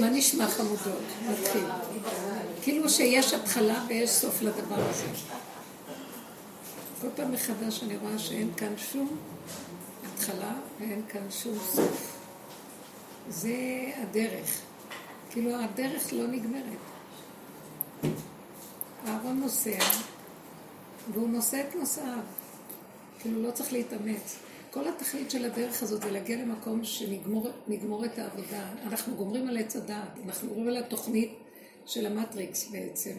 מה נשמע חמודות? נתחיל. כאילו שיש התחלה ויש סוף לדבר הזה. כל פעם מחדש אני רואה שאין כאן שום התחלה ואין כאן שום סוף. זה הדרך. כאילו הדרך לא נגמרת. אהרון נוסע, והוא נושא את נוסעיו. כאילו לא צריך להתאמץ. כל התכלית של הדרך הזאת זה להגיע למקום שנגמור את העבודה. אנחנו גומרים על עץ הדעת, אנחנו גומרים על התוכנית של המטריקס בעצם.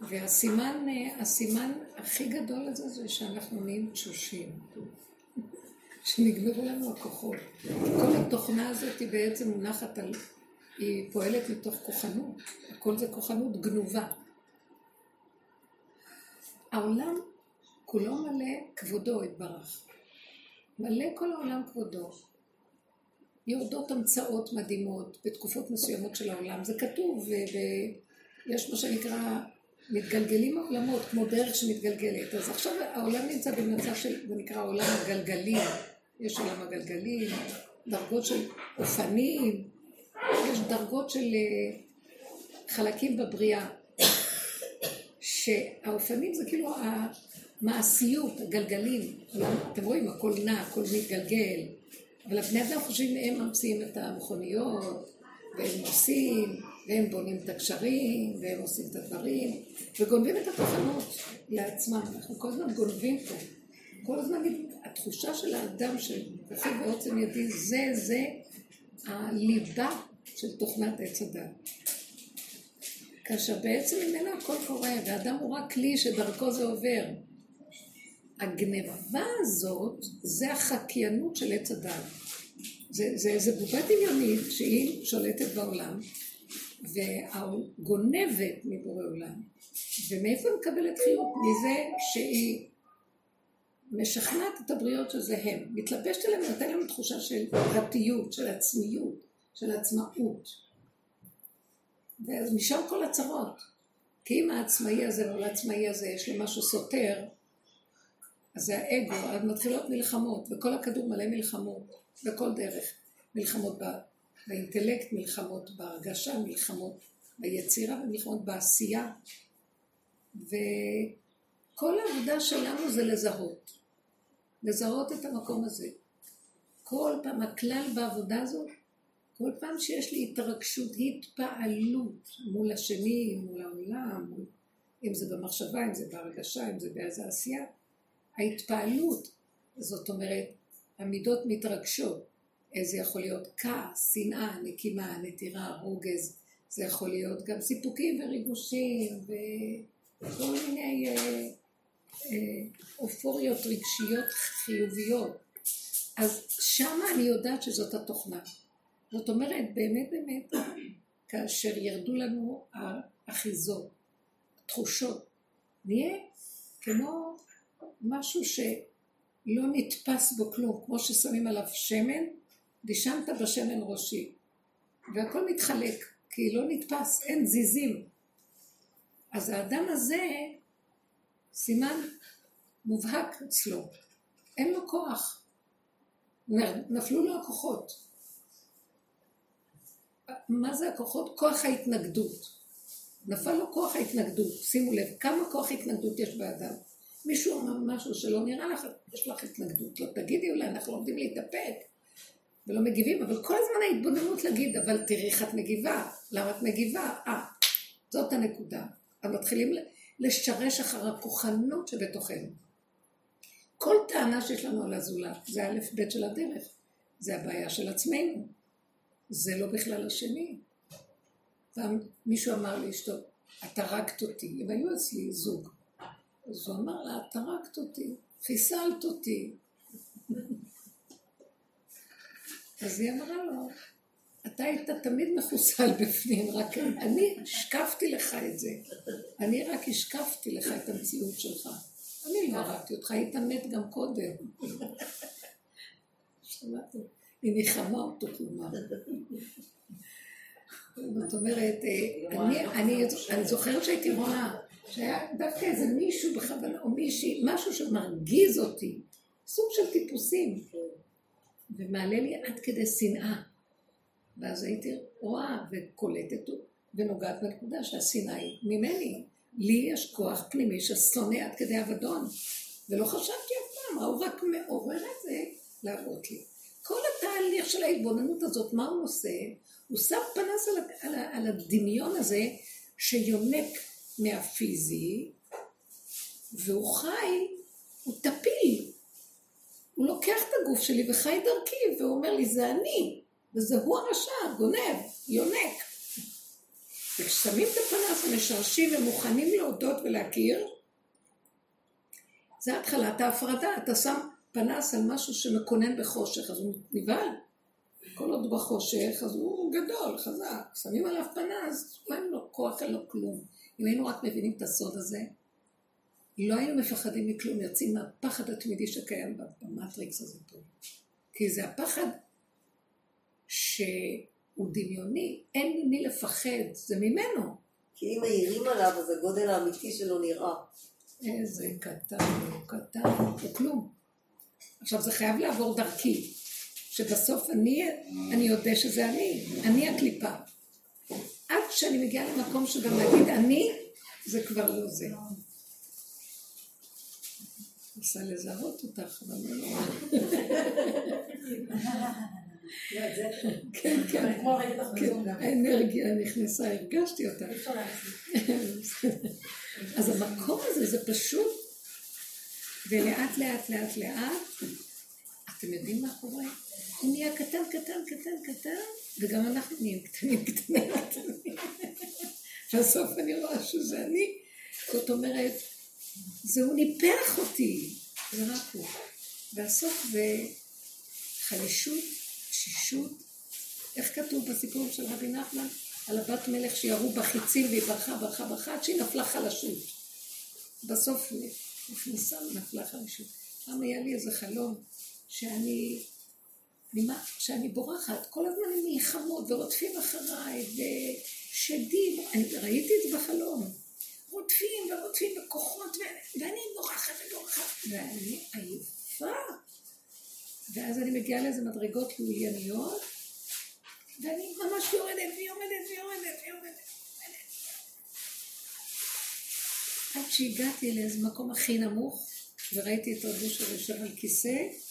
והסימן, הסימן הכי גדול הזה זה שאנחנו נהיים תשושים. שנגמרו לנו הכוחות. כל התוכנה הזאת היא בעצם מונחת על... היא פועלת מתוך כוחנות. הכל זה כוחנות גנובה. העולם כולו מלא כבודו התברך. מלא כל העולם כבודו. יורדות המצאות מדהימות בתקופות מסוימות של העולם. זה כתוב, ויש מה שנקרא, מתגלגלים העולמות כמו דרך שמתגלגלת. אז עכשיו העולם נמצא במצב של, זה נקרא עולם הגלגלים. יש עולם הגלגלים, דרגות של אופנים, יש דרגות של אה, חלקים בבריאה. שהאופנים זה כאילו המעשיות, הגלגלים. אתם רואים, הכל נע, הכל מתגלגל. אבל הבני אדם חושבים, הם ממציאים את המכוניות, והם עושים, והם בונים את הקשרים, והם עושים את הדברים, וגונבים את התחנות לעצמם. אנחנו כל הזמן גונבים פה. כל הזמן התחושה של האדם של כוחי ועוצם ידי, זה, זה הליבה של תוכנת עץ הדת. כאשר בעצם ממנו הכל קורה, והאדם הוא רק כלי שדרכו זה עובר. הגניבה הזאת, זה החקיינות של עץ הדת. זה, זה איזה בובה דמיונית שהיא שולטת בעולם, והגונבת מבורא עולם. ומאיפה היא מקבלת חיות? מזה שהיא משכנעת את הבריות שזה הם. מתלבשת עליהם, נותן להם תחושה של פרטיות, של עצמיות, של עצמאות. ומשם כל הצרות. כי אם העצמאי הזה או העצמאי הזה יש לו משהו סותר, אז זה האגו, אז מתחילות מלחמות, וכל הכדור מלא מלחמות, בכל דרך. מלחמות באינטלקט, מלחמות בהרגשה, מלחמות ביצירה ומלחמות בעשייה. וכל העבודה שלנו זה לזהות. לזהות את המקום הזה. כל פעם, הכלל בעבודה הזאת כל פעם שיש לי התרגשות, התפעלות מול השני, מול העולם. אם זה במחשבה, אם זה בהרגשה, אם זה באיזה עשייה, ההתפעלות, זאת אומרת, המידות מתרגשות. זה יכול להיות כעס, שנאה, נקימה, נטירה, רוגז, זה יכול להיות גם סיפוקים וריגושים וכל מיני אה, אה, אופוריות רגשיות חיוביות. אז שמה אני יודעת שזאת התוכנה. זאת אומרת, באמת באמת, כאשר ירדו לנו האחיזות, תחושות, נהיה כמו משהו שלא נתפס בו כלום, כמו ששמים עליו שמן, דישנת בשמן ראשי, והכל מתחלק, כי לא נתפס, אין זיזים. אז האדם הזה, סימן מובהק אצלו, אין לו כוח, נפלו לו הכוחות. מה זה הכוחות? כוח ההתנגדות. נפל לו כוח ההתנגדות, שימו לב, כמה כוח התנגדות יש באדם. מישהו אמר משהו שלא נראה לך, יש לך התנגדות, לא תגידי אולי, אנחנו לומדים להתאפק ולא מגיבים, אבל כל הזמן ההתבוננות להגיד, אבל תראי איך את מגיבה, למה את מגיבה? אה, זאת הנקודה. אז מתחילים לשרש אחר הכוחנות שבתוכנו. כל טענה שיש לנו על הזולת, זה א' ב' של הדרך, זה הבעיה של עצמנו. זה לא בכלל השני. פעם מישהו אמר לאשתו, את הרגת אותי. הם היו אצלי זוג. אז הוא אמר לה, את הרגת אותי, חיסלת אותי. אז היא אמרה לו, אתה היית תמיד מחוסל בפנים, רק אני השקפתי לך את זה. אני רק השקפתי לך את המציאות שלך. אני לא הרגתי אותך, היית מת גם קודם. שמעתם? היא ניחמה אותו, כלומר. זאת אומרת, אה, אני, זוכרת שהייתי רואה שהיה דווקא איזה מישהו בכוונה, או מישהי, משהו שמרגיז אותי, סוג של טיפוסים, ומעלה לי עד כדי שנאה. ואז הייתי רואה וקולטת ונוגעת בנקודה שהשנאה היא ממני. לי יש כוח פנימי ששונא עד כדי אבדון. ולא חשבתי אף פעם, הוא רק מעורר את זה להראות לי. כל התהליך של ההתבוננות הזאת, מה הוא עושה? הוא שם פנס על, הדמיון הזה שיונק מהפיזי, והוא חי, הוא טפיל. הוא לוקח את הגוף שלי וחי דרכי, והוא אומר לי, זה אני, וזה הוא הרשע, גונב, יונק. וכששמים את הפנס ומשרשים ומוכנים להודות ולהכיר, זה התחלת ההפרדה, אתה שם פנס על משהו שמקונן בחושך, אז הוא נבהל. כל עוד בחושך, אז הוא גדול, חזק. שמים עליו פנס, אין לו כוח, אין לו כלום. אם היינו רק מבינים את הסוד הזה, לא היינו מפחדים מכלום, יוצאים מהפחד התמידי שקיים במטריקס הזה פה. כי זה הפחד שהוא דמיוני, אין ממי לפחד, זה ממנו. כי אם מעירים עליו, אז הגודל האמיתי שלו נראה. איזה קטן, הוא קטן, הוא כלום. עכשיו זה חייב לעבור דרכי, שבסוף אני, אני יודע שזה אני, אני הקליפה. עד שאני מגיעה למקום שגם להגיד אני, זה כבר לא זה. רוצה לזהות אותך, אבל לא נורא. כן, כן, כן, האנרגיה נכנסה, הרגשתי אותה. אז המקום הזה זה פשוט, ולאט לאט לאט לאט, אתם יודעים מה קורה? הוא נהיה קטן, קטן, קטן, קטן, וגם אנחנו נהיים קטנים, קטנים, קטנים. בסוף אני רואה שזה אני. זאת אומרת, זה הוא ניפח אותי, זה רק הוא. והסוף זה חלישות, תשישות. איך כתוב בסיפור של רבי נחמן? על הבת מלך שירו בחיצים והיא ברחה, ברחה, ברחה, עד שהיא נפלה חלשות. בסוף ונפלה חלשות. פעם היה לי איזה חלום שאני, ממה, שאני בורחת, כל הזמן עם מלחמות ורודפים אחריי ושדים, אני ראיתי את זה בחלום. רודפים ורודפים בכוחות, ואני בורחת ובורחת, ואני עייפה. ואז אני מגיעה לאיזה מדרגות לולייניות, ואני ממש יורדת ויורדת ויורדת ויורדת. עד שהגעתי לאיזה מקום הכי נמוך, וראיתי את רבו של יושב על כיסא,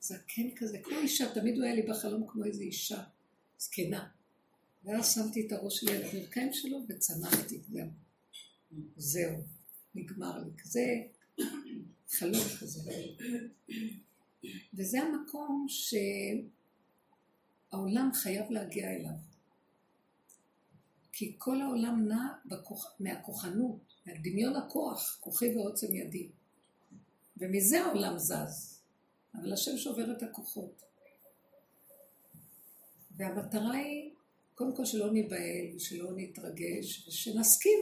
זקן כזה, כמו אישה, תמיד הוא היה לי בחלום כמו איזו אישה, זקנה. ואז שמתי את הראש שלי על הברכיים שלו וצנחתי, זהו. זהו, נגמר לי. כזה חלום כזה. וזה המקום שהעולם חייב להגיע אליו. כי כל העולם נע בכוח, מהכוחנות, מהדמיון הכוח, כוחי ועוצם ידי. ומזה העולם זז. אבל השם שובר את הכוחות. והמטרה היא קודם כל שלא ניבהל ושלא נתרגש ושנסכים.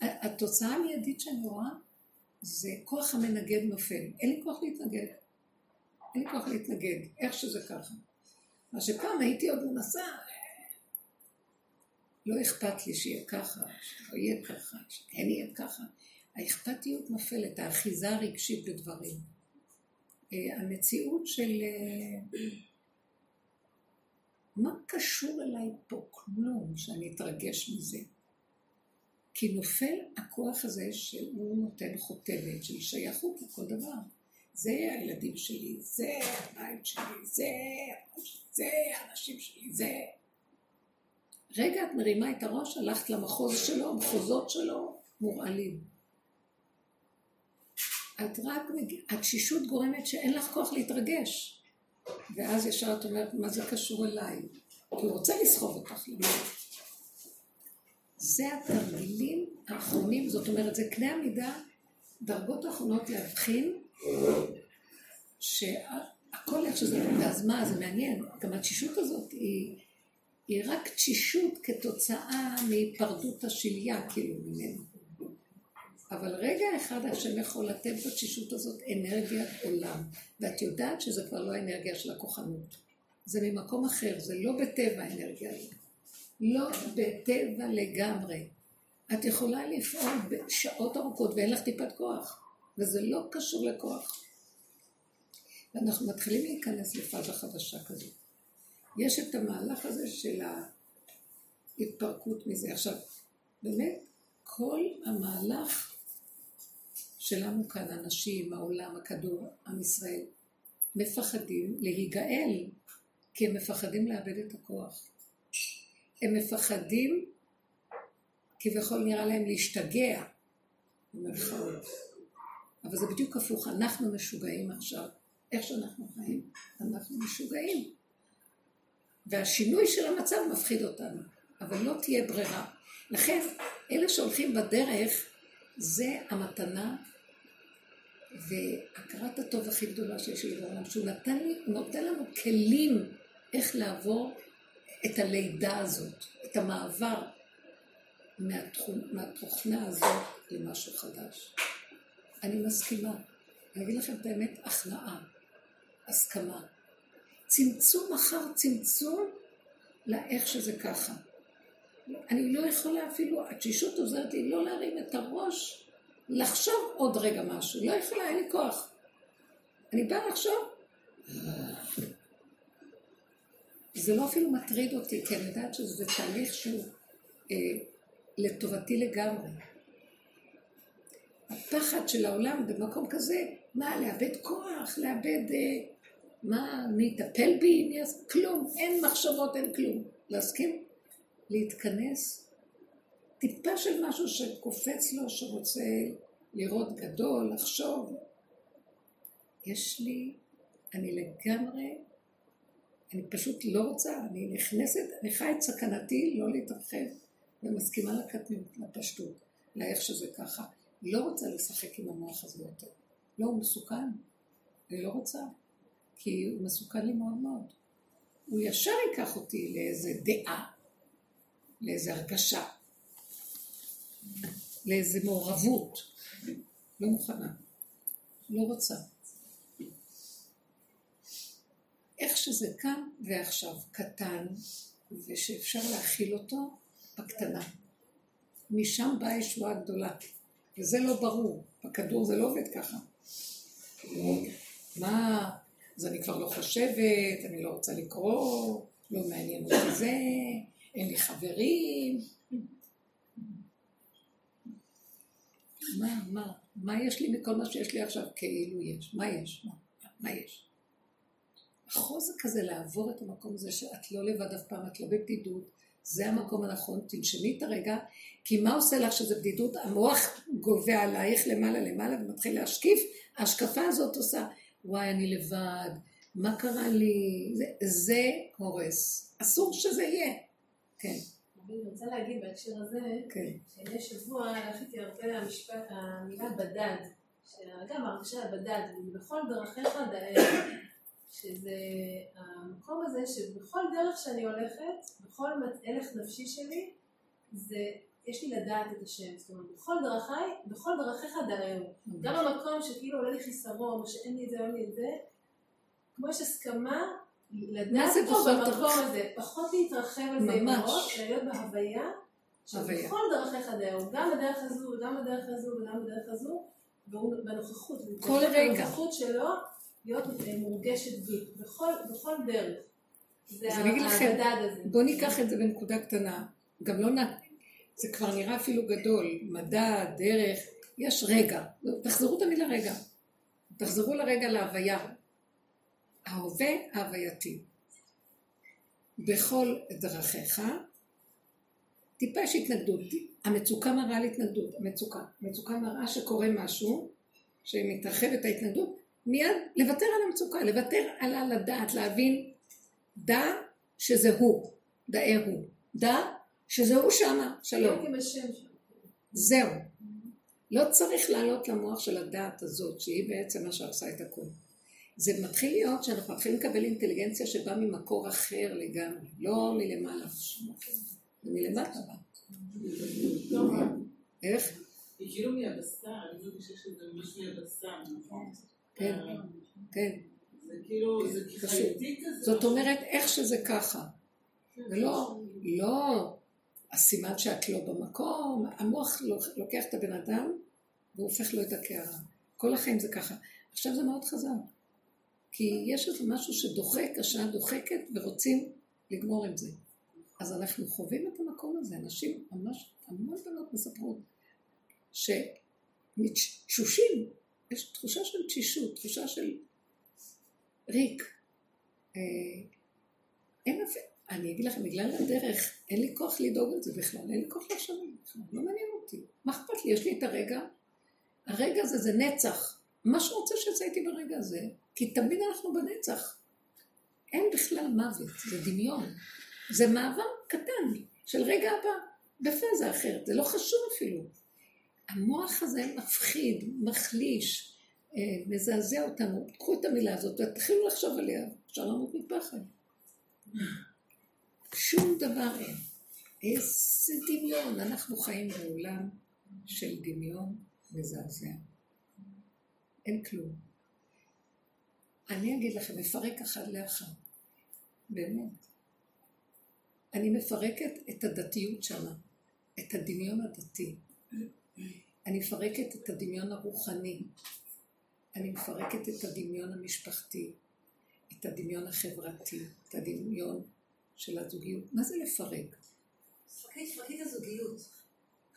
התוצאה המיידית שאני רואה זה כוח המנגד נופל. אין לי כוח להתנגד. אין לי כוח להתנגד, איך שזה ככה. מה שפעם הייתי עוד מנסה, לא אכפת לי שיהיה ככה, שלא יהיה ככה, שכן יהיה ככה. האכפתיות נופלת, האחיזה הרגשית בדברים. אה, המציאות של... אה, מה קשור אליי פה? כלום שאני אתרגש מזה. כי נופל הכוח הזה שהוא נותן חותמת של שייכות לכל דבר. זה הילדים שלי, זה הבית שלי, זה, זה האנשים שלי, זה... רגע את מרימה את הראש, הלכת למחוז שלו, המחוזות שלו מורעלים. את רק, התשישות גורמת שאין לך כוח להתרגש. ואז ישר את אומרת, מה זה קשור אליי? כי הוא רוצה לסחוב אותך למעלה. זה התרגילים האחרונים, זאת אומרת, זה קנה המידה, דרגות האחרונות להבחין שהכל איך שזה, ואז מה, זה מעניין, גם התשישות הזאת היא, היא רק תשישות כתוצאה מהיפרדות השליה, כאילו, ממנו. אבל רגע אחד השם יכול לתת בתשישות הזאת אנרגיית עולם, ואת יודעת שזה כבר לא האנרגיה של הכוחנות. זה ממקום אחר, זה לא בטבע האנרגיה הזאת. לא בטבע לגמרי. את יכולה לפעול בשעות ארוכות ואין לך טיפת כוח, וזה לא קשור לכוח. ואנחנו מתחילים להיכנס לפאזה חדשה כזאת. יש את המהלך הזה של ההתפרקות מזה. עכשיו, באמת, כל המהלך שלנו כאן, אנשים, העולם, הכדור, עם ישראל, מפחדים להיגאל, כי הם מפחדים לאבד את הכוח. הם מפחדים, כביכול נראה להם להשתגע, במרכאות. אבל זה בדיוק הפוך, אנחנו משוגעים עכשיו. איך שאנחנו חיים, אנחנו משוגעים. והשינוי של המצב מפחיד אותנו, אבל לא תהיה ברירה. לכן, אלה שהולכים בדרך, זה המתנה והכרת הטוב הכי גדולה שיש לי בעולם, שהוא נתן, לי, נותן לנו כלים איך לעבור את הלידה הזאת, את המעבר מהתחום, מהתוכנה הזאת למשהו חדש. אני מסכימה. אני אגיד לכם את האמת, הכנעה, הסכמה. צמצום אחר צמצום לאיך שזה ככה. אני לא יכולה אפילו, התשישות עוזרת לי לא להרים את הראש, לחשוב עוד רגע משהו. לא יכולה, אין לי כוח. אני באה לחשוב, זה לא אפילו מטריד אותי, כי אני יודעת שזה תהליך שהוא אה, לטובתי לגמרי. הפחד של העולם במקום כזה, מה, לאבד כוח, לאבד, אה, מה, מי יטפל בי, מי יעשה, כלום, אין מחשבות, אין כלום. להסכים? להתכנס, טיפה של משהו שקופץ לו, שרוצה לראות גדול, לחשוב. יש לי, אני לגמרי, אני פשוט לא רוצה, אני נכנסת, אני חי את סכנתי לא להתרחב, ומסכימה לקטנות, לפשטות, לאיך שזה ככה. לא רוצה לשחק עם המוח הזה יותר. לא, הוא מסוכן. אני לא רוצה, כי הוא מסוכן לי מאוד מאוד. הוא ישר ייקח אותי לאיזה דעה, לאיזה הרגשה, לאיזה מעורבות. לא מוכנה. לא רוצה. איך שזה כאן ועכשיו, קטן, ושאפשר להכיל אותו בקטנה. משם באה ישועה גדולה. וזה לא ברור. בכדור זה לא עובד ככה. מה, אז אני כבר לא חושבת, אני לא רוצה לקרוא, לא מעניין אותי זה, אין לי חברים. מה, מה, מה יש לי מכל מה שיש לי עכשיו? כאילו יש. מה יש? מה, מה יש? החוזק הזה לעבור את המקום הזה שאת לא לבד אף פעם, את לא בבדידות, זה המקום הנכון, תנשמי את הרגע, כי מה עושה לך שזה בדידות? המוח גובה עלייך למעלה למעלה ומתחיל להשקיף, ההשקפה הזאת עושה, וואי, אני לבד, מה קרה לי? זה, זה הורס. אסור שזה יהיה. כן. אני רוצה להגיד בהקשר הזה, כן. שלפני שבוע הלכתי הרבה למשפט, המילה בדד, גם הרגשה בדד, בכל דרכיך דאר. שזה המקום הזה שבכל דרך שאני הולכת, בכל הלך נפשי שלי, זה, יש לי לדעת את השם. זאת אומרת, בכל דרכיי, בכל דרכיך דאהו. גם המקום שכאילו עולה לי חיסרון, או שאין לי את זה, אין לי את זה, כמו יש הסכמה לדעת פה במקום הזה, פחות להתרחב על זה עם הראש, להיות בהוויה, שבכל דרכיך דאהו, גם בדרך הזו, וגם בדרך הזו, וגם בדרך הזו, בנוכחות. כל רגע. בנוכחות שלו. להיות מורגשת בי, בכל, בכל דרך. זה המדד הזה. בואו ניקח את זה בנקודה קטנה. גם לא נ... זה כבר נראה אפילו גדול. מדע, דרך, יש רגע. תחזרו תמיד לרגע. תחזרו לרגע להוויה. ההווה ההווייתי. בכל דרכיך, טיפה יש התנגדות. המצוקה מראה על התנגדות. המצוקה. המצוקה מראה שקורה משהו, שמתרחבת ההתנגדות, מיד לוותר על המצוקה, לוותר על הלדעת, להבין, דע שזה הוא, דעה הוא, דע שזה הוא שמה, שלום. זהו. לא צריך לעלות למוח של הדעת הזאת, שהיא בעצם מה שעושה את הכול. זה מתחיל להיות שאנחנו מתחילים לקבל אינטליגנציה שבאה ממקור אחר לגמרי, לא מלמעלה, זה מלמטה בא. איך? היא כאילו מהבשר, אני מרגישה שזה ממש מהבשר, נכון? כן, כן. זה כאילו, זה חייתי כזה. זאת אומרת, איך שזה ככה. כן, ולא, לא הסימן שאת לא במקום, המוח לוקח את הבן אדם והופך לו את הקערה. כל החיים זה ככה. עכשיו זה מאוד חזק. כי יש איזה משהו שדוחק, השעה דוחקת, ורוצים לגמור עם זה. אז אנחנו חווים את המקום הזה, אנשים, ממש, המון בנות מספרות, שמתשושים, יש תחושה של תשישות, תחושה של ריק. אה, אין אפילו, אני אגיד לכם, בגלל הדרך, אין לי כוח לדאוג על זה בכלל, אין לי כוח לשלם בכלל, לא מעניין אותי. מה אכפת לי? יש לי את הרגע, הרגע הזה זה נצח. מה שרוצה שיצא איתי ברגע הזה, כי תמיד אנחנו בנצח. אין בכלל מוות, זה דמיון. זה מעבר קטן של רגע הבא, בפאזה אחרת, זה לא חשוב אפילו. המוח הזה מפחיד, מחליש, אה, מזעזע אותנו. קחו את המילה הזאת ותתחילו לחשוב עליה, אפשר למות מפחד. שום דבר אין. איזה דמיון. אנחנו חיים בעולם של דמיון מזעזע. אין כלום. אני אגיד לכם, מפרק אחד לאחד. באמת. אני מפרקת את הדתיות שמה, את הדמיון הדתי. אני מפרקת את הדמיון הרוחני. אני מפרקת את הדמיון המשפחתי, את הדמיון החברתי, את הדמיון של הזוגיות. מה זה לפרק? תפרקי, תפרקי את הזוגיות.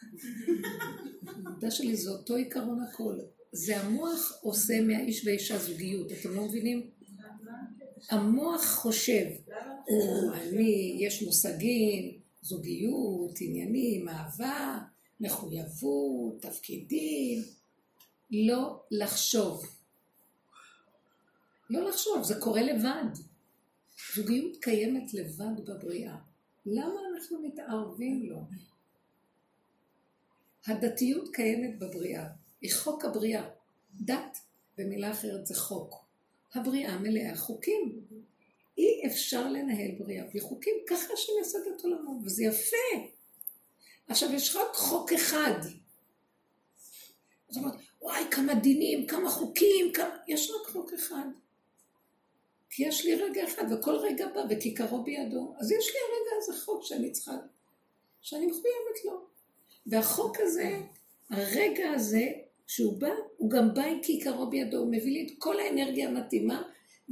העמדה שלי זה אותו עיקרון הכל. זה המוח עושה מהאיש והאישה זוגיות, אתם לא מבינים? המוח חושב, או אני, יש מושגים, זוגיות, עניינים, אהבה, מחויבות, תפקידים, לא לחשוב. לא לחשוב, זה קורה לבד. זוגיות קיימת לבד בבריאה. למה אנחנו מתערבים לו? הדתיות קיימת בבריאה, היא חוק הבריאה. דת, במילה אחרת, זה חוק. הבריאה מלאה חוקים. אי אפשר לנהל בריאה בלי חוקים, ככה השם יסד את עולמו, וזה יפה. עכשיו, יש רק חוק אחד. זאת אומרת, וואי, כמה דינים, כמה חוקים, כמה... יש רק חוק אחד. כי יש לי רגע אחד, וכל רגע בא וכיכרו בידו. אז יש לי הרגע הזה חוק שאני צריכה, שאני מחויבת לו. והחוק הזה, הרגע הזה, כשהוא בא, הוא גם בא עם כיכרו בידו, הוא מביא לי את כל האנרגיה המתאימה,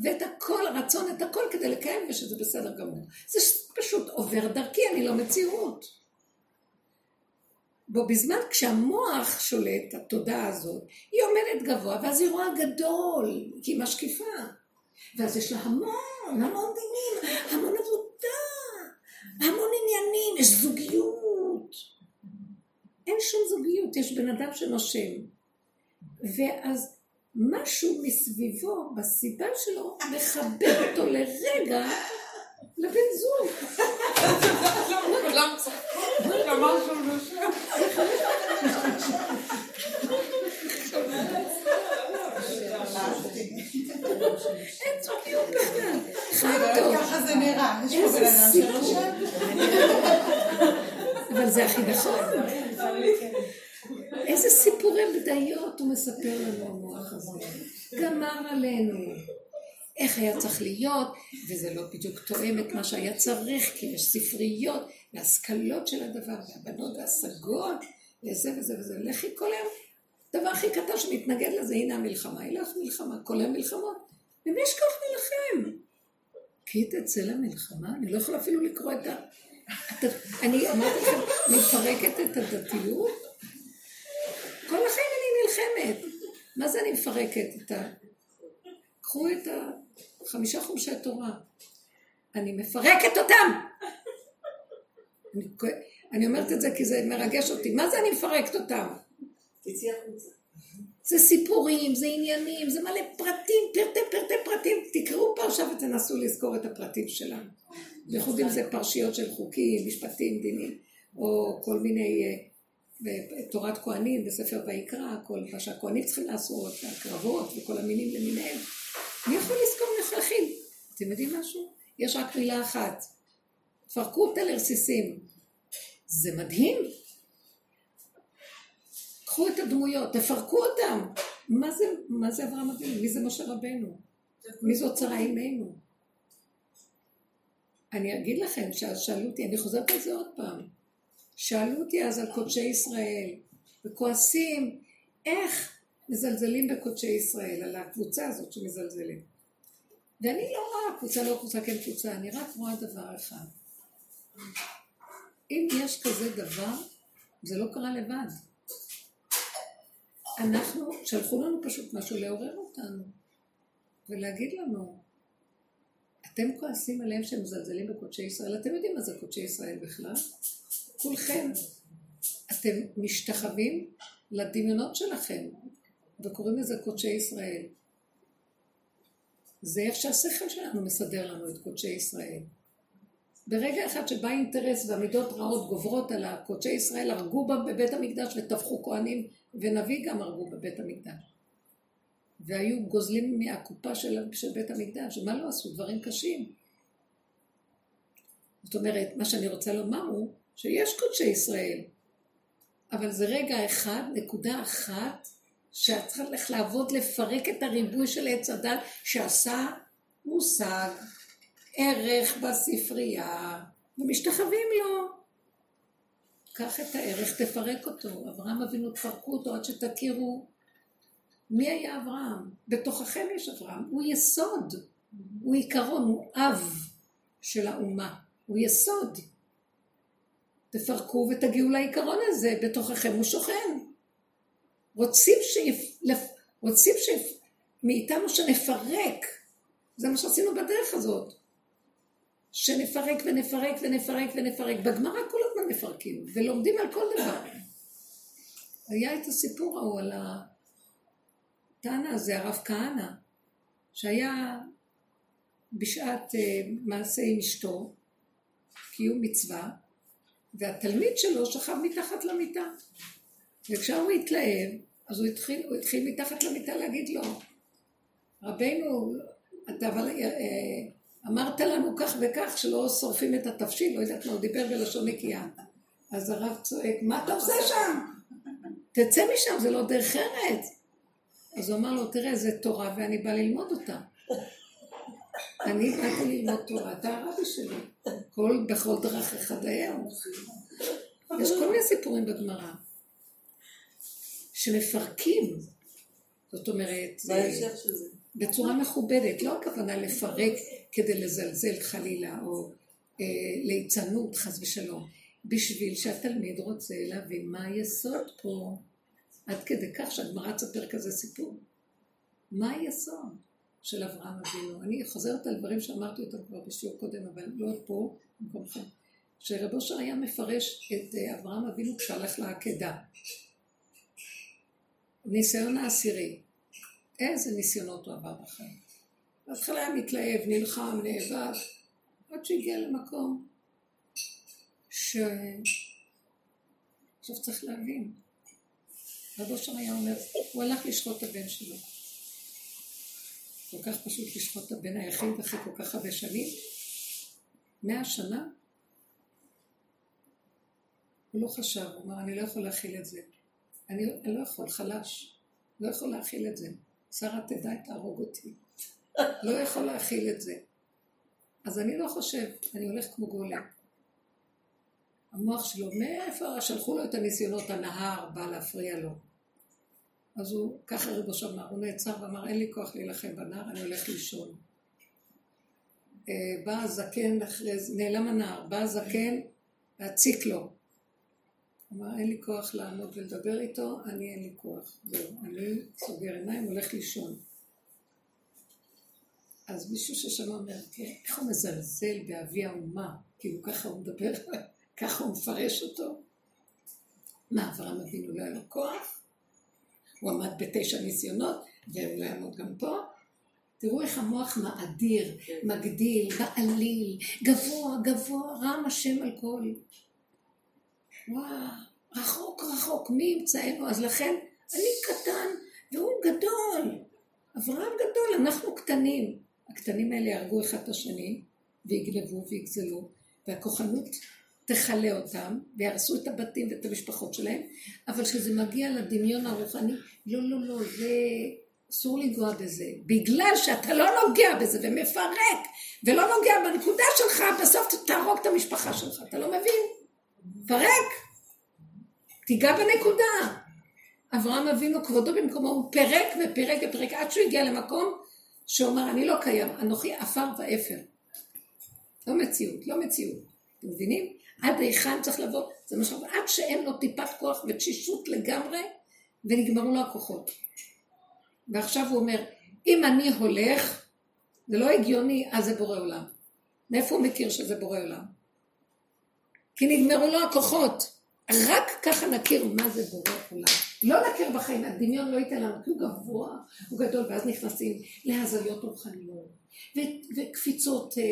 ואת הכל, הרצון, את הכל כדי לקיים, ושזה בסדר גמור. זה פשוט עובר דרכי, אני לא מציאות. בו בזמן כשהמוח שולט, התודעה הזאת, היא עומדת גבוה, ואז היא רואה גדול, כי היא משקיפה. ואז יש לה המון, המון דינים, המון עבודה, המון עניינים, יש זוגיות. אין שום זוגיות, יש בן אדם שנושם. ואז משהו מסביבו, בסיבה שלו, מחבר אותו לרגע לבן זוג. אין זוגיות בכלל. ככה זה נראה. אדם שלא אבל זה הכי נכון. איזה סיפורי בדיות הוא מספר לנו המוח הזה. גמר עלינו. איך היה צריך להיות, וזה לא בדיוק תואם את מה שהיה צריך, כי יש ספריות והשכלות של הדבר, והבנות והשגות, וזה וזה וזה. לכי כל היום, דבר הכי קטן שמתנגד לזה, הנה המלחמה, היא לך מלחמה, כל היום מלחמות. למי יש כוח להילחם? כי תצא למלחמה, אני לא יכולה אפילו לקרוא את ה... אני אמרתי לכם, מפרקת את הדתיות, כל החיים אני נלחמת. מה זה אני מפרקת את ה... קחו את החמישה חומשי תורה. אני מפרקת אותם! אני, אני אומרת את זה כי זה מרגש אותי. מה זה אני מפרקת אותם? זה סיפורים, זה עניינים, זה מלא פרטים, פרטי פרטי פרטים. תקראו פרשה ותנסו לזכור את הפרטים שלנו. בייחוד אם זה פרשיות של חוקים, משפטים, דינים, או כל מיני אה, בתורת כהנים, בספר ויקרא, כל מה שהכהנים צריכים לעשות, הקרבות וכל המינים למיניהם. מי יכול לזכור נכרחים? אתם יודעים משהו? יש רק מילה אחת. תפרקו אותה לרסיסים. זה מדהים. קחו את הדמויות, תפרקו אותם. מה זה, מה זה אברהם אבינו? מי זה משה רבנו? מי זאת שרה אימנו? אני אגיד לכם, שאלו אותי, אני חוזרת על זה עוד פעם. שאלו אותי אז על קודשי ישראל, וכועסים, איך מזלזלים בקודשי ישראל, על הקבוצה הזאת שמזלזלים. ואני לא רואה קבוצה לא קבוצה כן קבוצה, אני רק רואה דבר אחד. אם יש כזה דבר, זה לא קרה לבד. אנחנו, שלחו לנו פשוט משהו לעורר אותנו ולהגיד לנו, אתם כועסים עליהם שהם מזלזלים בקודשי ישראל, אתם יודעים מה זה קודשי ישראל בכלל? כולכם, אתם משתחווים לדמיונות שלכם וקוראים לזה קודשי ישראל. זה איך שהשכל שלנו מסדר לנו את קודשי ישראל. ברגע אחד שבא אינטרס והמידות רעות גוברות על הקודשי ישראל, הרגו בבית המקדש וטבחו כהנים ונביא גם הרגו בבית המקדש. והיו גוזלים מהקופה של, של בית המקדש, ומה לא עשו? דברים קשים. זאת אומרת, מה שאני רוצה לומר הוא שיש קודשי ישראל, אבל זה רגע אחד, נקודה אחת, שאת צריכה לעבוד לפרק את הריבוי של עץ הדת שעשה מושג, ערך בספרייה, ומשתחווים לו. קח את הערך, תפרק אותו. אברהם אבינו, תפרקו אותו עד שתכירו מי היה אברהם. בתוככם יש אברהם, הוא יסוד, הוא עיקרון, הוא אב של האומה, הוא יסוד. תפרקו ותגיעו לעיקרון הזה, בתוככם הוא שוכן. רוצים שיפ... רוצים שיפ... מאיתנו שנפרק, זה מה שעשינו בדרך הזאת. שנפרק ונפרק ונפרק ונפרק. בגמרא כל הזמן מפרקים, ולומדים על כל דבר. היה את הסיפור ההוא על התנא הזה, הרב כהנא, שהיה בשעת uh, מעשה עם אשתו, קיום מצווה, והתלמיד שלו שכב מתחת למיטה. וכשהוא התלהב, אז הוא התחיל, הוא התחיל מתחת למיטה להגיד לו, רבנו, אתה אבל אה, אמרת לנו כך וכך שלא שורפים את התבשיל, לא יודעת מה, הוא דיבר בלשון נקייה. אז הרב צועק, מה אתה עושה שם? תצא משם, זה לא דרך ארץ. אז הוא אמר לו, תראה, זה תורה ואני בא ללמוד אותה. אני באתי ללמוד תורה, אתה הרבי שלי. כל, בכל דרך אחד היום. יש כל מיני סיפורים בגמרא. שמפרקים. זאת אומרת? בצורה מכובדת, לא הכוונה לפרק כדי לזלזל חלילה, או אה, ליצנות, חס ושלום, בשביל שהתלמיד רוצה להבין מה היסוד פה, עד כדי כך שהגמרא תספר כזה סיפור. מה היסוד של אברהם אבינו? אני חוזרת על דברים שאמרתי אותם כבר בשיעור קודם, אבל לא פה, במקומכם. שרב אושר היה מפרש את אה, אברהם אבינו כשהלך לעקדה. ניסיון העשירי. איזה ניסיונות הוא עבר בחיים. בהתחלה היה מתלהב, נלחם, נאבק, עד שהגיע למקום ש... עכשיו צריך להבין. רבו שם היה אומר, הוא הלך לשחוט את הבן שלו. כל כך פשוט לשחוט את הבן היחיד אחרי כל כך הרבה שנים. מאה שנה הוא לא חשב, הוא אמר, אני לא יכול להכיל את זה. אני, אני לא יכול, חלש. לא יכול להכיל את זה. שרה תדע, תהרוג אותי. לא יכול להכיל את זה. אז אני לא חושב, אני הולך כמו גולם. המוח שלו, מאיפה שלחו לו את הניסיונות, הנהר בא להפריע לו. אז הוא, ככה רבו אמר, הוא נעצר ואמר, אין לי כוח להילחם בנהר, אני הולך לישון. אה, בא הזקן אחרי זה, נעלם הנהר, בא הזקן להציק לו. אמר, אין לי כוח לעמוד ולדבר איתו, אני אין לי כוח. זהו, אני סוגר עיניים, הולך לישון. אז מישהו ששמע אומר, תראה, איך הוא מזלזל באבי האומה, כאילו ככה הוא מדבר, ככה הוא מפרש אותו. מה, אברהם אבינו לא היה לו כוח? הוא עמד בתשע ניסיונות, והוא לא יעמוד גם פה. תראו איך המוח מאדיר, מגדיל, מעליל, גבוה, גבוה, רם השם על כל. וואו, רחוק רחוק, מי ימצאנו? אז לכן, אני קטן והוא גדול. אברהם גדול, אנחנו קטנים. הקטנים האלה יהרגו אחד את השני, ויגנבו ויגזלו, והכוחנות תכלה אותם, ויהרסו את הבתים ואת המשפחות שלהם, אבל כשזה מגיע לדמיון הרוחני, לא, לא, לא, זה... אסור לנגוע בזה. בגלל שאתה לא נוגע בזה ומפרק, ולא נוגע בנקודה שלך, בסוף תהרוג את המשפחה שלך. אתה לא מבין? פרק. תיגע בנקודה. אברהם אבינו כבודו במקומו, הוא פירק ופירק ופירק עד שהוא הגיע למקום שאומר, אני לא קיים, אנוכי עפר ואפר. לא מציאות, לא מציאות. אתם מבינים? עד היכן צריך לבוא, זה מה שאומר, עד שאין לו טיפת כוח ותשישות לגמרי, ונגמרו לו הכוחות. ועכשיו הוא אומר, אם אני הולך, זה לא הגיוני, אז זה בורא עולם. מאיפה הוא מכיר שזה בורא עולם? כי נגמרו לו הכוחות. רק ככה נכיר מה זה בורא עולם. לא נכיר בחיים, הדמיון לא ייתן לנו, כי הוא גבוה, הוא גדול, ואז נכנסים להזיות רוחניות, וקפיצות אה,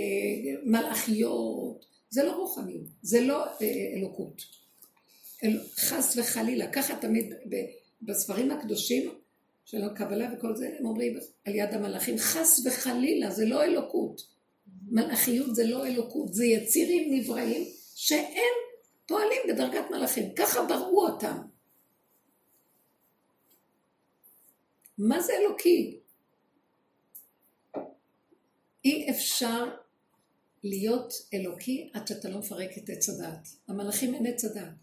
מלאכיות, זה לא רוחניות, זה לא אה, אלוקות. אל, חס וחלילה, ככה תמיד בספרים הקדושים של הקבלה וכל זה, הם אומרים על יד המלאכים, חס וחלילה, זה לא אלוקות. מלאכיות זה לא אלוקות, זה יצירים נבראים שהם פועלים בדרגת מלאכים, ככה בראו אותם. מה זה אלוקי? אי אפשר להיות אלוקי עד שאתה לא מפרק את עץ הדעת. המלאכים אין עץ הדעת.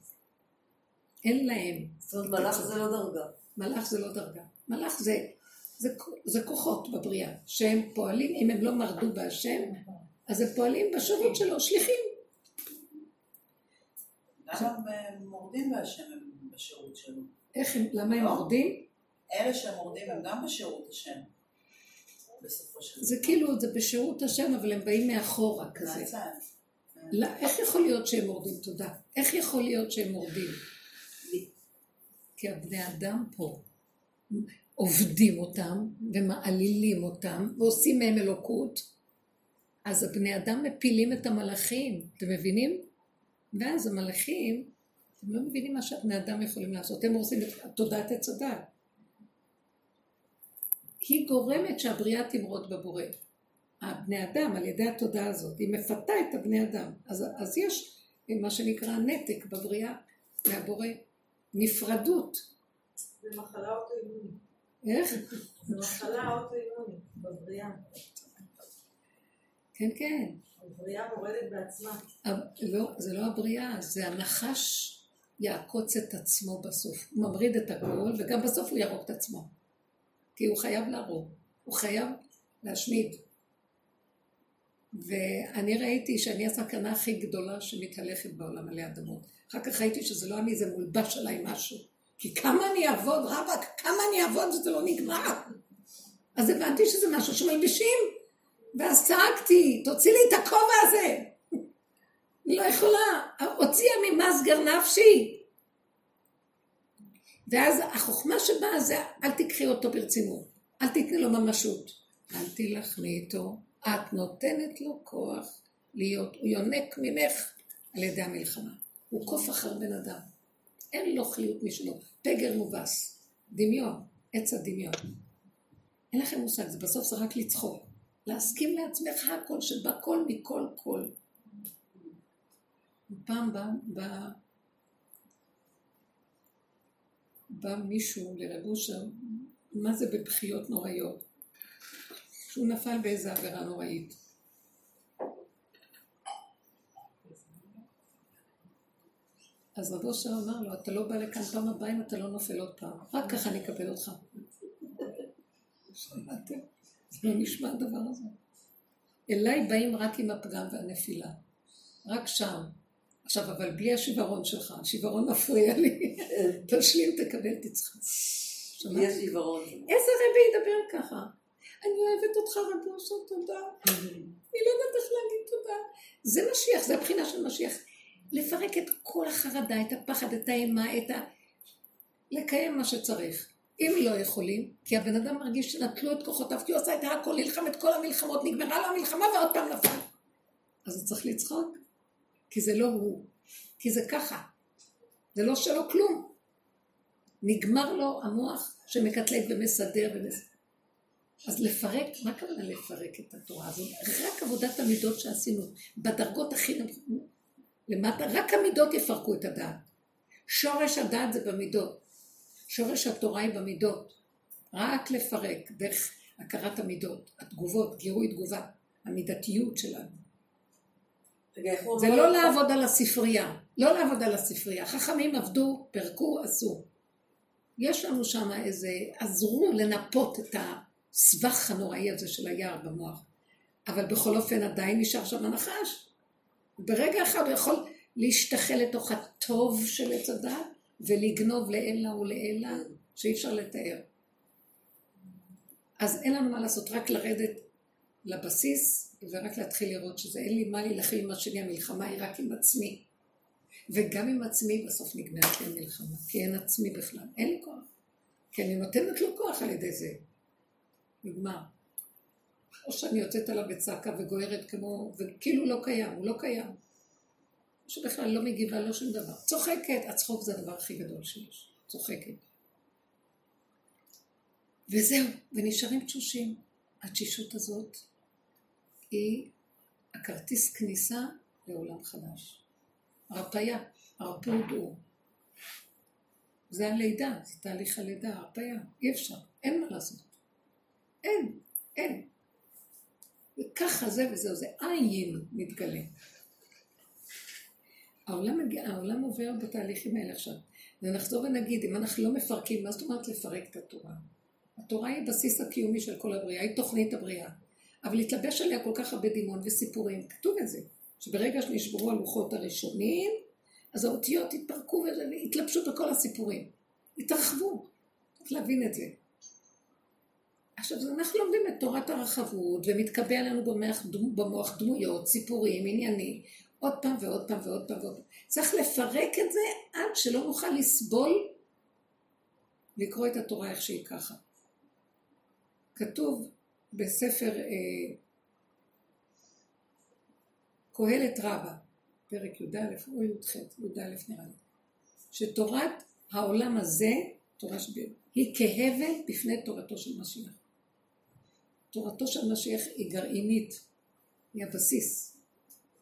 אין להם. זאת אומרת, מלאך זה לא דרגה. מלאך זה לא דרגה. מלאך זה, זה, זה כוחות בבריאה, שהם פועלים, אם הם לא מרדו בהשם, אז הם פועלים בשירות שלו, שליחים. למה הם מורדים בהשם בשירות שלו? איך הם, למה הם מורדים? אלה שמורדים הם גם בשירות השם. בסופו של זה כאילו, זה בשירות השם, אבל הם באים מאחורה כזה. לא, איך יכול להיות שהם מורדים? תודה. איך יכול להיות שהם מורדים? כי הבני אדם פה עובדים אותם ומעלילים אותם ועושים מהם אלוקות, אז הבני אדם מפילים את המלאכים, אתם מבינים? ואז המלאכים, אתם לא מבינים מה שהבני אדם יכולים לעשות, הם הורסים את תודעת עץ הדת. היא גורמת שהבריאה תמרוד בבורא. הבני אדם, על ידי התודעה הזאת, היא מפתה את הבני אדם. אז, אז יש מה שנקרא נתק בבריאה מהבורא, נפרדות. זה מחלה אוטואימונית. איך? זה מחלה אוטואימונית בבריאה. כן, כן. הבריאה מורדת בעצמה. לא, זה לא הבריאה, זה הנחש יעקוץ את עצמו בסוף. הוא ממריד את הכל, וגם בסוף הוא יהרוג את עצמו. כי הוא חייב להרוג, הוא חייב להשמיד. ואני ראיתי שאני הסכנה הכי גדולה שמתהלכת בעולם עלי אדמות. אחר כך ראיתי שזה לא אני, זה מולבש עליי משהו. כי כמה אני אעבוד, רבאק, כמה אני אעבוד שזה לא נגמר. אז הבנתי שזה משהו שמלבישים. ואז צעקתי, תוציא לי את הכובע הזה. אני לא יכולה, הוציאה ממסגר נפשי. ואז החוכמה שבאה זה, אל תקחי אותו ברצינות, אל תתני לו ממשות, אל תילחמי איתו, את נותנת לו כוח להיות, הוא יונק ממך על ידי המלחמה. הוא קוף אחר בן אדם. אין לו חיות משלו, פגר מובס, דמיון, עץ הדמיון. אין לכם מושג, זה בסוף זה רק לצחוק. להסכים לעצמך הכל, שבכל מכל כל. פעם בא, בא, בא מישהו לרב אושר, מה זה בבכיות נוראיות? שהוא נפל באיזה עבירה נוראית. אז רב אושר אמר לו, אתה לא בא לכאן פעם הבאה אם אתה לא נופל עוד פעם, רק ככה אני אקבל אותך. שמעתם? זה לא נשמע הדבר הזה. אליי באים רק עם הפגם והנפילה. רק שם. עכשיו, אבל בלי השיוורון שלך, השיוורון מפריע לי. תשלים, תקבל, תצחק. בלי השיוורון. איזה רבי ידבר ככה? אני אוהבת אותך רבי אושר, תודה. אני לא יודעת איך להגיד תודה. זה משיח, זה הבחינה של משיח. לפרק את כל החרדה, את הפחד, את האימה, את ה... לקיים מה שצריך. אם לא יכולים, כי הבן אדם מרגיש שנטלו את כוחותיו, כי הוא עשה את הכל, נלחם את כל המלחמות, נגמרה לו המלחמה ועוד פעם נפל. אז הוא צריך לצחוק, כי זה לא הוא, כי זה ככה. זה לא שלו כלום. נגמר לו המוח שמקטלג ומסדר ומסדר. אז לפרק, מה הכוונה לפרק את התורה הזאת? רק עבודת המידות שעשינו, בדרגות הכי למטה, רק המידות יפרקו את הדעת. שורש הדעת זה במידות. שורש התורה היא במידות. רק לפרק דרך הכרת המידות, התגובות, גירוי תגובה, המידתיות שלנו. זה לא לעבוד על הספרייה, לא לעבוד על הספרייה. חכמים עבדו, פירקו, עשו. יש לנו שם איזה, עזרו לנפות את הסבך הנוראי הזה של היער במוח. אבל בכל אופן עדיין נשאר שם הנחש. ברגע אחד הוא יכול להשתחל לתוך הטוב של עץ הדת ולגנוב לעילא ולעילא שאי אפשר לתאר. אז אין לנו מה לעשות, רק לרדת לבסיס ורק להתחיל לראות שזה אין לי מה להילחם עם השני, המלחמה היא רק עם עצמי. וגם עם עצמי בסוף נגמרת לי המלחמה, כי אין עצמי בכלל, אין לי כוח. כי אני נותנת לו כוח על ידי זה. נגמר. או שאני יוצאת עליו בצעקה וגוערת כמו, וכאילו לא קיים, הוא לא קיים. או שבכלל לא מגיבה, לא שום דבר. צוחקת, הצחוק זה הדבר הכי גדול שיש. צוחקת. וזהו, ונשארים תשושים. התשישות הזאת היא הכרטיס כניסה לעולם חדש. הרפאיה, הרפאות הוא. זה הלידה, זה תהליך הלידה, הרפאיה, אי אפשר, אין מה לעשות. אין, אין. וככה זה וזהו, זה עין מתגלה. העולם, העולם עובר בתהליכים האלה עכשיו. ונחזור ונגיד, אם אנחנו לא מפרקים, מה זאת אומרת לפרק את התורה? התורה היא בסיס הקיומי של כל הבריאה, היא תוכנית הבריאה. אבל התלבש עליה כל כך הרבה דמיון וסיפורים, כתוב את זה, שברגע שנשברו הלוחות הראשונים, אז האותיות התפרקו והתלבשו בכל הסיפורים. התרחבו, צריך להבין את זה. עכשיו, אנחנו לומדים את תורת הרחבות, ומתקבע לנו במוח, במוח דמויות, סיפורים, עניינים, עוד פעם ועוד פעם ועוד פעם ועוד. צריך לפרק את זה עד שלא נוכל לסבול לקרוא את התורה איך שהיא ככה. כתוב בספר אה, קהלת רבה, פרק י"א או י"ח, י"א נראה לי, שתורת העולם הזה, תורה שבי, היא כהבל בפני תורתו של משיח. תורתו של משיח היא גרעינית, היא הבסיס,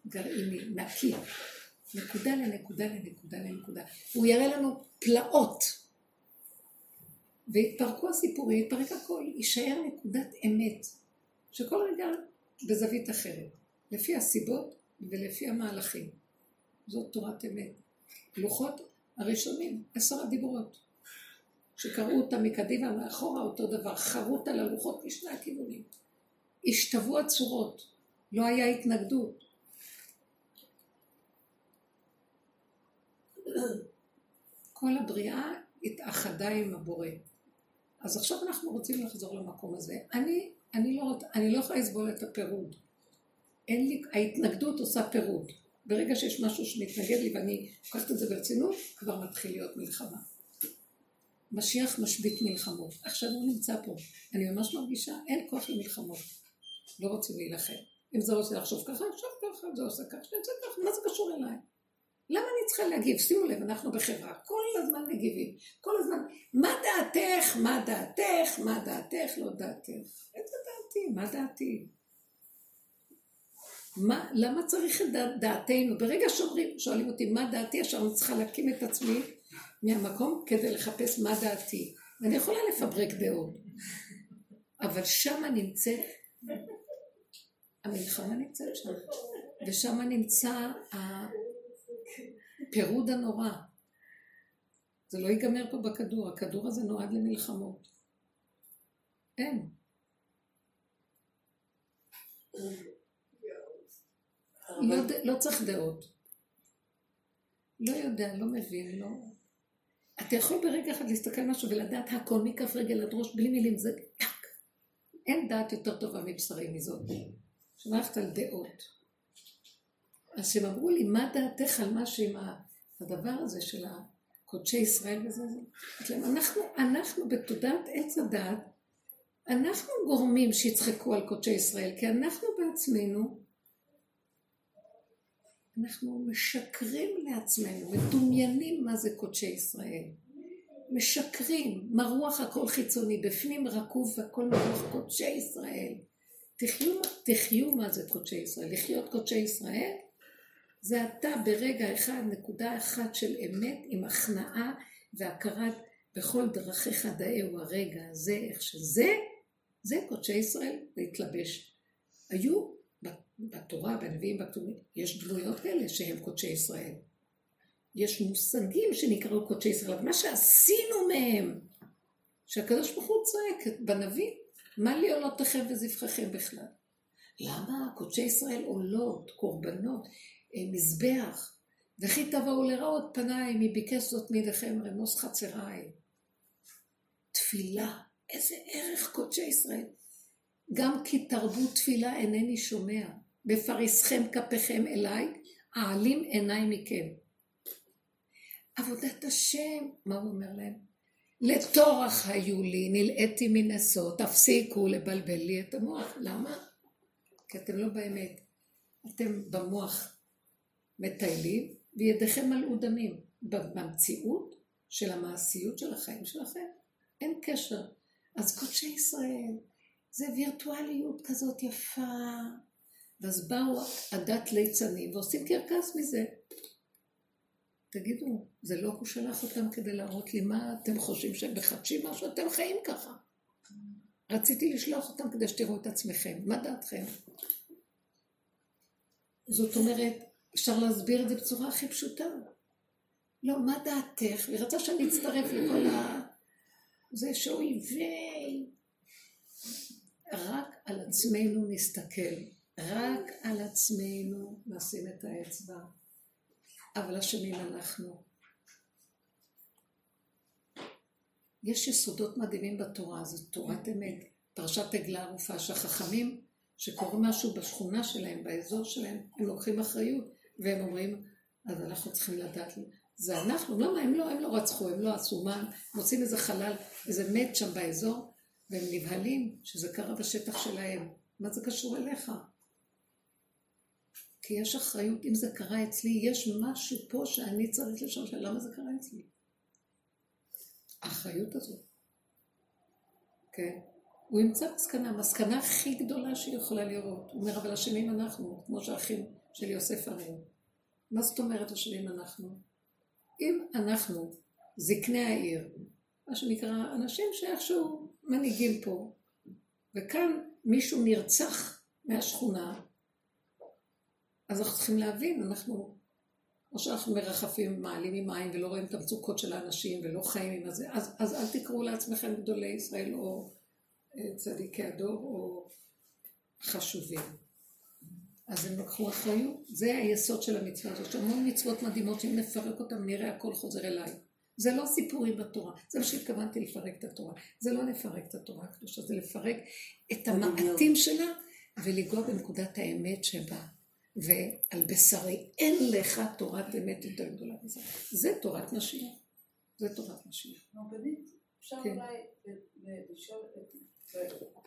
גרעיני, נקי, נקודה לנקודה לנקודה לנקודה. הוא יראה לנו פלאות. והתפרקו הסיפורים, התפרק הכל, יישאר נקודת אמת, שכל רגע בזווית אחרת, לפי הסיבות ולפי המהלכים. זאת תורת אמת. לוחות הראשונים, עשר הדיברות, שקראו אותם מקדימה מאחורה אותו דבר, חרוט על הלוחות משני הכיוונים. השתוו הצורות, לא היה התנגדות. כל הבריאה התאחדה עם הבורא. אז עכשיו אנחנו רוצים לחזור למקום הזה. אני, אני, לא, אני לא יכולה לסבול את הפירוד. אין לי, ההתנגדות עושה פירוד. ברגע שיש משהו שמתנגד לי ואני לוקחת את זה ברצינות, כבר מתחיל להיות מלחמה. משיח משבית מלחמות. עכשיו הוא נמצא פה. אני ממש מרגישה, אין כוח למלחמות. לא רוצים להילחם. אם זה רוצה לחשוב ככה, עכשיו ככה, זה עושה ככה, זה ככה, מה זה קשור אליי? למה אני צריכה להגיב? שימו לב, אנחנו בחברה, כל הזמן מגיבים, כל הזמן, מה דעתך, מה דעתך, מה דעתך, לא דעתך. איזה דעתי, מה דעתי? מה, למה צריך את דעתנו? ברגע שאומרים, שואלים אותי מה דעתי, עכשיו אני צריכה להקים את עצמי מהמקום כדי לחפש מה דעתי. אני יכולה לפברק דעות, אבל שמה נמצאת, המלחמה נמצאת שם, ושם נמצא הפירוד הנורא. זה לא ייגמר פה בכדור, הכדור הזה נועד למלחמות. אין. לא, לא צריך דעות. לא יודע, לא מבין, לא... אתה יכול ברגע אחד להסתכל על משהו ולדעת הכל מכף רגל עד ראש בלי מילים, זה... אין דעת יותר טובה מבשרי מזאת. שמערכת על דעות. אז כשהם אמרו לי, מה דעתך על מה שעם הדבר הזה של קודשי ישראל וזה, זה, אנחנו, אנחנו בתודעת עץ הדעת, אנחנו גורמים שיצחקו על קודשי ישראל, כי אנחנו בעצמנו אנחנו משקרים לעצמנו, מדומיינים מה זה קודשי ישראל. משקרים, מרוח הכל חיצוני, בפנים רקוב והכל מרוח קודשי ישראל. תחיו, תחיו מה זה קודשי ישראל. לחיות קודשי ישראל זה אתה ברגע אחד, נקודה אחת של אמת עם הכנעה והכרת בכל דרכיך דאהו הרגע הזה, איך שזה, זה קודשי ישראל להתלבש. היו בתורה, בנביאים, בכתובים, יש דמויות כאלה שהם קודשי ישראל. יש מושגים שנקראו קודשי ישראל, אבל מה שעשינו מהם, שהקדוש ברוך הוא צועק בנביא, מה לי עולותיכם וזבחיכם בכלל? למה קודשי ישראל עולות, קורבנות, מזבח, וכי תבואו לראות פניי, מי ביקש זאת מידיכם רמוס חצריי. תפילה, איזה ערך קודשי ישראל. גם כי תרבו תפילה אינני שומע, בפריסכם כפיכם אליי, אעלים עיניי מכם. עבודת השם, מה הוא אומר להם? לטורח היו לי, נלאיתי מנסות, תפסיקו לבלבל לי את המוח. למה? כי אתם לא באמת. אתם במוח מטיילים, וידיכם מלאו דמים. במציאות של המעשיות של החיים שלכם, אין קשר. אז קודשי ישראל, זה וירטואליות כזאת יפה. ואז באו הדת ליצנים ועושים קרקס מזה. תגידו, זה לא הוא שלח אותם כדי להראות לי מה אתם חושבים שהם מחדשים משהו? אתם חיים ככה. רציתי לשלוח אותם כדי שתראו את עצמכם. מה דעתכם? זאת אומרת, אפשר להסביר את זה בצורה הכי פשוטה. לא, מה דעתך? היא רצה שאני אצטרף לכל ה... זה שאויבי. רק על עצמנו נסתכל. רק על עצמנו נשים את האצבע. אבל אשמים אנחנו. יש יסודות מדהימים בתורה, זו תורת אמת. פרשת עגלה ערופה, שהחכמים, שקורה משהו בשכונה שלהם, באזור שלהם, הם לוקחים אחריות, והם אומרים, אז אנחנו צריכים לדעת, זה אנחנו, למה הם לא, הם לא רצחו, הם לא עשו מה, מוצאים איזה חלל, איזה מת שם באזור, והם נבהלים שזה קרה בשטח שלהם. מה זה קשור אליך? כי יש אחריות, אם זה קרה אצלי, יש משהו פה שאני צריך לשאול שאלה למה זה קרה אצלי. האחריות הזאת. כן. הוא ימצא מסקנה, המסקנה הכי גדולה שהיא יכולה לראות. הוא אומר, אבל אשמים אנחנו, כמו שהאחים של יוסף אמרו. מה זאת אומרת אשמים אנחנו? אם אנחנו, זקני העיר, מה שנקרא, אנשים שאיכשהו מנהיגים פה, וכאן מישהו נרצח מהשכונה, אז אנחנו צריכים להבין, אנחנו, או שאנחנו מרחפים, מעלים מים ולא רואים את המצוקות של האנשים ולא חיים עם הזה, אז, אז אל תקראו לעצמכם גדולי ישראל או אה, צדיקי הדור או חשובים. אז הם לקחו אחריות, זה היסוד של המצווה הזאת, יש המון מצוות מדהימות שאם נפרק אותן נראה הכל חוזר אליי. זה לא סיפורים בתורה, זה מה שהתכוונתי לפרק את התורה. זה לא לפרק את התורה הקדושה, זה לפרק את המעטים שלה ולגוע בנקודת האמת שבה. ועל בשרי אין לך תורת אמת יותר גדולה מזה. זה תורת משיח. זה תורת משיח. רבנית, אפשר כן. אולי לשאול,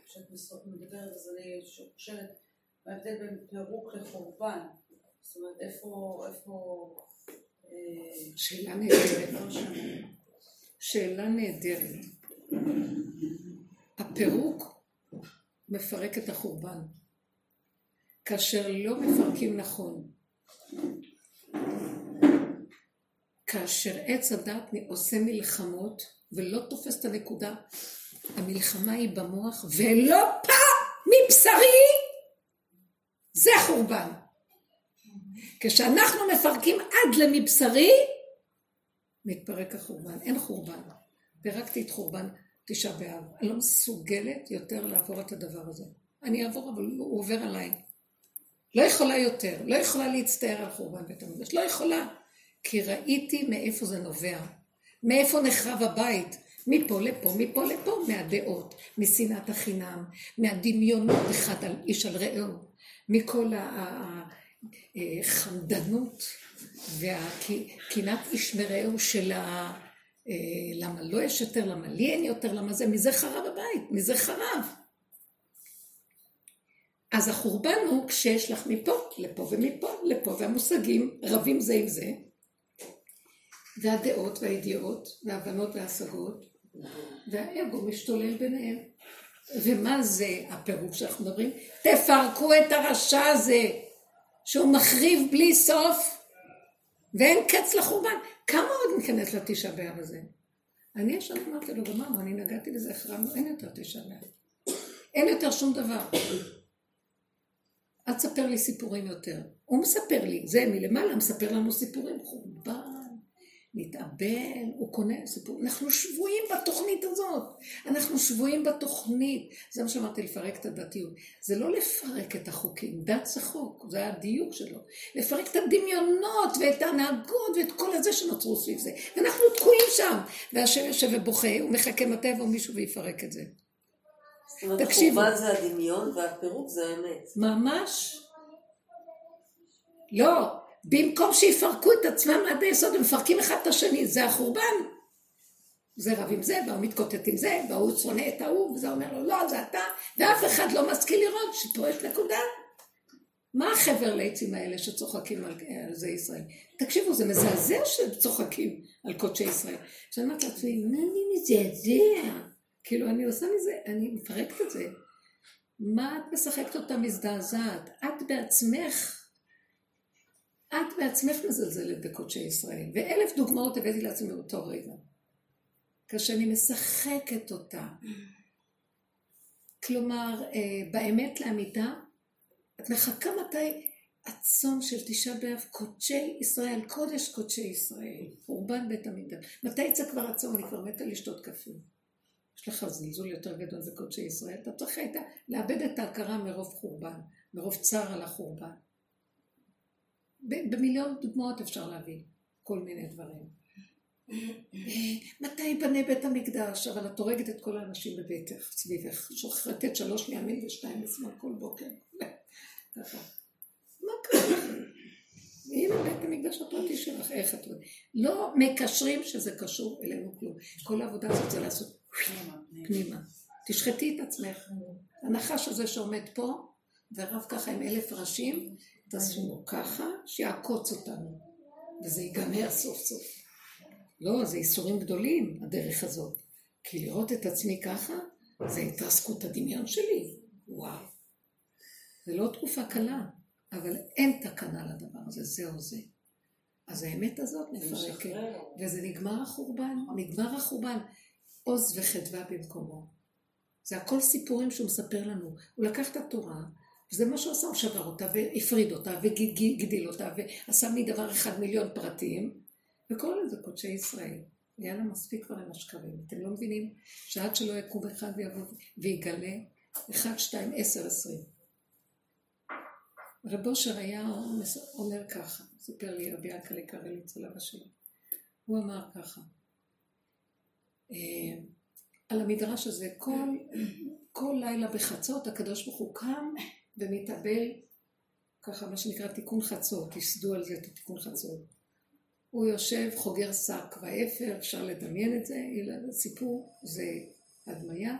כשאת מדברת אז אני חושבת, מה ההבדל בין פירוק לחורבן? זאת אומרת, איפה, איפה... אה, שאלה נהדרת. שאלה נהדרת. הפירוק מפרק את החורבן. כאשר לא מפרקים נכון. כאשר עץ הדת עושה מלחמות ולא תופס את הנקודה, המלחמה היא במוח, ולא פעם מבשרי, חורבן. כשאנחנו מפרקים עד למבשרי, מתפרק החורבן. אין חורבן. פירקתי את חורבן תשעה באב. אני לא מסוגלת יותר לעבור את הדבר הזה. אני אעבור, אבל הוא עובר עליי. לא יכולה יותר, לא יכולה להצטער על חורבן בית המקדש, לא יכולה. כי ראיתי מאיפה זה נובע, מאיפה נחרב הבית, מפה לפה, מפה לפה, מהדעות, משנאת החינם, מהדמיונות אחד על איש על רעהו, מכל החמדנות והקנאת איש מרעהו של ה... אה, למה לא יש יותר, למה לי אין יותר, למה זה, מזה חרב הבית, מזה חרב. אז החורבן הוא כשיש לך מפה לפה ומפה לפה, והמושגים רבים זה עם זה, והדעות והידיעות וההבנות וההשגות, והאגו משתולל ביניהם. ומה זה הפירוק שאנחנו מדברים? תפרקו את הרשע הזה, שהוא מחריב בלי סוף, ואין קץ לחורבן. כמה עוד ניכנס לתשעה באב הזה? אני ישר אמרתי לו, גמרנו, אני נגעתי בזה, החרמנו, אין יותר תשעה באב. אין יותר שום דבר. אל תספר לי סיפורים יותר. הוא מספר לי, זה מלמעלה מספר לנו סיפורים, חורבן, מתאבל, הוא קונה סיפור. אנחנו שבויים בתוכנית הזאת. אנחנו שבויים בתוכנית. זה מה שאמרתי, לפרק את הדתיות. זה לא לפרק את החוקים, דת זה חוק, זה הדיוק שלו. לפרק את הדמיונות ואת ההנהגות ואת כל הזה שנוצרו סביב זה. ואנחנו תקועים שם. והשם יושב ובוכה, הוא מחכה מתי יבוא מישהו ויפרק את זה. זאת אומרת, החורבן זה הדמיון והפירוק זה האמת. ממש. לא, במקום שיפרקו את עצמם עד היסוד, הם מפרקים אחד את השני, זה החורבן. זה רב עם זה, והוא מתקוטט עם זה, והוא שונא את ההוא, וזה אומר לו, לא, זה אתה, ואף אחד לא משכיל לראות שפה יש נקודה. מה החבר ליצים האלה שצוחקים על, זה ישראל? תקשיבו, זה מזעזע שצוחקים על קודשי ישראל. עכשיו אומרת לעצמי, מה אני מזעזע? כאילו, אני עושה מזה, אני מפרקת את זה. מה את משחקת אותה מזדעזעת? את בעצמך את בעצמך מזלזלת בקודשי ישראל, ואלף דוגמאות הבאתי לעצמי באותו רגע. כאשר אני משחקת אותה. כלומר, אה, באמת לאמיתה, את מחכה מתי הצום של תשעה באב, קודשי ישראל, קודש קודשי ישראל, חורבן בית המקדש. מתי יצא כבר הצום? אני כבר מתה לשתות קפה. יש לך זלזול יותר גדול בקודשי ישראל, אתה צריך היית לאבד את ההכרה מרוב חורבן, מרוב צער על החורבן. במיליון דוגמאות אפשר להביא כל מיני דברים. מתי ייבנה בית המקדש? אבל את הורגת את כל האנשים בביתך, סביבך, שוחטת שלוש מימין ושתיים לשמאל כל בוקר. ככה. מה קרה? הנה בית המקדש הפרטי שלך, איך את רואה? לא מקשרים שזה קשור אלינו כלום. כל העבודה הזאת זה לעשות פנימה. תשחטי את עצמך. הנחש הזה שעומד פה, ורב ככה עם אלף ראשים, תעשו ככה, שיעקוץ אותנו, וזה ייגמר סוף סוף. לא, זה איסורים גדולים, הדרך הזאת. כי לראות את עצמי ככה, זה התרסקות הדמיון שלי. וואו. זה לא תקופה קלה, אבל אין תקנה לדבר הזה, זהו זה. אז האמת הזאת מפרקת, וזה נגמר החורבן, נגמר החורבן. עוז וחדווה במקומו. זה הכל סיפורים שהוא מספר לנו. הוא לקח את התורה, וזה מה שהוא עשה, הוא שבר אותה והפריד אותה והגדיל אותה ועשה מדבר אחד מיליון פרטים וקורא לזה קודשי ישראל. יאללה, מספיק כבר עם השקרים. אתם לא מבינים שעד שלא יקום אחד ויבוא ויגלה, אחד, שתיים, עשר, עשרים. רב אושר היה אומר ככה, סיפר לי רבי יקלה קרליץ עליו השם. הוא אמר ככה, אה, על המדרש הזה, כל, כל לילה בחצות הקדוש ברוך הוא קם ומתאבל, ככה מה שנקרא תיקון חצות, ייסדו על זה את התיקון חצות. הוא יושב, חוגר שק ואפר, אפשר לדמיין את זה, סיפור, זה הדמיה,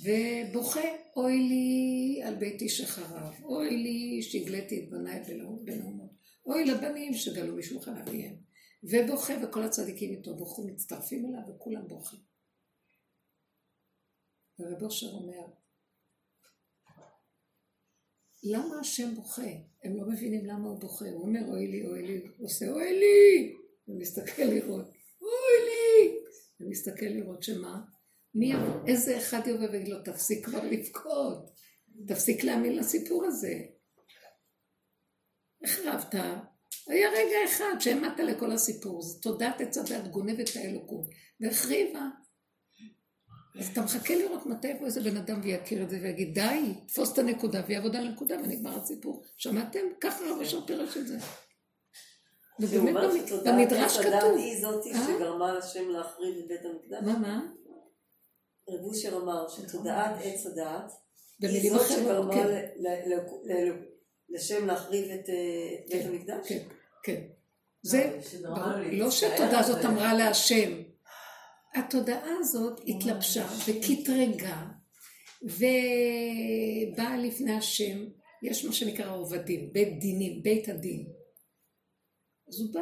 ובוכה, אוי לי על ביתי שחרב, אוי לי שהגליתי את בניי בנאומות, אוי לבנים שגלו משולחן אביהם, ובוכה, וכל הצדיקים איתו בוכו, מצטרפים אליו וכולם בוכים. ורב אושר אומר, למה השם בוכה? הם לא מבינים למה הוא בוכה. הוא אומר, אוי לי, אוי לי, הוא עושה, אוי לי! ומסתכל לראות, אוי לי! ומסתכל לראות שמה? מי יבוא? איזה אחד יבוא ויגיד לו, תפסיק כבר לבכות. תפסיק להאמין לסיפור הזה. איך רבת? היה רגע אחד שהעמדת לכל הסיפור, זה תודעת עץ הדת גונבת האלוקות, והחריבה. אז אתה מחכה לראות מתי יבוא איזה בן אדם ויכיר את זה ויגיד די, תפוס את הנקודה ויעבוד על הנקודה ונגמר הסיפור. שמעתם? ככה רב אשר פירש את זה. ובאמת במדרש כתוב. היא זאתי אה? שגרמה לשם להחריב את בית המקדש? מה, מה? רב אושר אמר שתודעת עץ הדעת היא זאת שגרמה כן. לשם להחריב את אה, בית כן, המקדש? כן, כן. זה, לא שהתודה הזאת אמרה להשם. התודעה הזאת התלבשה וקטרגה ובאה לפני השם, יש מה שנקרא עובדים, בית דינים, בית הדין. אז הוא בא,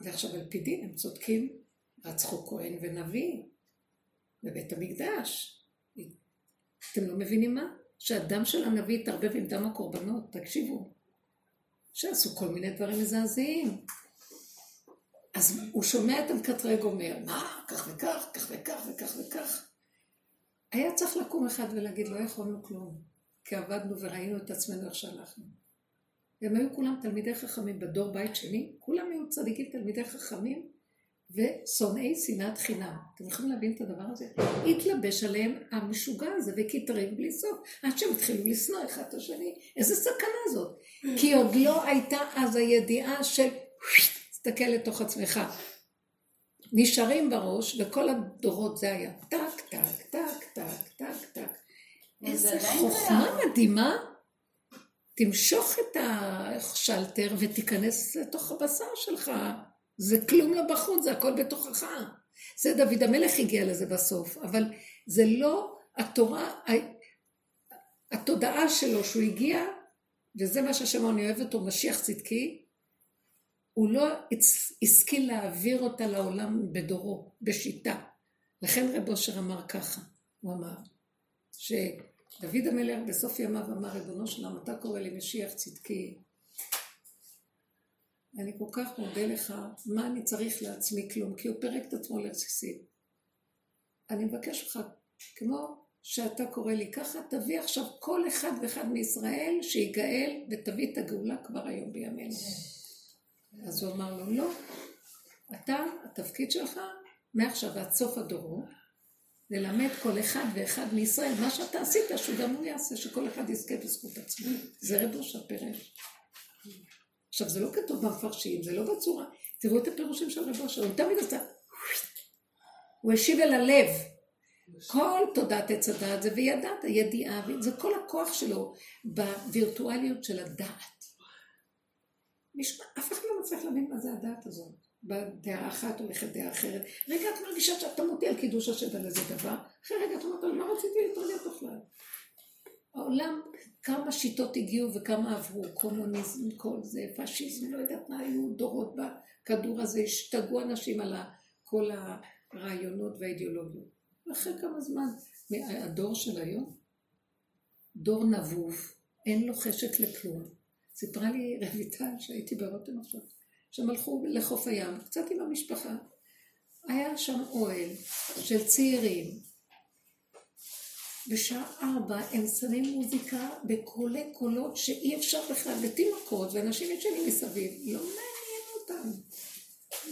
ועכשיו על פי דין הם צודקים, רצחו כהן ונביא בבית המקדש. אתם לא מבינים מה? שהדם של הנביא התערבב עם דם הקורבנות, תקשיבו. שעשו כל מיני דברים מזעזעים. אז הוא שומע את המקטרג אומר, מה, כך וכך, כך וכך וכך וכך. היה צריך לקום אחד ולהגיד, לא יכולנו כלום, כי עבדנו וראינו את עצמנו איך שהלכנו. והם היו כולם תלמידי חכמים בדור בית שני, כולם היו צדיקים תלמידי חכמים, ושונאי שנאת חינם. אתם יכולים להבין את הדבר הזה? התלבש עליהם המשוגע הזה וכתרים בלי סוף, עד שהם התחילו לשנוא אחד את השני. איזה סכנה זאת. כי עוד לא הייתה אז הידיעה של תסתכל לתוך עצמך. נשארים בראש, וכל הדורות זה היה טק, טק, טק, טק, טק, טק. איזה חוכמה מדהימה. תמשוך את השלטר ותיכנס לתוך הבשר שלך. זה כלום לא בחוץ, זה הכל בתוכך. זה דוד המלך הגיע לזה בסוף, אבל זה לא התורה, התודעה שלו שהוא הגיע, וזה מה שהשם אני אוהב אותו, משיח צדקי, הוא לא השכיל להעביר אותה לעולם בדורו, בשיטה. לכן רב אושר אמר ככה, הוא אמר, שדוד המלך בסוף ימיו אמר, ריבונו שלם, אתה קורא לי משיח צדקי, אני כל כך מודה לך, מה אני צריך לעצמי כלום, כי הוא פירק את עצמו לרסיסים. אני מבקש ממך, כמו שאתה קורא לי ככה, תביא עכשיו כל אחד ואחד מישראל שיגאל ותביא את הגאולה כבר היום בימינו. אז הוא אמר לו, לא, אתה, התפקיד שלך, מעכשיו ועד סוף הדורות, ללמד כל אחד ואחד מישראל מה שאתה עשית, שגם הוא יעשה, שכל אחד יזכה בזכות עצמו. זה רבו שפירש. עכשיו, זה לא כתוב במפרשים, זה לא בצורה. תראו את הפירושים של רבו שלו, הוא תמיד עשה... הוא השיב אל הלב. כל תודעת עץ הדעת זה וידעת, ידיעה, זה כל הכוח שלו בווירטואליות של הדעת. משמע, אף אחד לא מצליח להבין מה זה הדעת הזאת. בדעה אחת הולכת דעה אחרת. רגע, את מרגישה שאתה מודיע על קידוש השד על איזה דבר, אחרי רגע את אומרת, מה רציתי להתרגל בכלל? העולם, כמה שיטות הגיעו וכמה עברו, קומוניזם, כל זה, פשיזם, לא יודעת מה היו דורות בכדור הזה, השתגעו אנשים על כל הרעיונות והאידיאולוגיות. ואחרי כמה זמן, הדור של היום, דור נבוב, אין לו חשק לכלום. סיפרה לי רויטל שהייתי ברותם עכשיו, שהם הלכו לחוף הים, קצת עם המשפחה. היה שם אוהל של צעירים, בשעה ארבע הם שמים מוזיקה בקולי קולות שאי אפשר בכלל, ותינוקות ואנשים ישנים מסביב, לא מעניין אותם.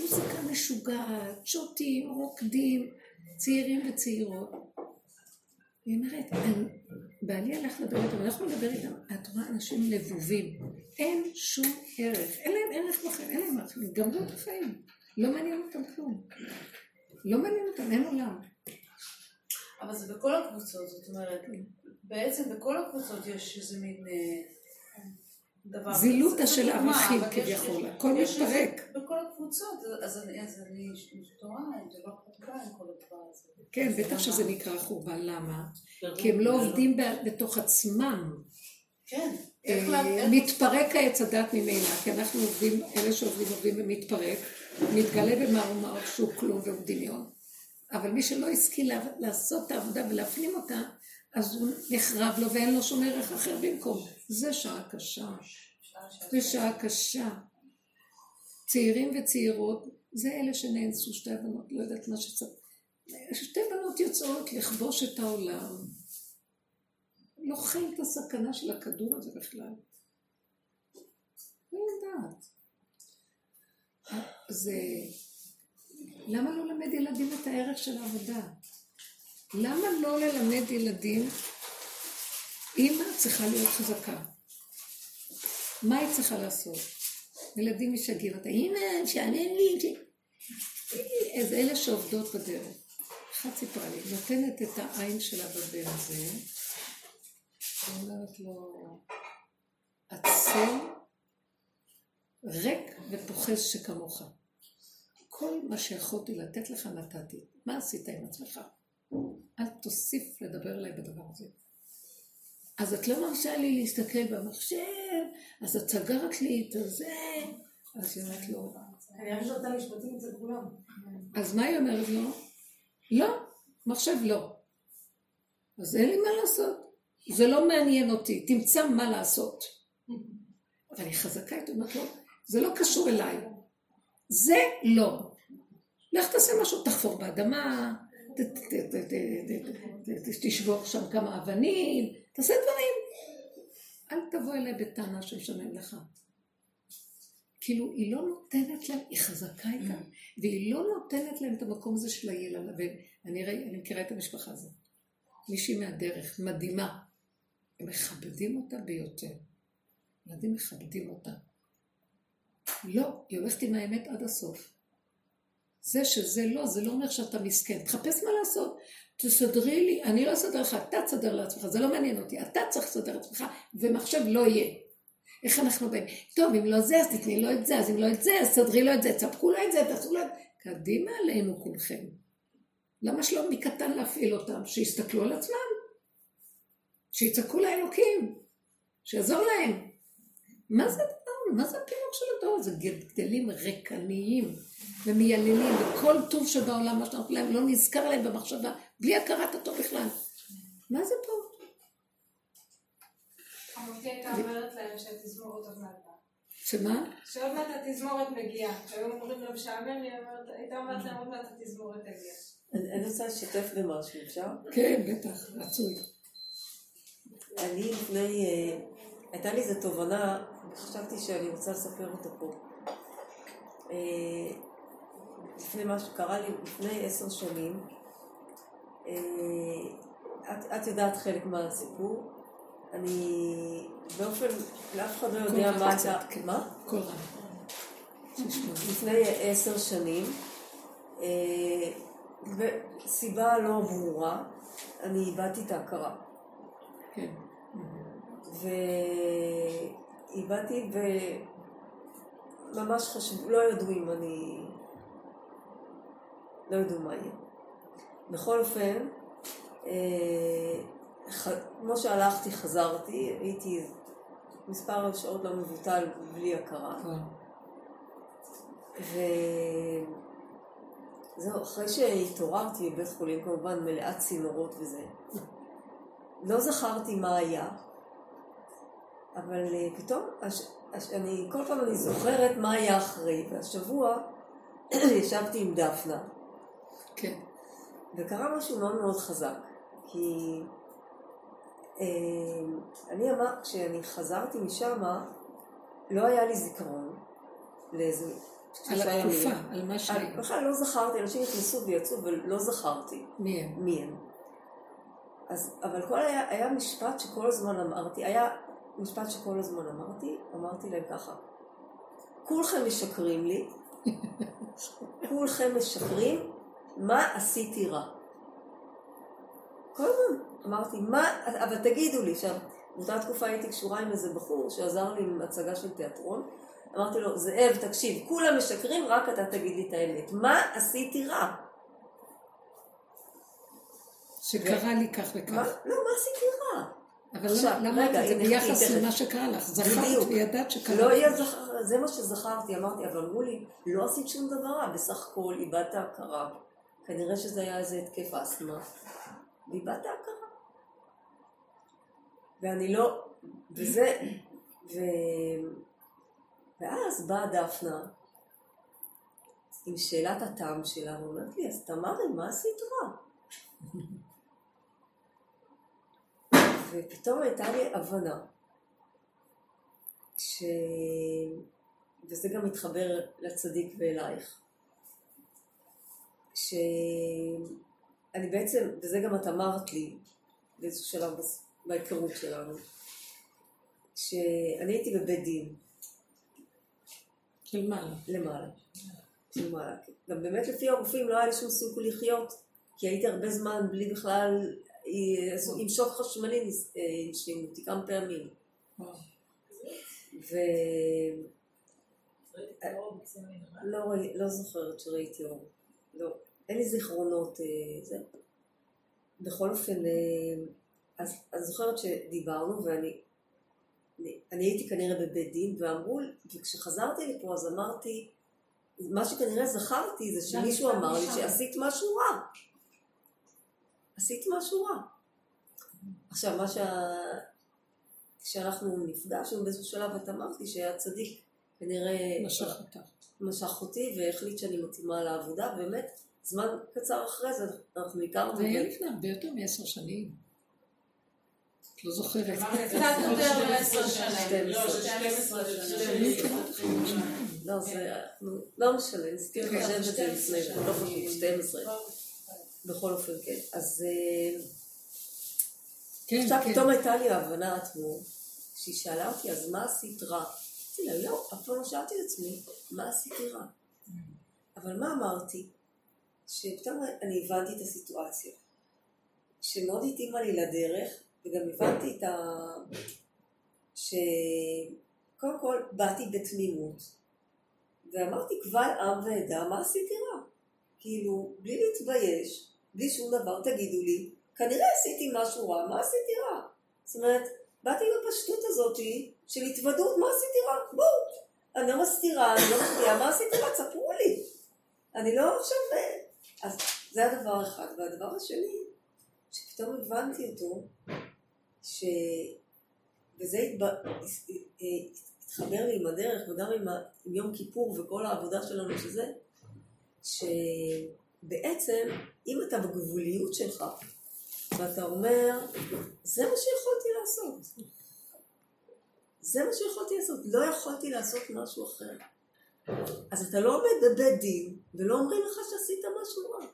מוזיקה משוגעת, שותים, רוקדים, צעירים וצעירות. היא אומרת, בעלי הלך לדבר איתם, אנחנו נדבר איתם, את רואה אנשים לבובים, אין שום ערך, אין להם ערך בחיים, אין להם ערך, גמרו את החיים, לא מעניין אותם כלום. לא מעניין אותם, אין עולם. אבל זה בכל הקבוצות, זאת אומרת, בעצם בכל הקבוצות יש איזה מין אה, דבר... זילותא של ערכים כביכול, הכל מתפרק. בכל הקבוצות, אז אני זה לא חורבן כל הדבר הזה. כן, בטח שזה נקרא חורבן, למה? כי הם לא עובדים בתוך עצמם. כן. אה, מתפרק העץ הדת ממילא, כי אנחנו עובדים, אלה שעובדים עובדים ומתפרק, מתגלה במערומות שהוא כלום והוא דמיון. אבל מי שלא השכיל לעשות את העבודה ולהפנים אותה, אז הוא נחרב לו ואין לו שום ערך אחר במקום. זה שעה קשה. זה שעה קשה. צעירים וצעירות, זה אלה שנאנסו שתי בנות, לא יודעת מה שצריך. שתי בנות יוצאות לכבוש את העולם. לא חי את הסכנה של הכדור הזה בכלל. לא יודעת. זה... למה לא ללמד ילדים את הערך של העבודה? למה לא ללמד ילדים? אימא צריכה להיות חזקה. מה היא צריכה לעשות? ילדים משגעים אותה, אימא, שענן לי. אז אלה שעובדות בדרך. אחת סיפרה לי, נותנת את העין שלה בבן הזה, אומרת לו, עצל ריק ופוחז שכמוך. כל מה שיכולתי לתת לך נתתי. מה עשית עם עצמך? אל תוסיף לדבר אליי בדבר הזה. אז את לא מרשה לי להסתכל במחשב, אז את סגרת לי את הזה, אז היא אומרת לו. משפטים אצל כולם. אז מה היא אומרת לו? לא, מחשב לא. אז אין לי מה לעשות. זה לא מעניין אותי, תמצא מה לעשות. אבל היא חזקה, היא אומרת לו, זה לא קשור אליי. זה לא. לך תעשה משהו, תחפור באדמה, תשבור שם כמה אבנים, תעשה דברים. אל תבוא אליי בטענה שמשלם לך. כאילו, היא לא נותנת להם, היא חזקה איתם, והיא לא נותנת להם את המקום הזה של הילד. ואני מכירה את המשפחה הזאת. מישהי מהדרך, מדהימה. הם מכבדים אותה ביותר. ילדים מכבדים אותה. לא, היא הולכת עם האמת עד הסוף. זה שזה לא, זה לא אומר שאתה מסכן. תחפש מה לעשות. תסדרי לי, אני לא אסדר לך, אתה תסדר לעצמך, זה לא מעניין אותי, אתה צריך לסדר לעצמך, ומחשב לא יהיה. איך אנחנו באים? טוב, אם לא זה, אז תתני לו את זה, אז אם לא את זה, אז תסדרי לו את זה, תספקו לו את זה, תעשו לו את זה. קדימה עלינו כולכם. למה שלא מקטן להפעיל אותם? שיסתכלו על עצמם. שיצעקו לאלוקים. שיעזור להם. מה זה? מה זה הפילוג של הדור הזה? גדלים ריקניים ומייללים, וכל טוב שבעולם, מה שאנחנו להם, לא נזכר להם במחשבה, בלי הכרת הטוב בכלל. מה זה פה? חמותי הייתה אומרת להם שהתזמורת עוד מעט שמה? שעוד מעט התזמורת מגיעה. כשהיו אומרים לו משעמם, היא הייתה אומרת להם עוד מעט התזמורת תגיע. אני רוצה לשתף במשהו, אפשר? כן, בטח, רצוי. אני לפני, אה, הייתה לי איזו תובנה, וחשבתי שאני רוצה לספר אותה פה. אה, לפני מה שקרה לי לפני עשר שנים, אה, את, את יודעת חלק מהסיפור, אני באופן, לאף אחד לא יודע מה הייתה, כן. מה? כל. לפני עשר שנים, וסיבה לא ברורה, אני איבדתי את ההכרה. כן. ואיבדתי וממש חשבו, לא ידעו אם אני... לא ידעו מה יהיה. בכל אופן, אה, כמו שהלכתי, חזרתי, הייתי מספר שעות לא מבוטל בלי הכרה. כן. וזהו, אחרי שהתעוררתי בבית חולים, כמובן מלאת צינורות וזה, לא זכרתי מה היה, אבל אה, פתאום, אני, כל פעם אני זוכרת מה היה אחרי, והשבוע ישבתי עם דפנה. כן. וקרה משהו מאוד מאוד חזק, כי אה, אני אמרת, כשאני חזרתי משם, לא היה לי זיכרון לאיזה על התקופה, על מה שהיה. בכלל לא זכרתי, אנשים נכנסו ויצאו ולא זכרתי. מי הם? מי הם. אז, אבל כל היה, היה משפט שכל הזמן אמרתי, היה משפט שכל הזמן אמרתי, אמרתי להם ככה, כולכם משקרים לי, כולכם משקרים, מה עשיתי רע? כל הזמן אמרתי, מה, אבל תגידו לי, עכשיו, באותה תקופה הייתי קשורה עם איזה בחור שעזר לי עם הצגה של תיאטרון, אמרתי לו, זאב, תקשיב, כולם משקרים, רק אתה תגיד לי את האמת. מה עשיתי רע? שקרה לי כך וכך. לא, מה עשיתי רע? אבל למה את זה ביחס למה שקרה לך? זכרת וידעת שקרה לא לך. זה מה שזכרתי, אמרתי, אבל אמרו לי, לא עשית שום דבר רע, בסך הכל איבדת הכרה. כנראה שזה היה איזה התקף אסתמה, ואיבדת הכרה. ואני לא, וזה, ו... ואז באה דפנה עם שאלת הטעם שלה, ואומרת לי, אז תמרי, מה עשית רע? ופתאום הייתה לי הבנה, ש... וזה גם מתחבר לצדיק ואלייך, שאני בעצם, וזה גם את אמרת לי באיזשהו שלב בהיכרות שלנו, שאני הייתי בבית דין. למעלה. של מעלה. גם באמת לפי הרופאים לא היה לי שום סיכוי לחיות, כי הייתי הרבה זמן בלי בכלל עם שוק חשמלי הנשימו אותי כמה פעמים. ו... לא, לא זוכרת שראיתי אור. לא. אין לי זיכרונות. אה, זה. בכל אופן, אה, אז אני זוכרת שדיברנו ואני אני, אני הייתי כנראה בבית דין ואמרו, וכשחזרתי לפה אז אמרתי, מה שכנראה זכרתי זה שמישהו אמר לי שעשית משהו רע. עשית משהו רע. עכשיו, מה שה... כשאנחנו נפגשנו באיזשהו שלב, את אמרת לי שהיה צדיק, כנראה... משך אותך. משך אותי והחליט שאני מתאימה לעבודה, באמת, זמן קצר אחרי זה אנחנו הכרנו. זה היה לפני הרבה יותר מעשר שנים. את לא זוכרת. קצת יותר מ-10 שנים. לא, זה 12 שנים. לא, זה לא משנה, ניסיתי לחשב את זה לפני, לא חשוב, 12. בכל אופן, כן. אז כן, עכשיו כן. פתאום הייתה לי ההבנה אתמול, שהיא שאלה אותי, אז מה עשית רע? אמרתי לה, לא, אף פעם לא שאלתי את עצמי, מה עשיתי רע? אבל מה אמרתי? שפתאום אני הבנתי את הסיטואציה, שמאוד התאימה לי לדרך, וגם הבנתי את ה... שקודם כל באתי בתמימות, ואמרתי קבל עם ועדה, מה עשיתי רע? כאילו, בלי להתבייש, בלי שום דבר, תגידו לי, כנראה עשיתי משהו רע, מה עשיתי רע? זאת אומרת, באתי בפשטות הזאת של התוודות, מה עשיתי רע? בואו, אני לא מסתירה, אני לא מסתירה, מה עשיתי רע? תספרו לי. אני לא עכשיו... אז זה הדבר האחד. והדבר השני, שפתאום הבנתי אותו, ש... וזה התב... התחבר לי עם הדרך וגם עם, ה... עם יום כיפור וכל העבודה שלנו שזה, שבעצם אם אתה בגבוליות שלך ואתה אומר, זה מה שיכולתי לעשות. זה מה שיכולתי לעשות, לא יכולתי לעשות משהו אחר. אז אתה לא עומד בבית דין, ולא אומרים לך שעשית משהו רע.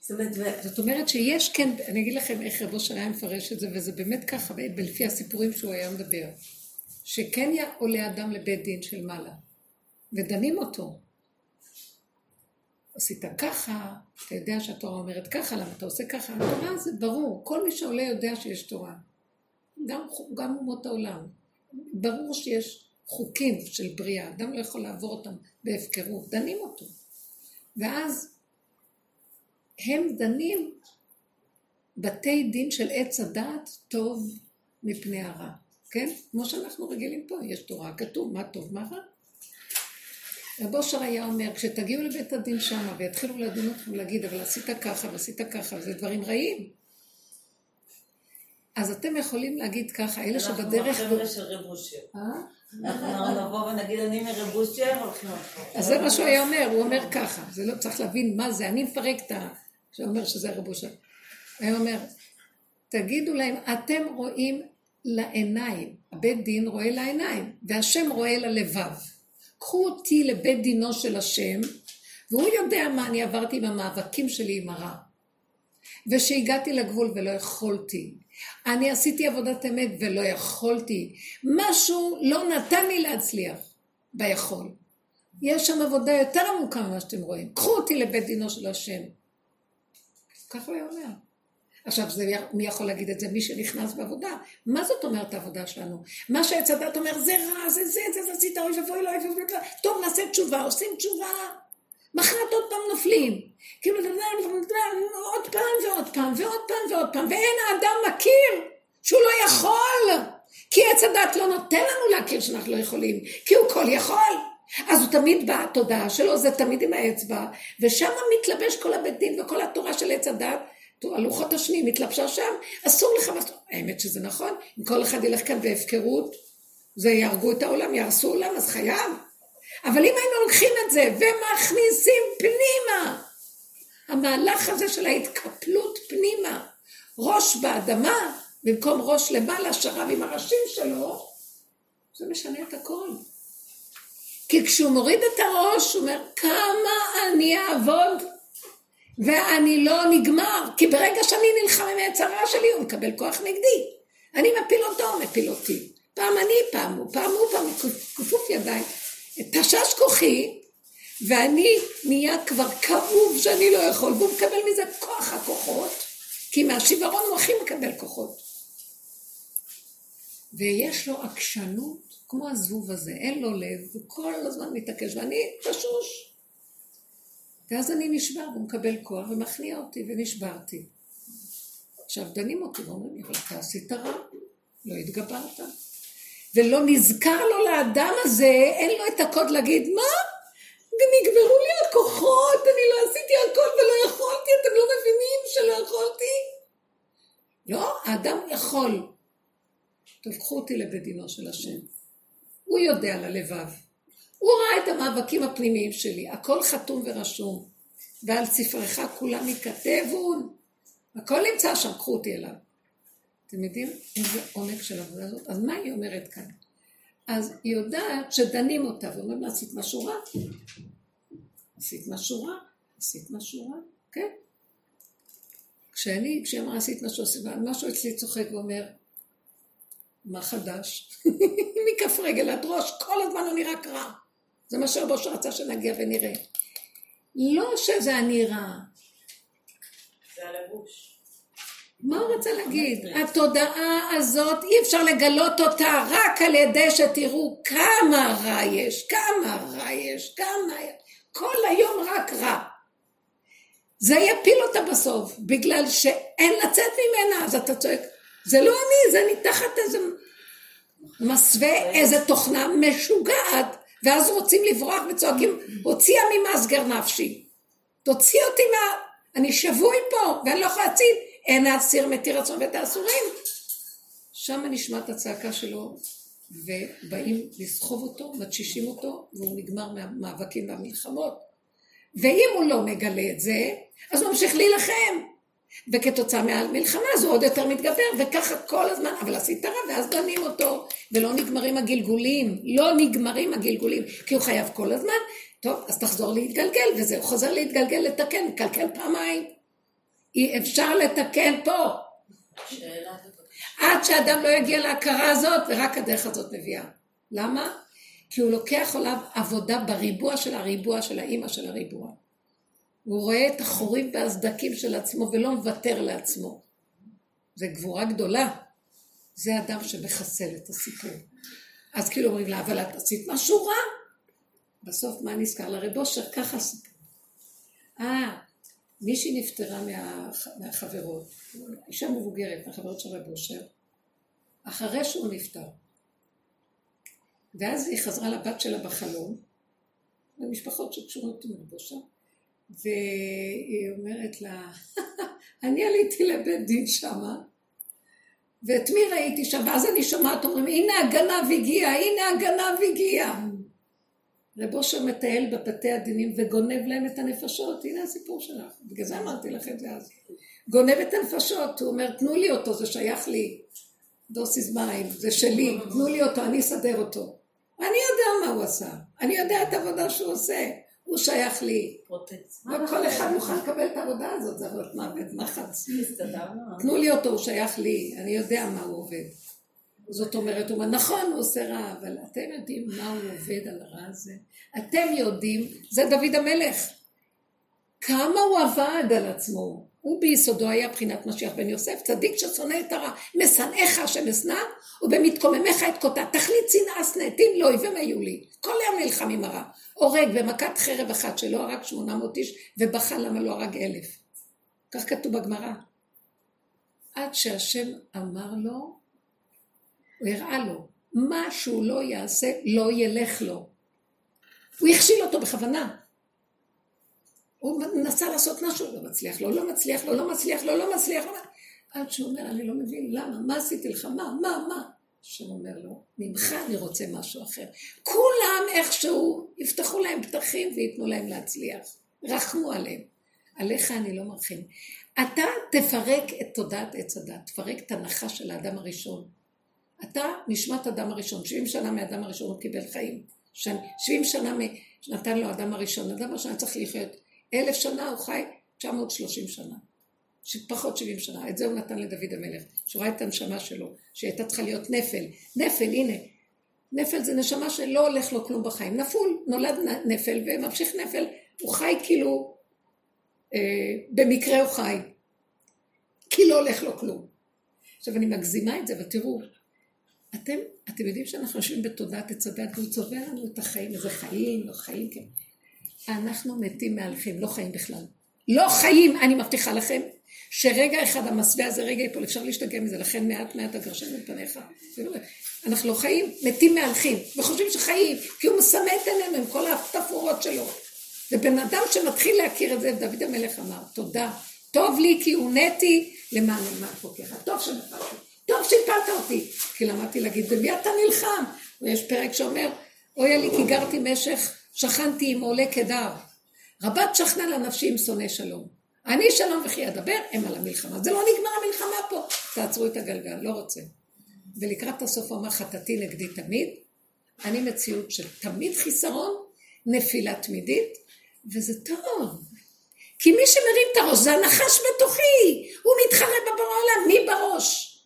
זאת אומרת. זאת אומרת שיש כן, אני אגיד לכם איך רבו שלה מפרש את זה, וזה באמת ככה, לפי הסיפורים שהוא היה מדבר, שכן עולה אדם לבית דין של מעלה, ודנים אותו. עשית ככה, אתה יודע שהתורה אומרת ככה, למה אתה עושה ככה? התורה זה ברור, כל מי שעולה יודע שיש תורה. גם, גם אומות העולם. ברור שיש חוקים של בריאה, אדם לא יכול לעבור אותם בהפקרות, דנים אותו. ואז הם דנים בתי דין של עץ הדעת טוב מפני הרע, כן? כמו שאנחנו רגילים פה, יש תורה, כתוב מה טוב, מה רע. רב אושר היה אומר, כשתגיעו לבית הדין שמה ויתחילו לדון אתכם ולהגיד, אבל עשית ככה ועשית ככה, וזה דברים רעים. אז אתם יכולים להגיד ככה, אלה שבדרך... אנחנו החבר'ה של רב אושר. אה? אנחנו נבוא ונגיד, אני מרב אושר, הולכים אז זה מה שהוא היה אומר, הוא אומר ככה, זה לא צריך להבין מה זה, אני מפרק את ה... שאומר שזה רב אושר. הוא היה אומר, תגידו להם, אתם רואים לעיניים, הבית דין רואה לעיניים, והשם רואה ללבב. קחו אותי לבית דינו של השם, והוא יודע מה אני עברתי עם המאבקים שלי עם הרע. ושהגעתי לגבול ולא יכולתי. אני עשיתי עבודת אמת ולא יכולתי. משהו לא נתן לי להצליח ביכול. יש שם עבודה יותר עמוקה ממה שאתם רואים. קחו אותי לבית דינו של השם. ככה הוא אומר. עכשיו, זה, מי יכול להגיד את זה? מי שנכנס בעבודה. מה זאת אומרת העבודה שלנו? מה שעץ הדת אומר, זה רע, זה זה, זה, זה, עשית, אוי ואבוי, לא, אוי ואבוי, טוב, נעשה תשובה, עושים תשובה, מחרת עוד פעם נופלים. כאילו, עוד פעם ועוד פעם ועוד פעם ועוד פעם, ואין האדם מכיר שהוא לא יכול. כי עץ הדת לא נותן לנו להכיר שאנחנו לא יכולים, כי הוא כל יכול. אז הוא תמיד בתודעה שלו, זה תמיד עם האצבע, ושם מתלבש כל הבית דין וכל התורה של עץ הדת. הלוחות השניים התלבשה שם, אסור לך, האמת שזה נכון, אם כל אחד ילך כאן בהפקרות, זה יהרגו את העולם, יהרסו עולם, אז חייב. אבל אם היינו לוקחים את זה ומכניסים פנימה, המהלך הזה של ההתקפלות פנימה, ראש באדמה, במקום ראש למעלה, שרב עם הראשים שלו, זה משנה את הכל. כי כשהוא מוריד את הראש, הוא אומר, כמה אני אעבוד ואני לא נגמר, כי ברגע שאני נלחם עם היצרה שלי, הוא מקבל כוח נגדי. אני מפיל אותו, הוא מפיל אותי. פעם אני, פעם הוא, פעם הוא, פעם הוא, כפוף ידיים. תשש כוחי, ואני נהיה כבר כאוב שאני לא יכול, והוא מקבל מזה כוח הכוחות, כי מהשיוורון הוא הכי מקבל כוחות. ויש לו עקשנות, כמו הזבוב הזה, אין לו לב, הוא כל הזמן מתעקש, ואני תשוש. ואז אני נשבר, והוא מקבל כוח ומכניע אותי, ונשברתי. עכשיו דנים אותי ואומרים לי, אבל אתה עשית רע, לא התגברת. ולא נזכר לו לאדם הזה, אין לו את הקוד להגיד, מה? נגמרו לי הכוחות, אני לא עשיתי הכל ולא יכולתי, אתם לא מבינים שלא יכולתי? לא, האדם יכול. טוב, קחו אותי לבית דינו של השם. הוא יודע ללבב. הוא ראה את המאבקים הפנימיים שלי, הכל חתום ורשום, ועל ספרך כולם ייכתבון, הכל נמצא שם, קחו אותי אליו. אתם יודעים איזה עומק של עבודה הזאת? אז מה היא אומרת כאן? אז היא יודעת שדנים אותה, ואומרים לה, עשית משהו רע? עשית משהו רע? עשית משהו רע? כן. כשאני, כשהיא אמרה עשית משהו, משהו אצלי צוחק ואומר, מה חדש? מכף רגל עד ראש, כל הזמן אני רק רע. זה מה שרבוש רצה שנגיע ונראה. לא שזה אני רע. זה הלבוש. מה הוא רצה להגיד? התודעה הזאת, אי אפשר לגלות אותה רק על ידי שתראו כמה רע יש, כמה רע יש, כמה... כל היום רק רע. זה יפיל אותה בסוף, בגלל שאין לצאת ממנה, אז אתה צועק, זה לא אני, זה אני תחת איזה מסווה, איזה תוכנה משוגעת, ואז רוצים לברוח וצועקים, הוציאה ממסגר נפשי. תוציא אותי מה... אני שבוי פה, ואני לא יכולה להציל. אין האסיר מתיר עצמו ואת האסורים. שם נשמעת הצעקה שלו, ובאים לסחוב אותו, מתשישים אותו, והוא נגמר מהמאבקים והמלחמות. ואם הוא לא מגלה את זה, אז הוא ממשיך להילחם. וכתוצאה מהמלחמה הזו עוד יותר מתגבר, וככה כל הזמן, אבל עשית רע, ואז דנים אותו, ולא נגמרים הגלגולים, לא נגמרים הגלגולים, כי הוא חייב כל הזמן, טוב, אז תחזור להתגלגל, וזהו, חוזר להתגלגל, לתקן, קלקל פעמיים. אי אפשר לתקן פה. עד שאדם לא יגיע להכרה הזאת, ורק הדרך הזאת מביאה. למה? כי הוא לוקח עליו עבודה בריבוע של הריבוע של האימא של הריבוע. הוא רואה את החורים והסדקים של עצמו ולא מוותר לעצמו. זה גבורה גדולה. זה אדם שמחסל את הסיפור. אז כאילו אומרים לה, אבל את עשית משהו רע. בסוף מה נזכר? לרב אושר, ככה סיפור. אה, מישהי נפטרה מה, מהחברות, אישה מבוגרת, מהחברות של רב אושר, אחרי שהוא נפטר. ואז היא חזרה לבת שלה בחלום, למשפחות שקשורות עם רב אושר, והיא אומרת לה, אני עליתי לבית דין שמה, ואת מי ראיתי שם? ואז אני שומעת, אומרים, הנה הגנב הגיע, הנה הגנב הגיע. רב אושר מטייל בבתי הדינים וגונב להם את הנפשות, הנה הסיפור שלך, בגלל זה אמרתי לך את זה אז. גונב את הנפשות, הוא אומר, תנו לי אותו, זה שייך לי. דוסיס מים, זה שלי, תנו לי אותו, אני אסדר אותו. אני יודע מה הוא עשה, אני יודע את העבודה שהוא עושה. הוא שייך לי. וכל אחד מוכן לקבל את העבודה הזאת, זה עבודת מוות, מחץ. תנו לי אותו, הוא שייך לי, אני יודע מה הוא עובד. זאת אומרת, הוא אומר, נכון, הוא עושה רע, אבל אתם יודעים מה הוא עובד על הרע הזה? אתם יודעים, זה דוד המלך. כמה הוא עבד על עצמו. הוא ביסודו היה בחינת משיח בן יוסף, צדיק ששונא את הרע, משנאיך השם אשנא, ובמתקוממיך את קוטה. תכלית שנאה שנאתים לאויבים היו לי. כל היום נלחם עם הרע. הורג במכת חרב אחת שלא הרג שמונה מאות איש, ובכה למה לא הרג אלף. כך כתוב בגמרא. עד שהשם אמר לו, הוא הראה לו, מה שהוא לא יעשה, לא ילך לו. הוא הכשיל אותו בכוונה. הוא מנסה לעשות משהו, לא מצליח לו, לא מצליח לו, לא מצליח לו, לא מצליח לו. עד שהוא אומר, אני לא מבין, למה? מה עשיתי לך? מה? מה? מה? השם אומר לו, ממך אני רוצה משהו אחר. כולם איכשהו יפתחו להם פתחים וייתנו להם להצליח. רחמו עליהם. עליך אני לא מרחים. אתה תפרק את תודעת עץ הדת, תפרק את הנחש של האדם הראשון. אתה נשמת אדם הראשון, 70 שנה מאדם הראשון הוא קיבל חיים. 70 שנה שנתן לו אדם הראשון, אדם הראשון צריך לחיות. אלף שנה הוא חי 930 שנה. פחות 70 שנה, את זה הוא נתן לדוד המלך, שהוא ראה את הנשמה שלו, שהייתה צריכה להיות נפל. נפל, הנה. נפל זה נשמה שלא הולך לו כלום בחיים. נפול, נולד נפל וממשיך נפל. הוא חי כאילו, אה, במקרה הוא חי. כי לא הולך לו כלום. עכשיו אני מגזימה את זה, ותראו, אתם, אתם יודעים שאנחנו יושבים בתודעת עץ הדת והוא צובע לנו את החיים, איזה חיים, לא חיים, כן. אנחנו מתים מהלכים, לא חיים בכלל. לא חיים, אני מבטיחה לכם, שרגע אחד המסווה הזה רגע יפול, אפשר להשתגע מזה, לכן מעט מעט אגרשנו מפניך. אנחנו לא חיים, מתים מהלכים, וחושבים שחיים, כי הוא מסמא את עינינו עם כל התפאורות שלו. ובן אדם שמתחיל להכיר את זה, דוד המלך אמר, תודה, טוב לי כי הונאתי למען אלמד חוקיך, טוב שנפלתי, טוב שהפלת אותי, כי למדתי להגיד, במי אתה נלחם? ויש פרק שאומר, אוי לי כי גרתי משך, שכנתי עם עולה קדר. רבת שכנה לנפשי עם שונא שלום. אני שלום וכי אדבר, הם על המלחמה. זה לא נגמר המלחמה פה. תעצרו את הגלגל, לא רוצה. ולקראת הסוף הוא אמר חטאתי נגדי תמיד. אני מציאות של תמיד חיסרון, נפילה תמידית, וזה טוב. כי מי שמרים את הראש זה הנחש בתוכי, הוא מתחרה בבורא עולם, מי בראש?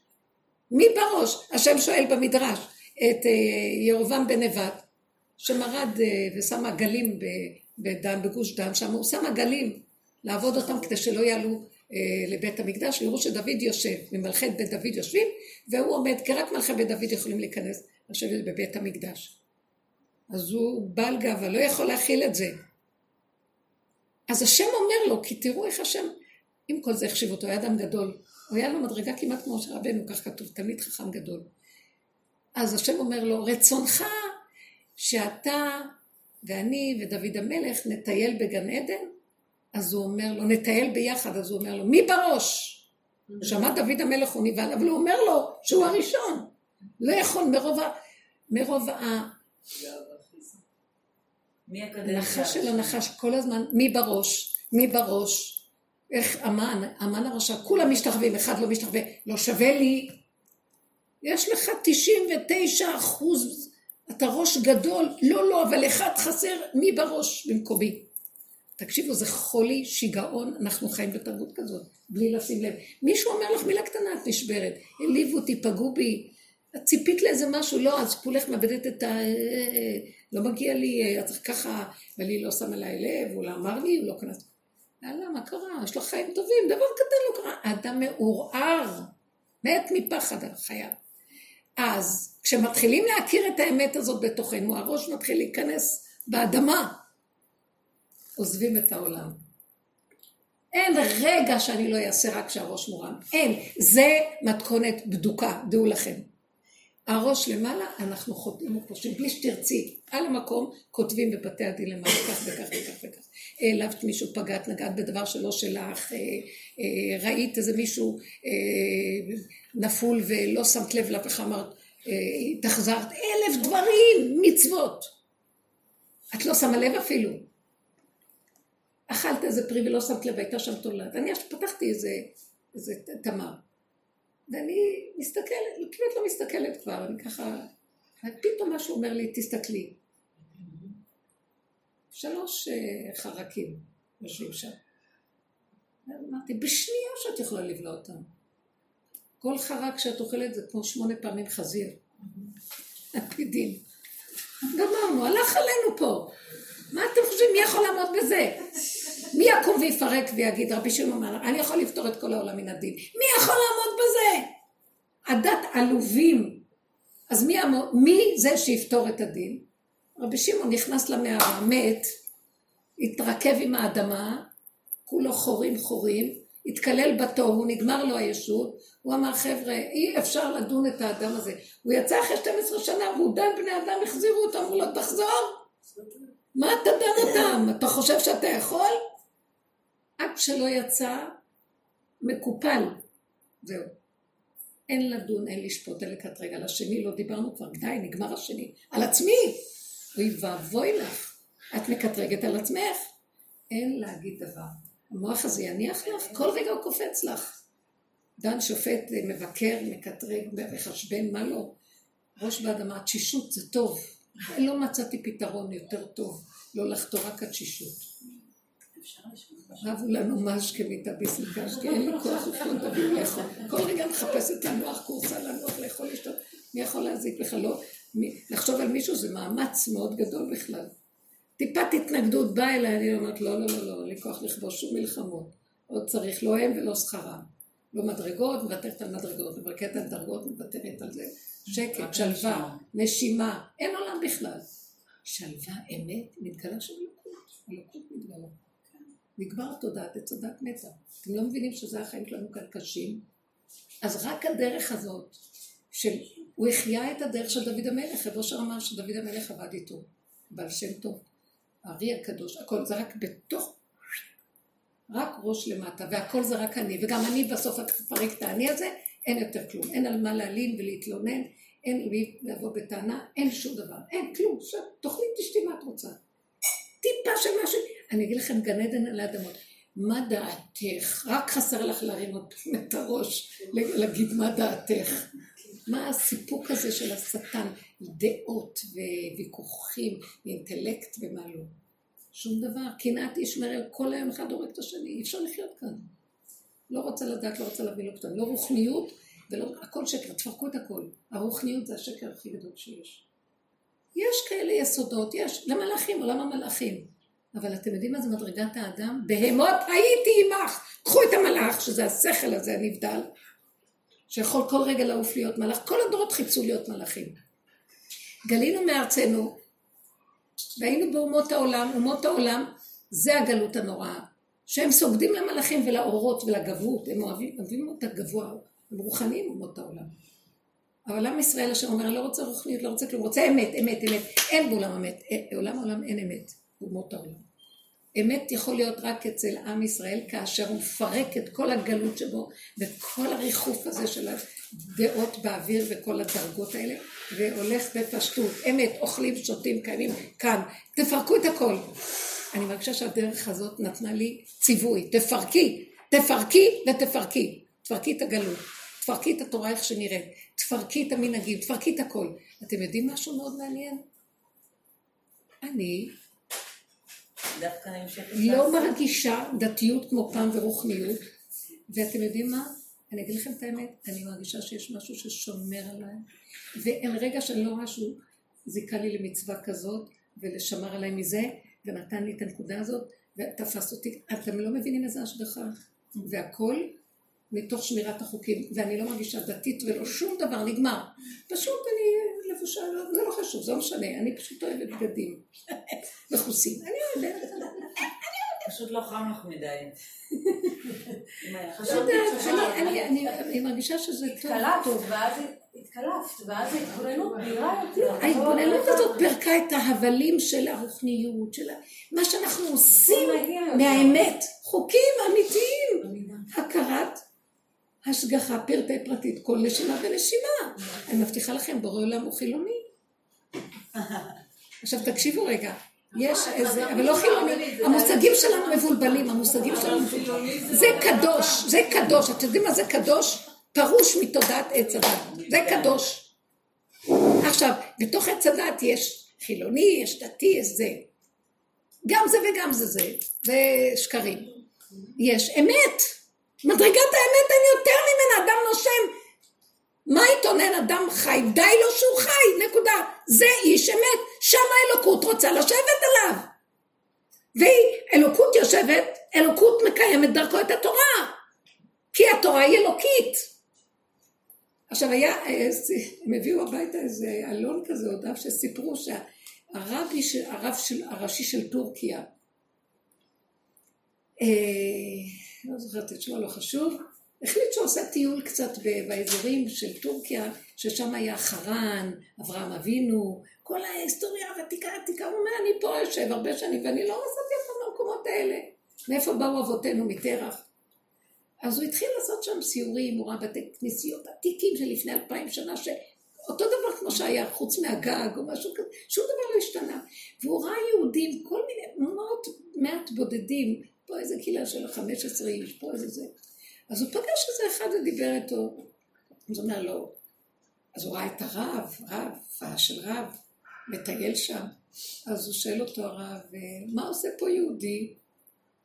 מי בראש? השם שואל במדרש את אה, ירובעם בן נבט, שמרד אה, ושם עגלים בדם, בגוש דם, שם הוא שם עגלים לעבוד אותם כדי שלא יעלו אה, לבית המקדש, ויראו שדוד יושב, ממלכי בית דוד יושבים, והוא עומד, כי רק מלכי בית דוד יכולים להיכנס לשבת בבית המקדש. אז הוא בעל גאווה, לא יכול להכיל את זה. אז השם אומר לו, כי תראו איך השם, עם כל זה החשיב אותו, היה אדם גדול. הוא היה לו מדרגה כמעט כמו שרבנו, כך כתוב, תלמיד חכם גדול. אז השם אומר לו, רצונך שאתה ואני ודוד המלך נטייל בגן עדן? אז הוא אומר לו, נטייל ביחד, אז הוא אומר לו, מי בראש? שמע דוד המלך הוא נבהל, אבל הוא אומר לו שהוא הראשון. לא יכול, מרוב ה... מרוב ה... הנחש של הנחש כל הזמן, מי בראש? מי בראש? איך המן, המן הרשע, כולם משתחווים, אחד לא משתחווה, לא שווה לי. יש לך 99 אחוז, אתה ראש גדול, לא, לא, אבל אחד חסר, מי בראש במקומי? תקשיבו, זה חולי, שיגעון, אנחנו חיים בתרבות כזאת, בלי לשים לב. מישהו אומר לך מילה קטנה, את נשברת, העליבו אותי, פגעו בי, את ציפית לאיזה משהו, לא, אז כולך מאבדת את ה... אה, אה, לא מגיע לי, את ככה, ואני לא שמה לה לב, הוא לא אמר לי, הוא לא קנס. יאללה, מה קרה? יש לו חיים טובים, דבר קטן לא קרה. אדם מעורער, מת מפחד על חייו. אז כשמתחילים להכיר את האמת הזאת בתוכנו, הראש מתחיל להיכנס באדמה, עוזבים את העולם. אין רגע שאני לא אעשה רק כשהראש מורם. אין. זה מתכונת בדוקה, דעו לכם. הראש למעלה, אנחנו חוטאים ופושעים, בלי שתרצי. על המקום כותבים בבתי הדין למעלה, כך וכך וכך וכך. העלבת מישהו, פגעת, נגעת בדבר שלא שלך, אה, אה, ראית איזה מישהו אה, נפול ולא שמת לב אליו, איך אמרת, התאכזרת, אלף דברים, מצוות. את לא שמה לב אפילו. אכלת איזה פרי ולא שמת לב, הייתה שם תולעת. אני פתחתי איזה, איזה תמר. ואני מסתכלת, כמעט לא מסתכלת כבר, אני ככה, ופתאום משהו אומר לי, תסתכלי. שלוש אה, חרקים יושבים שם. אמרתי, בשנייה שאת יכולה לבלוע אותם. כל חרק שאת אוכלת זה כמו שמונה פעמים חזיר. דין. גמרנו, הלך עלינו פה. מה אתם חושבים, מי יכול לעמוד בזה? מי יקום ויפרק ויגיד, רבי שמעון אמר, אני יכול לפתור את כל העולם מן הדין. מי יכול לעמוד בזה? הדת עלובים. אז מי, מי זה שיפתור את הדין? רבי שמעון נכנס למערה, מת, התרכב עם האדמה, כולו חורים חורים, התקלל בתוהו, נגמר לו הישות, הוא אמר חבר'ה, אי אפשר לדון את האדם הזה. הוא יצא אחרי 12 שנה והוא דן בני אדם, החזירו אותו, אמרו לו תחזור. מה אתה דן אותם? אתה חושב שאתה יכול? עד שלא יצא מקופל. זהו. אין לדון, אין לשפוט, אין לקטרג. על השני לא דיברנו כבר, די, נגמר השני. על עצמי! אוי ואבוי לך. את מקטרגת על עצמך. אין להגיד דבר. המוח הזה יניח לך, כל רגע הוא קופץ לך. דן שופט, מבקר, מקטרג, מחשבן, מה לא? ראש באדמה, תשישות זה טוב. לא מצאתי פתרון יותר טוב, לא לחתור רק התשישות. רבו לנו משקה מתאביס מקשקה, אין לי כוח לפנות תביאו לאכול. כל רגע מחפשת לנוח, קורסה לנוח, לאכול, לשתות. מי יכול להזיק לך? לא. לחשוב על מישהו זה מאמץ מאוד גדול בכלל. טיפת התנגדות באה אליי, אני אומרת, לא, לא, לא, לא, אין לי כוח לכבוש שום מלחמות. עוד צריך, לא הם ולא שכרם. לא מדרגות, מוותרת על מדרגות, מברכת על דרגות, מוותרת על זה. שקט, שלווה, נשימה, אין עולם בכלל. שלווה, אמת, מתגלה שם אלוקות, אלוקות מתגלה. נגמר תודעת עץ הדת מתה. אתם לא מבינים שזה החיים שלנו כאן קשים? אז רק הדרך הזאת, שהוא החיה את הדרך של דוד המלך, רב אושר אמר שדוד המלך עבד איתו, בעל שם טוב, הארי הקדוש, הכל זה רק בתוך, רק ראש למטה, והכל זה רק אני, וגם אני בסוף אפרק את האני הזה, אין יותר כלום, אין על מה להלין ולהתלונן, אין למי לבוא בטענה, אין שום דבר, אין כלום, תאכלי תשתי מה את רוצה. טיפה של משהו, אני אגיד לכם, גן עדן על האדמות. מה דעתך? רק חסר לך להרים את הראש, להגיד מה דעתך. מה הסיפוק הזה של השטן, דעות וויכוחים, אינטלקט ומה לא. שום דבר. קנאת איש מרע, כל היום אחד הורג את השני, אי אפשר לחיות כאן. לא רוצה לדעת, לא רוצה להבין, לא פתאום. לא רוחניות ולא, הכל שקר, תפרקו את הכל. הרוחניות זה השקר הכי גדול שיש. יש כאלה יסודות, יש, למלאכים, עולם המלאכים. אבל אתם יודעים מה זה מדרגת האדם? בהמות הייתי עמך. קחו את המלאך, שזה השכל הזה הנבדל, שיכול כל רגע לעוף להיות מלאך. כל הדורות חיפשו להיות מלאכים. גלינו מארצנו, והיינו באומות העולם, אומות העולם, זה הגלות הנוראה. שהם סוגדים למלאכים ולאורות ולגבות, הם אוהבים, אוהבים את הגבוה, הם רוחניים אומות העולם. אבל עם ישראל אשר אומר, לא רוצה רוחניות, לא רוצה כלום, רוצה אמת, אמת, אמת. אין בעולם אמת, בעולם העולם אין אמת, באומות העולם. אמת יכול להיות רק אצל עם ישראל, כאשר הוא מפרק את כל הגלות שבו, וכל הריחוף הזה של הדעות באוויר וכל הדרגות האלה, והולך בפשטות. אמת, אוכלים, שותים, קיימים כאן. תפרקו את הכל. אני מרגישה שהדרך הזאת נתנה לי ציווי. תפרקי, תפרקי ותפרקי. תפרקי את הגלות. תפרקי את התורה איך שנראית. תפרקי את המנהגים, תפרקי את הכל. אתם יודעים משהו מאוד מעניין? אני לא מרגישה דתיות כמו פעם ורוחניות, ואתם יודעים מה? אני אגיד לכם את האמת, אני מרגישה שיש משהו ששומר עליי, ואין רגע שאני לא רואה שהוא זיכה לי למצווה כזאת, ולשמר עליי מזה, ונתן לי את הנקודה הזאת, ותפס אותי, אתם לא מבינים איזה השגחה, והכל מתוך שמירת החוקים, ואני לא מרגישה דתית ולא שום דבר, נגמר. פשוט אני לבושה, לא, זה לא חשוב, זה לא משנה, אני פשוט אוהבת בגדים מכוסים, אני אוהבת. פשוט לא חם לך מדי. אני מרגישה שזה טוב. התקלפת, ואז ההתבוננות נראה יותר. ההתבוננות הזאת פירקה את ההבלים של הרוחניות, של מה שאנחנו עושים מהאמת, חוקים אמיתיים, הכרת השגחה פרטי פרטית, כל נשימה ונשימה. אני מבטיחה לכם, בורא עולם הוא חילוני. עכשיו תקשיבו רגע, יש איזה, אבל לא חילוני, המושגים שלנו מבולבלים, המושגים שלנו מבולבלים. זה קדוש, זה קדוש, אתם יודעים מה זה קדוש? פרוש מתודעת עץ הדת, זה קדוש. עכשיו, בתוך עץ הדת יש חילוני, יש דתי, יש זה. גם זה וגם זה זה, זה שקרים. יש אמת. מדרגת האמת אין יותר ממנה, אדם נושם. מה יתונן אדם חי? די לו שהוא חי, נקודה. זה איש אמת, שם האלוקות רוצה לשבת עליו. והיא, אלוקות יושבת, אלוקות מקיימת דרכו את התורה. כי התורה היא אלוקית. עכשיו היה, הם הביאו הביתה איזה אלון כזה, או דף שסיפרו שהרב של, הראשי של טורקיה, אה, לא זוכרת את שמו, לא חשוב, החליט שהוא עושה טיול קצת באזורים של טורקיה, ששם היה חרן, אברהם אבינו, כל ההיסטוריה הוותיקה העתיקה, הוא אומר, אני פה יושב הרבה שנים ואני לא אף פעם במקומות האלה. מאיפה באו אבותינו? מטרח. אז הוא התחיל לעשות שם סיורים, הוא ראה בתי כנסיות עתיקים של לפני אלפיים שנה, שאותו דבר כמו שהיה, חוץ מהגג או משהו כזה, שום דבר לא השתנה. והוא ראה יהודים, כל מיני, מאוד מעט בודדים, פה איזה קהילה של 15 איש, פה איזה זה. אז הוא פגש איזה אחד ודיבר איתו, אז הוא אומר לו, אז הוא ראה את הרב, רב, של רב, מטייל שם, אז הוא שואל אותו הרב, מה עושה פה יהודי?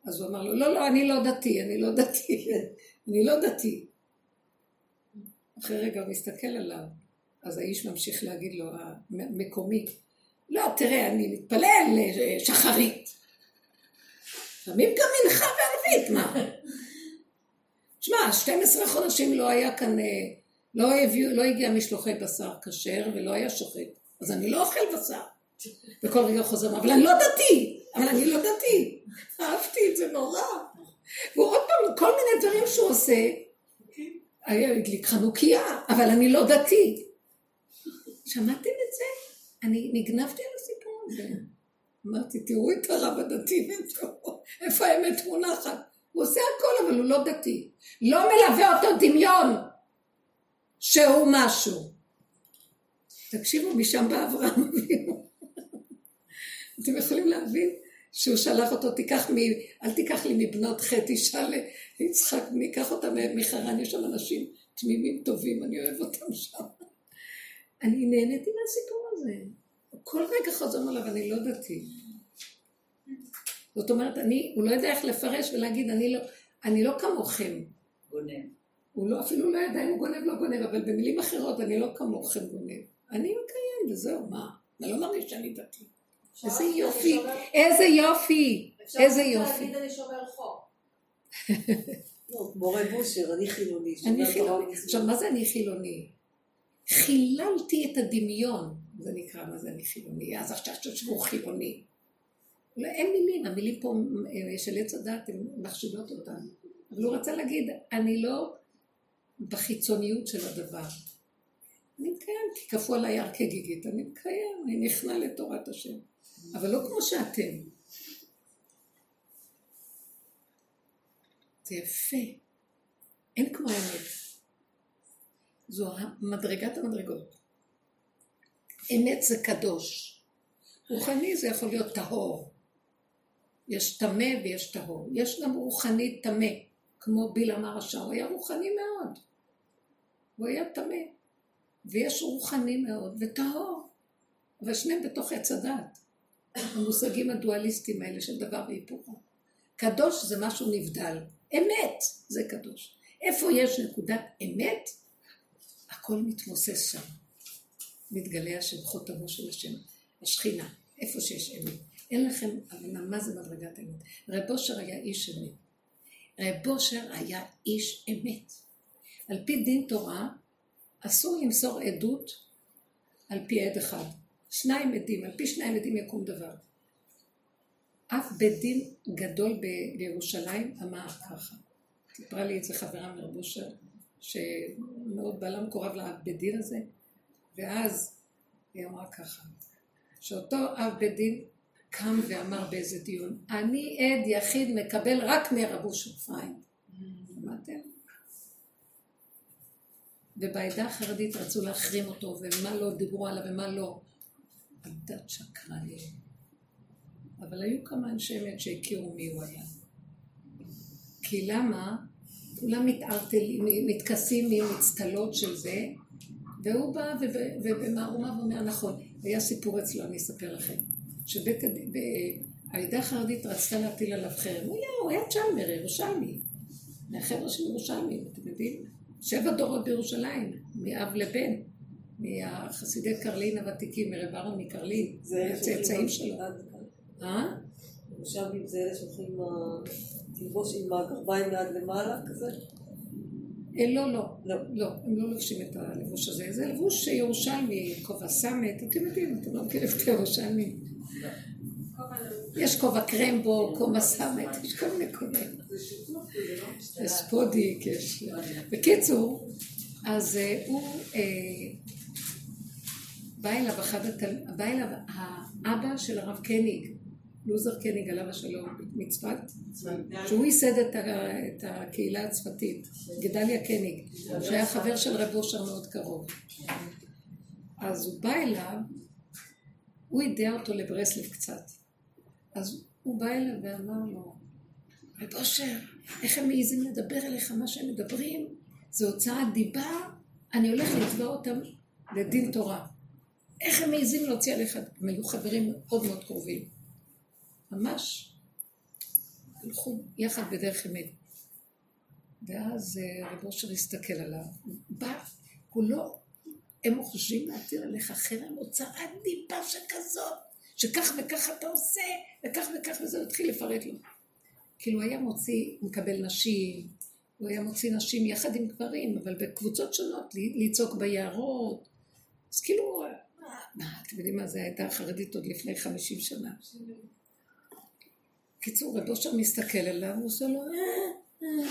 אז הוא אמר לו, לא, לא, אני לא דתי, אני לא דתי, אני לא דתי. אחרי רגע הוא מסתכל עליו, אז האיש ממשיך להגיד לו, המקומי, לא, תראה, אני מתפלל שחרית. לפעמים גם מנחה וערבית, מה? תשמע, 12 חודשים לא היה כאן, אה, לא, הביאו, לא הגיע משלוחי בשר כשר ולא היה שוחט, אז אני לא אוכל בשר. וכל רגע חוזר, אבל אני לא דתי, אבל אני לא דתי. אהבתי את זה נורא. והוא עוד פעם, כל מיני דברים שהוא עושה, היה הדליק חנוכיה, אבל אני לא דתי. שמעתם את זה? אני נגנבתי על הסיפור הזה. אמרתי, תראו את הרב הדתי, איפה האמת מונחת? הוא עושה הכל, אבל הוא לא דתי. לא מלווה אותו דמיון שהוא משהו. תקשיבו, משם בא אברהם אבינו. אתם יכולים להבין שהוא שלח אותו, תיקח מ... אל תיקח לי מבנות חטא אישה ליצחק, ניקח אותה מחרן, יש שם אנשים תמימים טובים, אני אוהב אותם שם. אני נהניתי מהסיפור הזה. כל רגע חוזר עליו, אני לא דתי. זאת אומרת, אני, הוא לא יודע איך לפרש ולהגיד, אני לא, אני לא כמוכם. גונב. הוא לא, אפילו לא ידע אם הוא גונב לא גונב, אבל במילים אחרות, אני לא כמוכם גונב. אני מקיים, וזהו, מה? אני לא מרגיש שאני דתי. איזה יופי, איזה יופי, איזה יופי. אפשר להגיד אני שומר חוק. מורה בושר, אני חילוני. אני חילוני. עכשיו, מה זה אני חילוני? חיללתי את הדמיון, זה נקרא מה זה אני חילוני, אז עכשיו תשמעו חילוני. לא, אין מילים, המילים פה אה, של עץ הדת, הן מחשיבות אותנו. אבל הוא רצה להגיד, אני לא בחיצוניות של הדבר. אני מקיים, כי כפו עליי הר כגיגית, אני מקיים, אני נכנע לתורת השם. אבל לא כמו שאתם. זה יפה. אין כמו האמת. זו מדרגת המדרגות. אמת זה קדוש. רוחני זה יכול להיות טהור. יש טמא ויש טהור. יש גם רוחני טמא, כמו בלעם הרשע, הוא היה רוחני מאוד. הוא היה טמא. ויש רוחני מאוד וטהור. אבל שניהם בתוך עץ הדת. המושגים הדואליסטיים האלה של דבר והיפוכו. קדוש זה משהו נבדל. אמת זה קדוש. איפה יש נקודת אמת, הכל מתמוסס שם. מתגלה השם, חותמו של השם, השכינה, איפה שיש אמת. אין לכם הבנה מה זה מדרגת אמת. רב אושר היה איש אמת. רב אושר היה איש אמת. על פי דין תורה, אסור למסור עדות על פי עד אחד. שניים עדים, על פי שניים עדים יקום דבר. אף בית דין גדול בירושלים אמר ככה. סיפרה לי את זה חברה מרב אושר, שמאוד בעלה מקורב לבית דין הזה, ואז היא אמרה ככה, שאותו אב בית דין קם ואמר באיזה דיון, אני עד יחיד מקבל רק מרב אושר פריים. שמעתם? ובעדה החרדית רצו להחרים אותו, ומה לא דיברו עליו ומה לא. הדת שקרנים. אבל היו כמה אנשי אמת שהכירו מי הוא היה. כי למה? כולם מתערטלים, מתכסים ממצטלות של זה, והוא בא ובמערומיו אומר, נכון, היה סיפור אצלו, אני אספר לכם, שבית הדין, העדה החרדית רצתה להטיל עליו חרם, הוא היה, הוא היה צ'למר, ירושלמי, מהחבר'ה של ירושלמי, אתם יודעים? שבע דורות בירושלים, מאב לבן. מהחסידי קרלין הוותיקים, מרב אהרון מקרלין, הצאצאים שלו. אה? ירושלמים זה אלה שהולכים עם הגרביים מעד למעלה כזה? אה, לא, לא, לא, לא, הם לא לובשים את הלבוש הזה, זה לבוש ירושלמי, כובע סמט, אתם יודעים, אתם לא מכירים את הירושלמים. יש כובע קרמבו, כובע סמט, יש כל מיני כובעים. יש ספודיק, יש... בקיצור, אז אה, הוא בא אליו אחד התל... בא אליו האבא של הרב קניג, לוזר קניג עליו השלום מצפת, שהוא ייסד את, הקהילה הצפתית, גדליה קניג, שהיה חבר של רב אושר מאוד קרוב. אז הוא בא אליו, הוא יידע אותו לברסלב קצת. אז הוא בא אליו ואמר לו, רב אושר, איך הם מעיזים לדבר אליך מה שהם מדברים? זה הוצאת דיבה, אני הולך לתבוע אותם לדין תורה. איך הם מעיזים להוציא עליך? הם היו חברים מאוד מאוד קרובים. ממש הלכו יחד בדרך אמת. ואז אה, רב אושר הסתכל עליו, הוא בא, כולו, הם חושבים להתיר עליך חרם, הוצאת דיבה שכזאת, שכך וכך אתה עושה, וכך וכך וזה, הוא התחיל לפרט לו. כאילו היה מוציא, מקבל נשים, הוא היה מוציא נשים יחד עם גברים, אבל בקבוצות שונות, לצעוק ביערות. אז כאילו, מה, אתם יודעים מה זה הייתה חרדית עוד לפני חמישים שנה. קיצור, רב אושר מסתכל עליו, הוא עושה לו, אה, אה.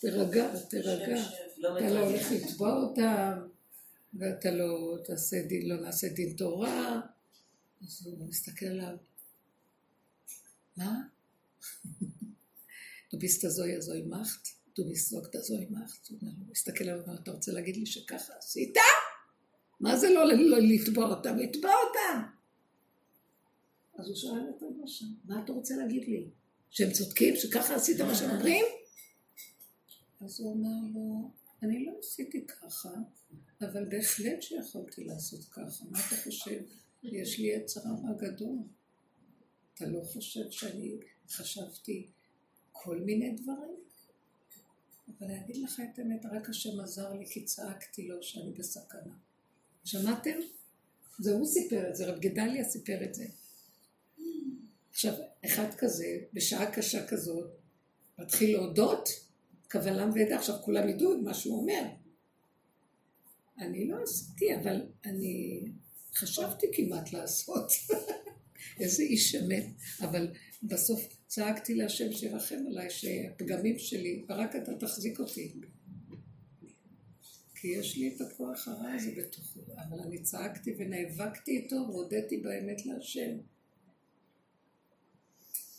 תרגע, תרגע. אתה לא הולך לתבוע אותם, ואתה לא תעשה דין, לא נעשה דין תורה. אז הוא מסתכל עליו, מה? Du bist so ja so gemacht, du bist. הוא מסתכל עליו ואומר, אתה רוצה להגיד לי שככה עשית? מה זה לא לתבוע אותם? לתבוע אותם! אז הוא שואל את הבושה, מה אתה רוצה להגיד לי? שהם צודקים, שככה עשית מה שהם אומרים? אז הוא אמר לו, אני לא עשיתי ככה, אבל בהחלט שיכולתי לעשות ככה. מה אתה חושב? יש לי יצר רע גדול. אתה לא חושב שאני חשבתי כל מיני דברים? אבל להגיד לך את האמת, רק השם עזר לי כי צעקתי לו שאני בסכנה. שמעתם? זה הוא סיפר את זה, רב גדליה סיפר את זה. עכשיו, אחד כזה, בשעה קשה כזאת, מתחיל להודות, קבלם ועדה, עכשיו כולם ידעו מה שהוא אומר. אני לא עשיתי, אבל אני חשבתי כמעט לעשות. איזה איש אמת, אבל בסוף צעקתי להשם שירחם עליי שהפגמים שלי, ורק אתה תחזיק אותי. כי יש לי את הכוח הרע הזה בתוכו, אבל אני צעקתי ונאבקתי איתו והודיתי באמת להשם.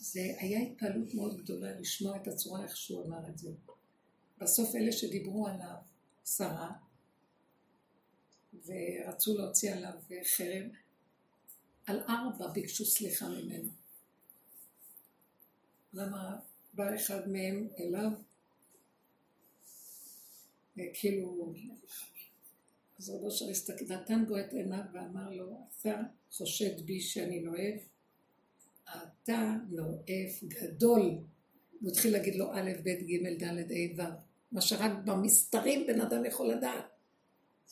זה היה התפעלות מאוד גדולה לשמוע את הצורה איך שהוא אמר את זה. בסוף אלה שדיברו עליו, שרה, ורצו להוציא עליו חרם, על ארבע ביקשו סליחה ממנו. למה בא אחד מהם אליו, כאילו, אז רבו אושר נתן בו את עיניו ואמר לו, אתה חושד בי שאני נואב? אתה נואף גדול. הוא התחיל להגיד לו א', ב', ג', ד', ה', ו', מה שרק במסתרים בן אדם יכול לדעת.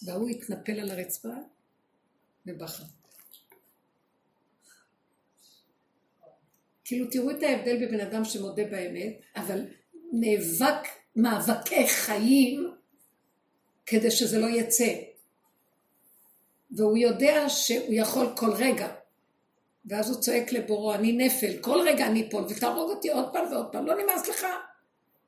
והוא התנפל על הרצפה ובכה. כאילו תראו את ההבדל בבן אדם שמודה באמת, אבל נאבק מאבקי חיים כדי שזה לא יצא. והוא יודע שהוא יכול כל רגע. ואז הוא צועק לבורו, אני נפל, כל רגע אני אפול, ותהרוג אותי עוד פעם ועוד פעם, לא נמאס לך?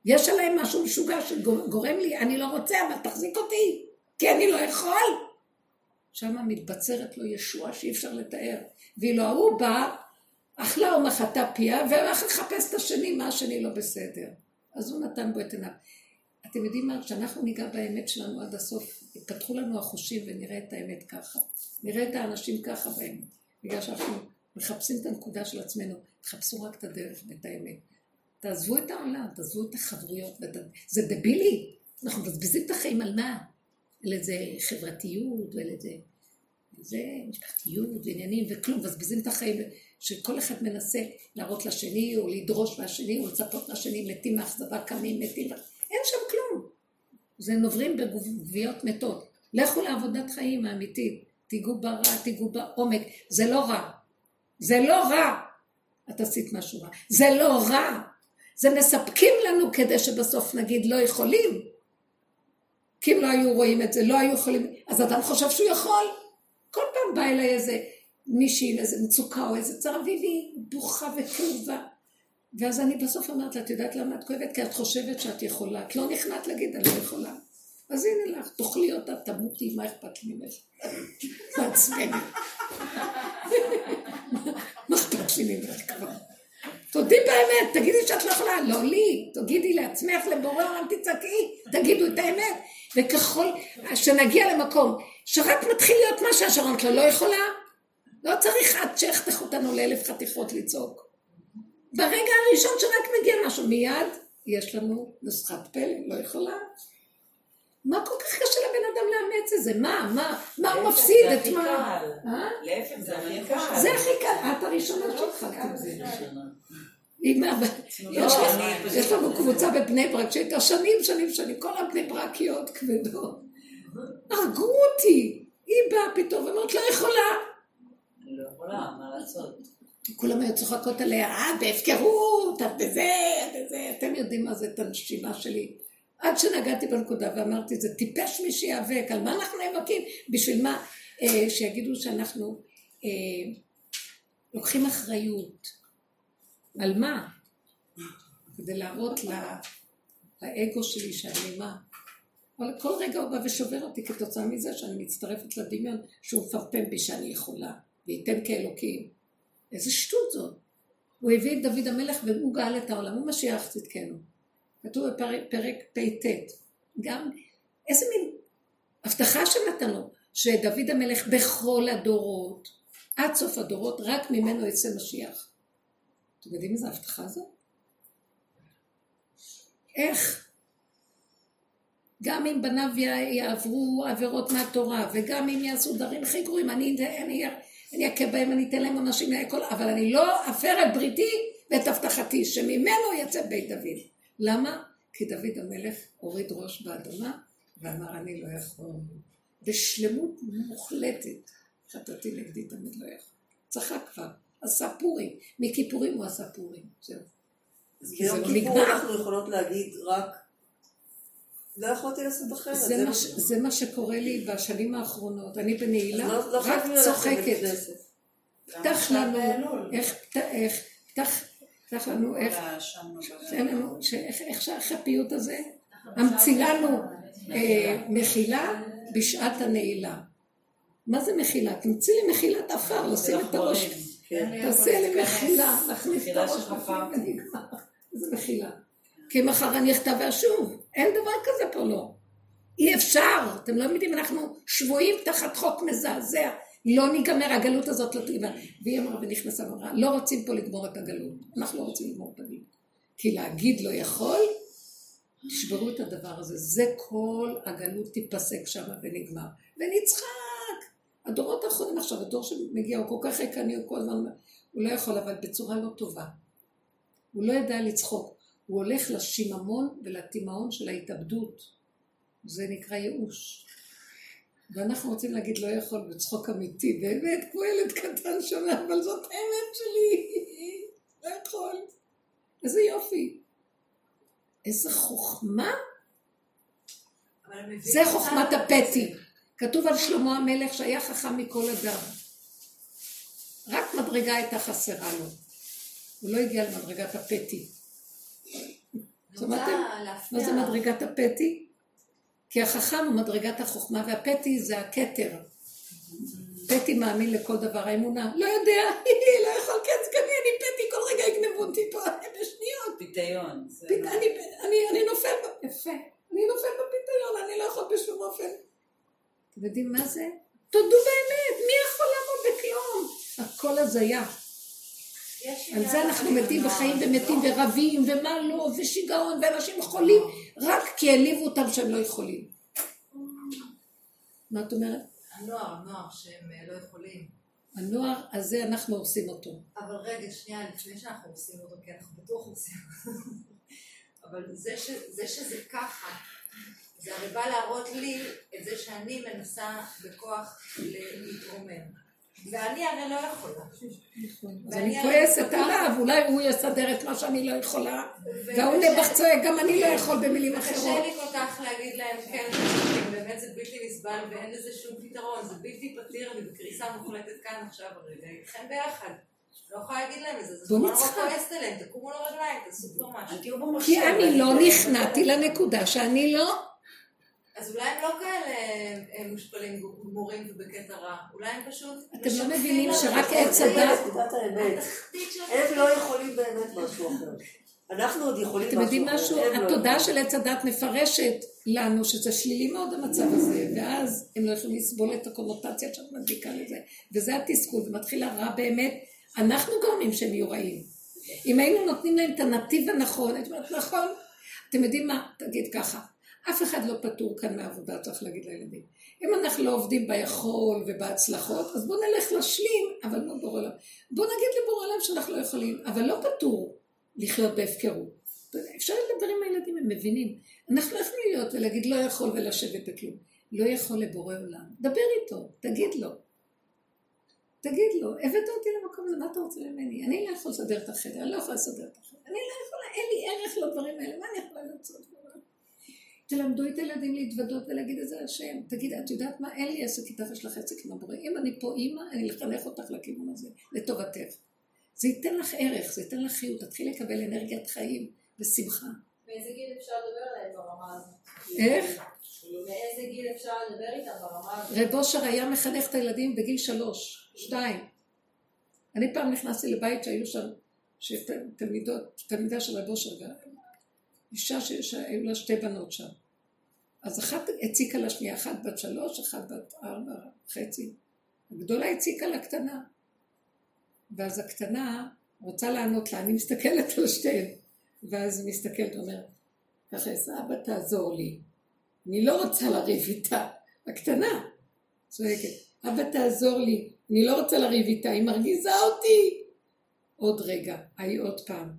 יש עליהם משהו משוגע שגורם לי, אני לא רוצה, אבל תחזיק אותי, כי אני לא יכול. שם מתבצרת לו ישועה שאי אפשר לתאר. ואילו ההוא בא, אכלה ומחתה פיה, והלך לחפש את השני, מה השני לא בסדר. אז הוא נתן בו את עיניו. אתם יודעים מה? כשאנחנו ניגע באמת שלנו עד הסוף, יפתחו לנו החושים ונראה את האמת ככה. נראה את האנשים ככה באמת. בגלל שאנחנו מחפשים את הנקודה של עצמנו, תחפשו רק את הדרך ואת האמת. תעזבו את העולם, תעזבו את החברויות. זה דבילי. אנחנו מבזבזים את החיים על מה? על איזה חברתיות ועל איזה... זה משפחתיות ועניינים וכלום, מבזבזים את החיים שכל אחד מנסה להראות לשני או לדרוש מהשני או לצפות מהשני, מתים מאכזבה, קמים, מתים, אין שם כלום. זה נוברים בגוויות מתות. לכו לעבודת חיים האמיתית, תיגעו ברע, תיגעו בעומק, זה לא רע. זה לא רע. את עשית משהו רע. זה לא רע. זה מספקים לנו כדי שבסוף נגיד לא יכולים. כי אם לא היו רואים את זה, לא היו יכולים, אז אדם חושב שהוא יכול. כל פעם בא אליי איזה מישהי איזה מצוקה או איזה צרה, והיא בוכה וכאובה. ואז אני בסוף אומרת לה, את יודעת למה את כואבת? כי את חושבת שאת יכולה. את לא נכנעת להגיד, אני לא יכולה. אז הנה לך, תאכלי אותה, תמותי, מה אכפת לי ממך? מעצבנת. מה אכפת לי ממך כבר? תודי באמת, תגידי שאת לא יכולה, לא לי, תגידי לעצמך, לבורא עולם, תצעקי, תגידו את האמת. וככל שנגיע למקום שרק מתחיל להיות מה שהשרון כלל לא יכולה, לא צריך עד שיחתכו אותנו לאלף חתיכות לצעוק. ברגע הראשון שרק מגיע משהו, מיד יש לנו נוסחת פלא, לא יכולה. מה כל כך קשה לבן אדם לאמץ את זה? מה, מה, מה הוא מפסיד? את מה? אה? להפך, זה הכי קל. זה הכי קל. את הראשונה שהתחלת עם זה. לא, יש לנו קבוצה בבני ברק שהייתה שנים, שנים, שנים, כל הבני ברקיות כבדות. הרגו אותי. היא באה פתאום ואומרת, לא יכולה. אני לא יכולה, מה לעשות? כולם היו צוחקות עליה, אה, בהפקרות, את בזה, את בזה, אתם יודעים מה זה את הנשימה שלי. עד שנגעתי בנקודה ואמרתי, זה טיפש מי שיאבק, על מה אנחנו נאבקים? בשביל מה? אה, שיגידו שאנחנו אה, לוקחים אחריות. על מה? כדי להראות לה, לאגו שלי שאני מה? אבל כל רגע הוא בא ושובר אותי כתוצאה מזה שאני מצטרפת לדמיון שהוא מפרפם בי שאני יכולה, וייתן כאלוקים. איזה שטות זאת. הוא הביא את דוד המלך והוא גאל את העולם, הוא משיח צדקנו. כתוב בפרק פט, גם איזה מין הבטחה שנתן לו, שדוד המלך בכל הדורות עד סוף הדורות, רק ממנו יצא משיח. אתם יודעים איזה הבטחה זו? איך? גם אם בניו יעברו עבירות מהתורה, וגם אם יעשו דברים הכי גרועים, אני, אני, אני אכה בהם, אני אתן להם עונשים אבל אני לא אפר את בריתי ואת הבטחתי, שממנו יצא בית דוד. למה? כי דוד המלך הוריד ראש באדמה ואמר אני לא יכול. בשלמות מוחלטת, חטאתי נגדי תמיד לא יכול. צחק כבר, עשה פורים, מכיפורים הוא עשה פורים, זהו. אז ביום לא כיפור אנחנו יכולות להגיד רק לא יכולתי לעשות אחרת. זה, זה, מה, ש... זה מה שקורה לי בשנים האחרונות. אני בנעילה, לא, לא רק צוחקת. פתח לנו, איך, איך, פתח, פתח לנו, איך, איך שאחרי הפיוט הזה, המציא לנו אה, מחילה בשעת הנעילה. מה זה מחילה? תמציא לי מחילת עפר, לשים את הראש. כן. תעשה לי מחילה, נכניס את הראש ונגמר. איזה מחילה. כי מחר אני אכתב ואשוב. אין דבר כזה פה לא. אי אפשר, אתם לא יודעים, אנחנו שבויים תחת חוק מזעזע. לא ניגמר, הגלות הזאת לא תיגמר. והיא אמרה ונכנסה ואמרה, לא רוצים פה לגמור את הגלות. אנחנו לא רוצים לגמור את הגלות. כי להגיד לא יכול, תשברו את הדבר הזה. זה כל הגלות תיפסק שם ונגמר. ונצחק. הדורות האחרונים עכשיו, הדור שמגיע הוא כל כך ריקני, הוא כל הזמן, הוא לא יכול, אבל בצורה לא טובה. הוא לא ידע לצחוק. הוא הולך לשיממון ולתימהון של ההתאבדות. זה נקרא ייאוש. ואנחנו רוצים להגיד לא יכול בצחוק אמיתי, באמת כמו ילד קטן שומע, אבל זאת האמת שלי, לא יכול. איזה יופי. איזה חוכמה. זה חוכמת הפתי. כתוב על שלמה המלך שהיה חכם מכל אדם. רק מדרגה הייתה חסרה לו. הוא לא הגיע למדרגת הפתי. שמעתם? מה זה מדרגת הפתי? כי החכם הוא מדרגת החוכמה, והפתי זה הכתר. פתי מאמין לכל דבר, האמונה. לא יודע, לא יכול, כן, סגני, אני פתי, כל רגע יגנבו אותי פה בשניות. פיתיון. אני נופל, יפה. אני נופל בפיתיון, אני לא יכול בשום אופן. אתם יודעים מה זה? תודו באמת, מי יכול לעמוד בכלום? הכל הזיה. על זה אנחנו מתים וחיים ומתים ורבים ומה לא ושיגעון ואנשים חולים רק כי העליבו אותם שהם לא יכולים. מה את אומרת? הנוער, הנוער שהם אה, לא יכולים. הנוער הזה אנחנו עושים אותו. אבל רגע, שנייה, לפני שאנחנו עושים אותו, כי אנחנו בטוח אותו. אבל זה, ש, זה שזה ככה, זה הרי בא להראות לי את זה שאני מנסה בכוח להתרומם. ואני הרי לא יכולה. נכון. אז אני כועסת עליו, אולי הוא יסדר את מה שאני לא יכולה, והוא נבח צועק, גם אני לא יכול במילים אחרות. קשה לי כל כך להגיד להם, כן, באמת זה בלתי נסבל ואין לזה שום פתרון, זה בלתי פתיר, אני בקריסה מוחלטת כאן עכשיו הרגע, איתכם ביחד. לא יכולה להגיד להם את זה, זה נורא כועסת עליהם, תקומו לרגליים, תעשו כבר משהו. כי אני לא נכנעתי לנקודה שאני לא אז אולי הם לא כאלה מושפלים גמורים ובקטע רע, אולי הם פשוט... אתם לא מבינים שרק עץ הדת... הם לא יכולים באמת משהו אחר. אנחנו עוד יכולים משהו. אתם יודעים משהו? לא התודעה של עץ הדת מפרשת לנו שזה שלילי מאוד המצב הזה, ואז הם לא יכולים לסבול את הקונוטציה שאת מדביקה לזה. וזה התסכול, ומתחיל הרע באמת, אנחנו גורמים שהם יהיו רעים. אם היינו נותנים להם את הנתיב הנכון, את אומרת, נכון, אתם יודעים מה? תגיד ככה, אף אחד לא פטור כאן מהעבודה, צריך להגיד לילדים. אם אנחנו לא עובדים ביכול ובהצלחות, אז בואו נלך להשלים, אבל לא בורא עולם. בואו נגיד לבורא עולם שאנחנו לא יכולים, אבל לא פטור לחיות בהפקרות. אפשר לדבר עם הילדים, הם מבינים. אנחנו לא יכולים להיות ולהגיד לא יכול ולשבת בכלום. לא יכול לבורא עולם. דבר איתו, תגיד לו. תגיד לו, הבאת אותי למקום הזה, מה אתה רוצה ממני? אני לא יכול לסדר את החדר, אני לא יכולה לסדר את החדר. אני לא יכולה, אין לי ערך לדברים האלה, מה אני יכולה לעשות? תלמדו את הילדים להתוודות ולהגיד את זה להשם. תגיד, את יודעת מה? אין לי עסק איתך, יש לך עסק עם הבורא. אם אני פה אימא, אני לחנך אותך לכיוון הזה, לטובתך. זה ייתן לך ערך, זה ייתן לך חיות, תתחיל לקבל אנרגיית חיים ושמחה. מאיזה גיל אפשר לדבר עליהם ברמה הזאת? איך? מאיזה גיל אפשר לדבר איתם ברמה הזאת? רב אושר היה מחנך את הילדים בגיל שלוש, שתיים. אני פעם נכנסתי לבית שהיו שם, שתלמידות, תלמידה של רב אושר, אישה שהיו לה שתי בנות שם. אז אחת הציקה לשנייה, אחת בת שלוש, אחת בת ארבע, חצי. הגדולה הציקה לקטנה. ואז הקטנה רוצה לענות לה, אני מסתכלת על שתיהן, ואז מסתכלת ואומרת, ככה, אבא תעזור לי, אני לא רוצה לריב איתה, הקטנה, צועקת, אבא תעזור לי, אני לא רוצה לריב איתה, היא מרגיזה אותי. עוד רגע, ההיא עוד פעם,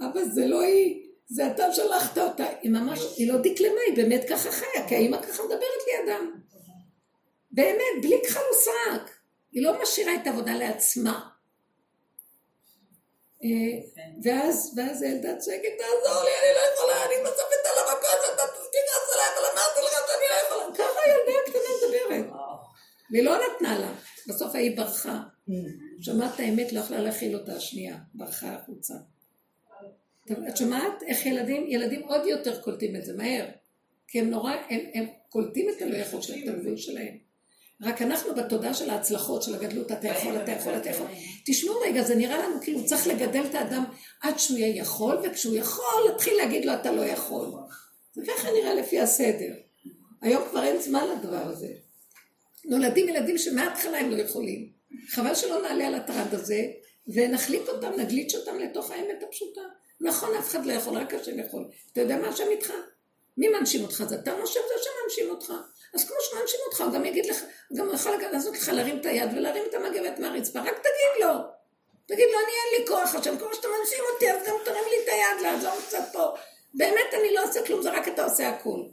אבא זה לא היא, זה אתה שלחת אותה, היא ממש, היא לא דקלמה, היא באמת ככה חיה, כי האמא ככה מדברת לידם. באמת, בלי כחל וסרק. היא לא משאירה את העבודה לעצמה. אה, ואז, ואז הילדה צועקת, תעזור לי, אני לא יכולה, אני נוספת על המכות, אתה תכעס עליי, אבל אמרתי לך שאני לא יכולה. ככה הילדה הקטנה מדברת. והיא לא נתנה לה. בסוף ההיא ברחה. שמעת האמת, לא יכלה להכיל אותה השנייה. ברחה החוצה. את שומעת איך ילדים, ילדים עוד יותר קולטים את זה, מהר. כי הם נורא, הם, הם קולטים את הלא יכול של התלמידים שלהם. רק אנחנו בתודעה של ההצלחות, של הגדלות, אתה יכול, אתה יכול, אתה יכול. תשמעו רגע, זה נראה לנו כאילו צריך לגדל את האדם עד שהוא יהיה יכול, וכשהוא יכול, להתחיל להגיד לו אתה לא יכול. זה ככה נראה לפי הסדר. היום כבר אין זמן לדבר הזה. נולדים ילדים שמההתחלה הם לא יכולים. חבל שלא נעלה על הטרד הזה, ונחליט אותם, נגליץ' אותם לתוך האמת הפשוטה. נכון, אף אחד לא יכול, רק השם יכול. אתה יודע מה השם איתך? מי מנשים אותך? זה אתה מושב, זה השם מנשים אותך. אז כמו שמנשים אותך, הוא גם יגיד לך, הוא גם יכול לעשות לך להרים את היד ולהרים את המגבת מהרצפה, רק תגיד לו. תגיד לו, אני אין לי כוח השם, כמו שאתה מנשים אותי, אז גם תרים לי את היד, לעזור קצת פה. באמת אני לא עושה כלום, זה רק אתה עושה הכול.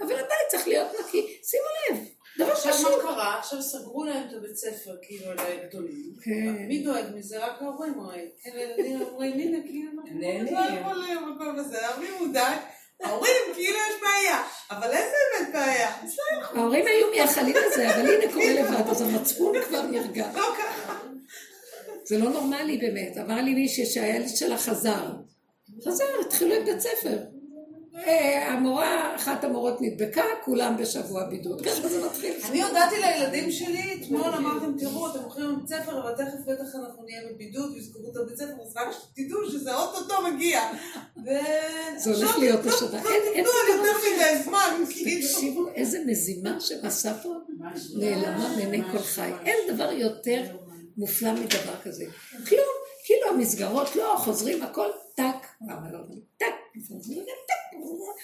אבל הבית צריך להיות נקי, שימו לב. דבר. עכשיו מה קרה? עכשיו סגרו להם את הבית ספר, כאילו, לגדולים. כן. מי דואג מזה? רק ההורים רואים. כן, הילדים אומרים, הנה, כאילו, אנחנו לא יכולים, הכל בסדר, מי מודאג? ההורים, כאילו יש בעיה. אבל איזה באמת בעיה? ההורים היו מייחלים לזה, אבל הנה קורה לבד, אז המצפון כבר נרגע. לא ככה. זה לא נורמלי באמת. אמר לי מישהי שהילד שלה חזר. חזר, התחילו את בית ספר. המורה, אחת המורות נדבקה, כולם בשבוע בידוד. ככה זה מתחיל. אני הודעתי לילדים שלי, אתמול אמרתם, תראו, אתם הולכים לבית ספר, אבל תכף בטח אנחנו נהיה בבידוד, ויסגרו את הבית ספר, אז רק שתדעו שזה אוטוטו מגיע. זה הולך להיות השנה. אין תנו יותר מדי זמן, כאילו. תקשיבו, איזה מזימה שעשה פה, נעלמה מעיני כל חי. אין דבר יותר מופלא מדבר כזה. כלום, כאילו המסגרות לא, חוזרים הכל, למה לא, טק,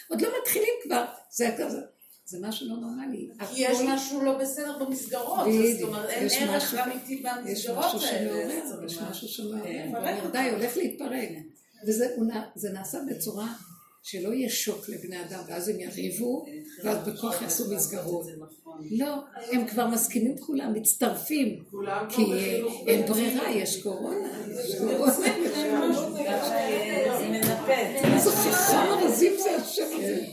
עוד לא מתחילים כבר, זה כזה. זה משהו לא נורמלי. כי יש משהו לא בסדר במסגרות, זאת אומרת אין ערך אמיתי במסגרות האלה. יש משהו שמעורר, והמרדאי הולך להתפרק. וזה נעשה בצורה שלא יהיה שוק לבני אדם, ואז הם יריבו, ואז בכוח יעשו מסגרות. לא, הם כבר מסכימים כולם, מצטרפים, כי אין ברירה, יש קורונה. איזה חכם הרזים זה השם הזה.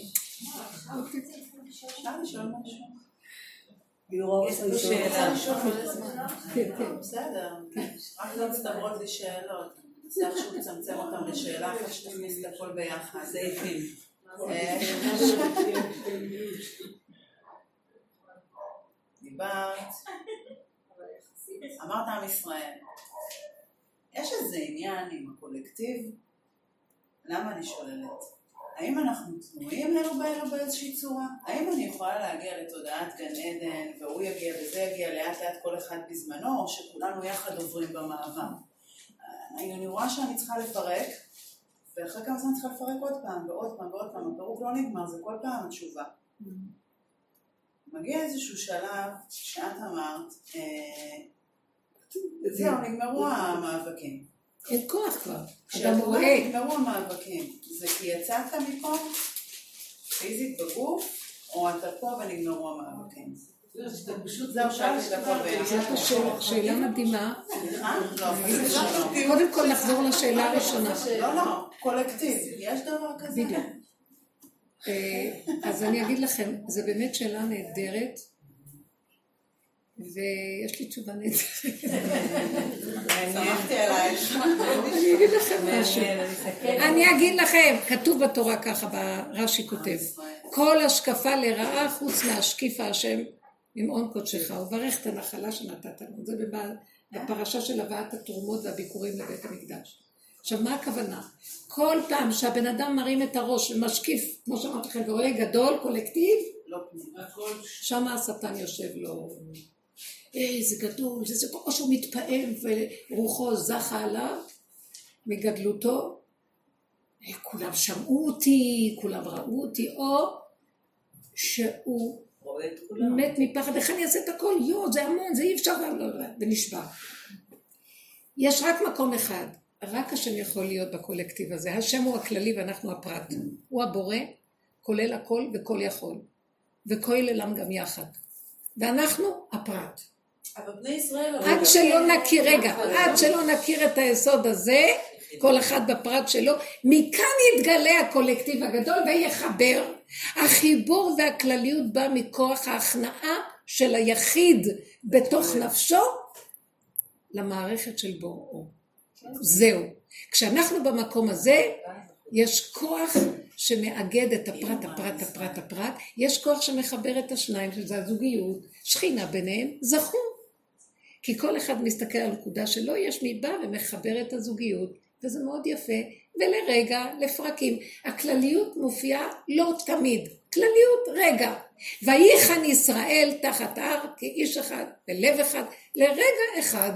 כן, כן. בסדר, רק לא מצטברות לי שאלות. זה איכשהו לצמצם אותם לשאלה אחת שתכניס את הכל ביחד. סעיפים. דיברת, אמרת עם ישראל. יש איזה עניין עם הקולקטיב? למה אני שוללת? האם אנחנו תלויים אלו באלו באיזושהי צורה? האם אני יכולה להגיע לתודעת גן עדן, והוא יגיע וזה יגיע לאט לאט כל אחד בזמנו, או שכולנו יחד עוברים במעבר? אני רואה שאני צריכה לפרק, ואחרי כמה זמן צריכה לפרק עוד פעם, ועוד פעם, ועוד פעם, הפירוק לא נגמר, זה כל פעם התשובה. מגיע איזשהו שלב שאת אמרת, אה, זהו, נגמרו המאבקים. אין כוח כבר. אדם רואה. נגמרו המאבקים. זה כי יצאת מפה, פיזית בגוף, או אתה פה ונגמרו המאבקים. זאת שאלה מדהימה. לא, קודם כל נחזור לשאלה הראשונה. לא, לא, קולקטיב. יש דבר כזה? בדיוק. אה, אז אני אגיד לכם, זו באמת שאלה נהדרת, ויש לי תשובה נהדרת. שמחתי עלייך. אני אגיד לכם משהו. אני אגיד לכם, כתוב בתורה ככה, רש"י כותב, כל השקפה לרעה חוץ להשקיף השם ממעון קודשך, וברך את הנחלה שנתת לנו. זה בפרשה של הבאת התרומות והביקורים לבית המקדש. עכשיו, מה הכוונה? כל פעם שהבן אדם מרים את הראש ומשקיף, כמו שאמרתי לכם, ורואה גדול, קולקטיב, לא שם השטן יושב לו. איזה גדול, וזה או שהוא מתפעם ורוחו זכה עליו מגדלותו, כולם שמעו אותי, כולם ראו אותי, או שהוא מת מפחד, איך אני אעשה את הכל? יואו, זה המון, זה אי אפשר, ונשבע. יש רק מקום אחד, רק השם יכול להיות בקולקטיב הזה. השם הוא הכללי ואנחנו הפרט. הוא הבורא, כולל הכל וכל יכול. וכל עולם גם יחד. ואנחנו הפרט. אבל בני ישראל... עד שלא נכיר, רגע, עד שלא נכיר את היסוד הזה, כל אחד בפרט שלו, מכאן יתגלה הקולקטיב הגדול ויחבר. החיבור והכלליות בא מכוח ההכנעה של היחיד בתוך נפשו למערכת של בוראו. זהו. כשאנחנו במקום הזה, יש כוח שמאגד את הפרט, הפרט, הפרט, הפרט, יש כוח שמחבר את השניים, שזה הזוגיות, שכינה ביניהם, זכו. כי כל אחד מסתכל על נקודה שלו, יש מי בא ומחבר את הזוגיות, וזה מאוד יפה, ולרגע, לפרקים. הכלליות מופיעה לא תמיד, כלליות רגע. ויחן ישראל תחת הר כאיש אחד, בלב אחד, לרגע אחד.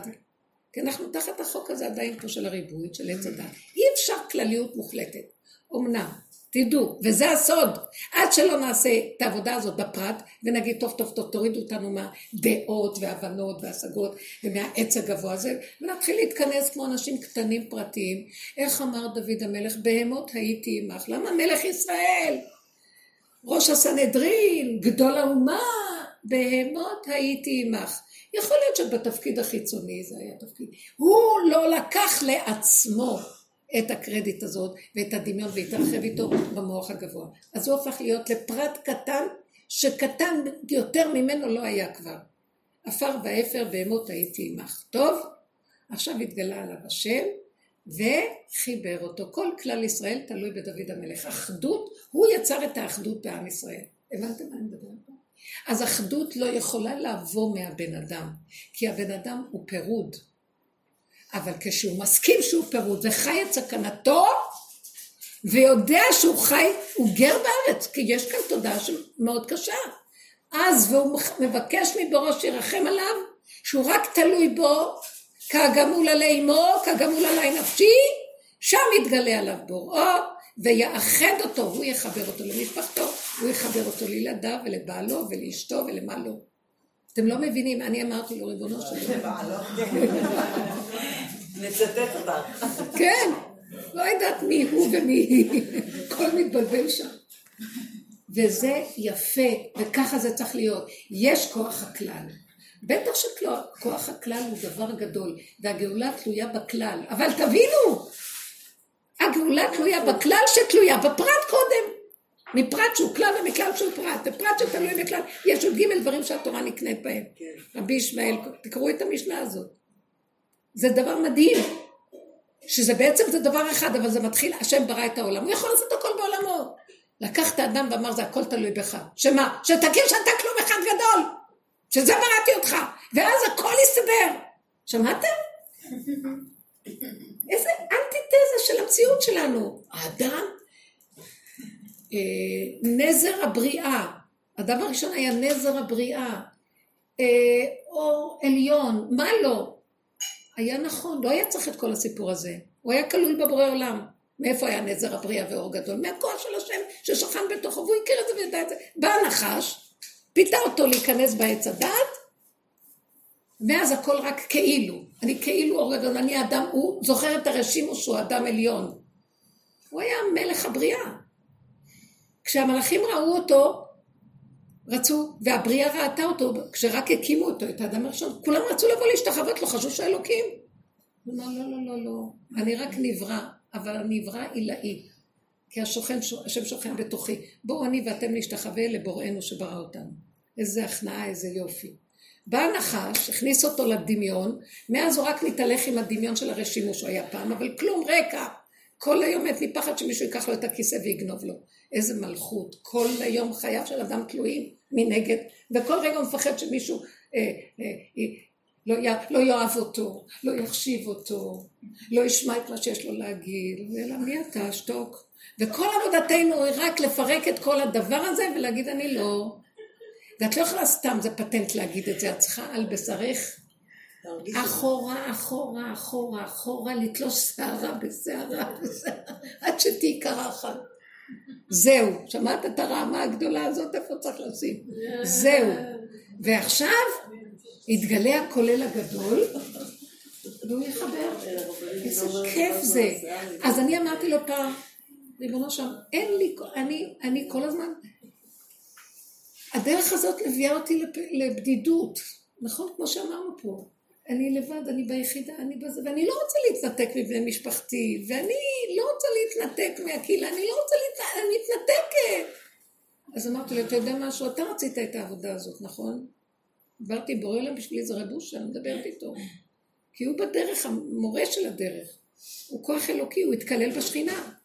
כי אנחנו תחת החוק הזה עדיין פה של הריבוי, של עץ הדת. אי אפשר כלליות מוחלטת. אמנם, תדעו, וזה הסוד, עד שלא נעשה את העבודה הזאת בפרט, ונגיד טוב טוב טוב תורידו אותנו מהדעות והבנות והשגות ומהעץ הגבוה הזה, ונתחיל להתכנס כמו אנשים קטנים פרטיים. איך אמר דוד המלך, בהמות הייתי עמך, למה מלך ישראל? ראש הסנהדרין, גדול האומה, בהמות הייתי עמך. יכול להיות שבתפקיד החיצוני זה היה תפקיד. הוא לא לקח לעצמו את הקרדיט הזאת ואת הדמיון והתרחב איתו במוח הגבוה. אז הוא הפך להיות לפרט קטן שקטן יותר ממנו לא היה כבר. עפר ואפר בהמות הייתי עמך. טוב, עכשיו התגלה עליו השם וחיבר אותו. כל כלל ישראל תלוי בדוד המלך. אחדות, הוא יצר את האחדות בעם ישראל. הבנתם מה אני מדברת? אז אחדות לא יכולה לבוא מהבן אדם, כי הבן אדם הוא פירוד. אבל כשהוא מסכים שהוא פירוד וחי את סכנתו, ויודע שהוא חי, הוא גר בארץ, כי יש כאן תודעה מאוד קשה. אז, והוא מבקש מבורו שירחם עליו, שהוא רק תלוי בו, כגמול עלי אמו, כגמול עלי נפשי, שם יתגלה עליו בוראו, ויאחד אותו, הוא יחבר אותו למשפחתו, הוא יחבר אותו לילדיו ולבעלו ולאשתו ולמה לא. אתם לא מבינים, אני אמרתי לו, ריבונו של עולם. נצטט אותך. כן, לא יודעת מי הוא ומי היא, הכל מתבלבל שם. וזה יפה, וככה זה צריך להיות. יש כוח הכלל. בטח שכוח הכלל הוא דבר גדול, והגאולה תלויה בכלל. אבל תבינו, הגאולה תלויה בכלל שתלויה בפרט קודם. מפרט שהוא כלל ומכלל שהוא פרט, ופרט שתלוי בכלל, יש עוד ג' דברים שהתורה נקנית בהם. כן. רבי ישמעאל, תקראו את המשנה הזאת. זה דבר מדהים, שזה בעצם זה דבר אחד, אבל זה מתחיל, השם ברא את העולם, הוא יכול לעשות הכל בעולמו. לקח את האדם ואמר, זה הכל תלוי בך. שמה? שתכיר שאתה כלום אחד גדול, שזה בראתי אותך, ואז הכל יסתדר. שמעתם? איזה אנטיתזה של המציאות שלנו. האדם, נזר הבריאה, הדבר הראשון היה נזר הבריאה, אה, אור עליון, מה לא? היה נכון, לא היה צריך את כל הסיפור הזה. הוא היה כלול בבורא עולם. מאיפה היה נזר הבריאה ואור גדול? מהכוח של השם ששכן בתוכו, והוא הכיר את זה וידע את זה. בא הנחש, פיתה אותו להיכנס בעץ הדת, ואז הכל רק כאילו. אני כאילו אור גדול, אני אדם, הוא זוכר את הרשימוס שהוא אדם עליון. הוא היה מלך הבריאה. כשהמלאכים ראו אותו, רצו, והבריאה ראתה אותו, כשרק הקימו אותו, את האדם הראשון, כולם רצו לבוא להשתחוות לו, חשבו שאלוקים. הוא אמר, לא, לא, לא, לא, אני רק נברא, אבל הנברא עילאי, כי השוכן, השם שוכן בתוכי. בואו אני ואתם נשתחווה לבוראנו שברא אותנו. איזה הכנעה, איזה יופי. בא הנחש, הכניס אותו לדמיון, מאז הוא רק מתהלך עם הדמיון של הרשימו שהוא היה פעם, אבל כלום, רקע. כל היום מת מפחד שמישהו ייקח לו את הכיסא ויגנוב לו. איזה מלכות. כל היום חייו של אדם תלויים מנגד, וכל רגע הוא מפחד שמישהו אה, אה, אה, לא, י, לא יאהב אותו, לא יחשיב אותו, לא ישמע את מה שיש לו להגיד, אלא מי אתה, שתוק. וכל עבודתנו היא רק לפרק את כל הדבר הזה ולהגיד אני לא. ואת לא יכולה סתם, זה פטנט להגיד את זה, את צריכה על בשרך אחורה, אחורה, אחורה, אחורה, לתלוש שערה בשערה, עד שתהיי קרחת. זהו, שמעת את הרעמה הגדולה הזאת, איפה צריך לשים? זהו. ועכשיו יתגלה הכולל הגדול, והוא יחבר. איזה כיף זה. אז אני אמרתי לו פעם, ריבונו שם, אין לי, אני, אני כל הזמן, הדרך הזאת מביאה אותי לבדידות, נכון? כמו שאמרנו פה. אני לבד, אני ביחידה, אני בזה, ואני לא רוצה להתנתק מבני משפחתי, ואני לא רוצה להתנתק מהקהילה, אני לא רוצה להתנתק, אני מתנתקת. אז אמרתי לו, אתה יודע משהו, אתה רצית את העבודה הזאת, נכון? דיברתי בורא לה בשבילי זה רב אושר, מדברת איתו. כי הוא בדרך, המורה של הדרך. הוא כוח אלוקי, הוא התקלל בשכינה.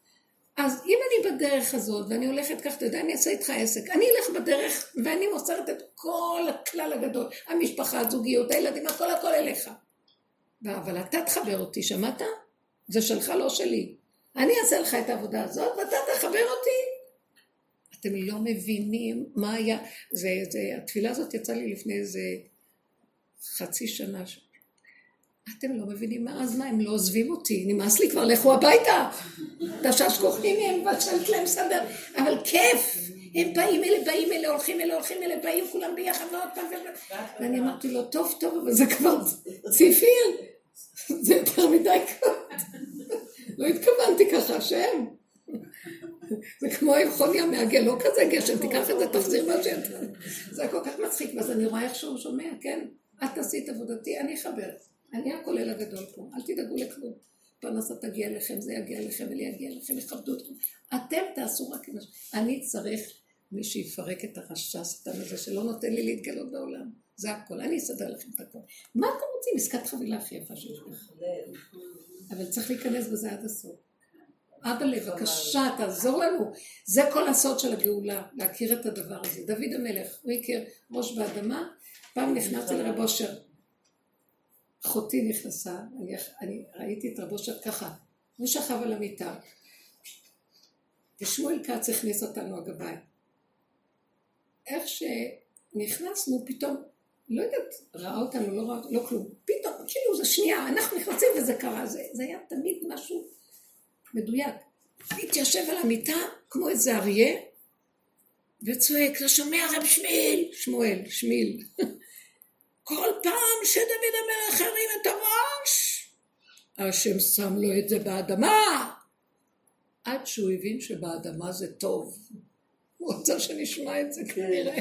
אז אם אני בדרך הזאת, ואני הולכת כך, אתה יודע, אני אעשה איתך עסק. אני אלך בדרך, ואני מוסרת את כל הכלל הגדול. המשפחה, הזוגיות, הילדים, הכל הכל אליך. אבל אתה תחבר אותי, שמעת? זה שלך, לא שלי. אני אעשה לך את העבודה הזאת, ואתה תחבר אותי. אתם לא מבינים מה היה. זה, זה, התפילה הזאת יצאה לי לפני איזה חצי שנה. אתם לא מבינים מה, אז מה, הם לא עוזבים אותי, נמאס לי כבר, לכו הביתה. דשש כוחים הם, ושלט להם סדר, אבל כיף. הם באים אלה, באים אלה, הולכים אלה, הולכים אלה, באים כולם ביחד ועוד פעם ואני אמרתי לו, טוב, טוב, אבל זה כבר ציפיר. זה יותר מדי כבוד. לא התכוונתי ככה, השם. זה כמו חוני המעגל, לא כזה גשם, תיקח את זה, תחזיר מה שאתה... זה כל כך מצחיק, ואז אני רואה איך שהוא שומע, כן? את תעשי את עבודתי, אני אחבר. אני הכולל הגדול פה, אל תדאגו לכלום. פרנסה תגיע אליכם, זה יגיע אליכם, אלי יגיע אליכם, יכבדו אתכם. אתם תעשו רק מה אני צריך מי שיפרק את הרשע השטן הזה שלא נותן לי להתגלות בעולם. זה הכל, אני אסדר לכם את הכל. מה אתם רוצים? עסקת חבילה הכי יפה שיש לך. אבל צריך להיכנס בזה עד הסוף. אבא בבקשה, תעזור לנו. זה כל הסוד של הגאולה, להכיר את הדבר הזה. דוד המלך, הוא הכיר ראש באדמה, פעם נכנסתי לרב אושר. אחותי נכנסה, אני, אני ראיתי את רב אושר ככה, הוא שכב על המיטה, ושמואל כץ הכניס אותנו הגבאי. איך שנכנסנו, פתאום, לא יודעת, ראה אותנו, לא ראה, לא כלום, פתאום, כאילו זה שנייה, אנחנו נכנסים וזה קרה, זה, זה היה תמיד משהו מדויק. התיישב על המיטה כמו איזה אריה, וצועק, לא שומע רב שמיל, שמואל, שמיל. כל פעם שדוד המלך הרים את הראש, השם שם לו את זה באדמה, עד שהוא הבין שבאדמה זה טוב. הוא רוצה שנשמע את זה כנראה.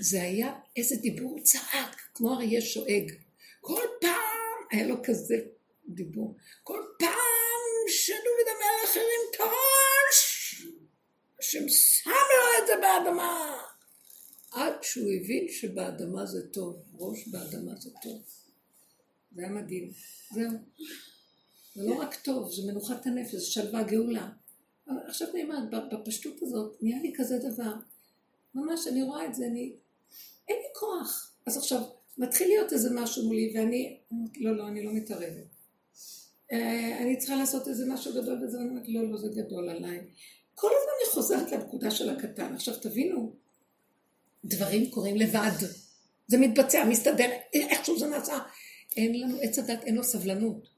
זה היה איזה דיבור צעק, כמו אריה שואג. כל פעם היה לו כזה דיבור. כל פעם שדוד המלך הרים את הראש, השם שם לו את זה באדמה. עד שהוא הבין שבאדמה זה טוב, ראש באדמה זה טוב. זה היה מדהים. זהו. זה לא רק טוב, זה מנוחת הנפש, זה שלווה, גאולה. עכשיו אני אומרת, בפשטות הזאת נהיה לי כזה דבר. ממש, אני רואה את זה, אני... אין לי כוח. אז עכשיו, מתחיל להיות איזה משהו מולי, ואני... לא, לא, אני לא מתערבת. אה, אני צריכה לעשות איזה משהו גדול וזה, לא, לא, זה גדול עליי. כל הזמן אני חוזרת לנקודה של הקטן. עכשיו, תבינו, דברים קורים לבד. זה מתבצע, מסתדר, איכשהו זה נעשה. אין לנו עץ הדת, אין לו סבלנות.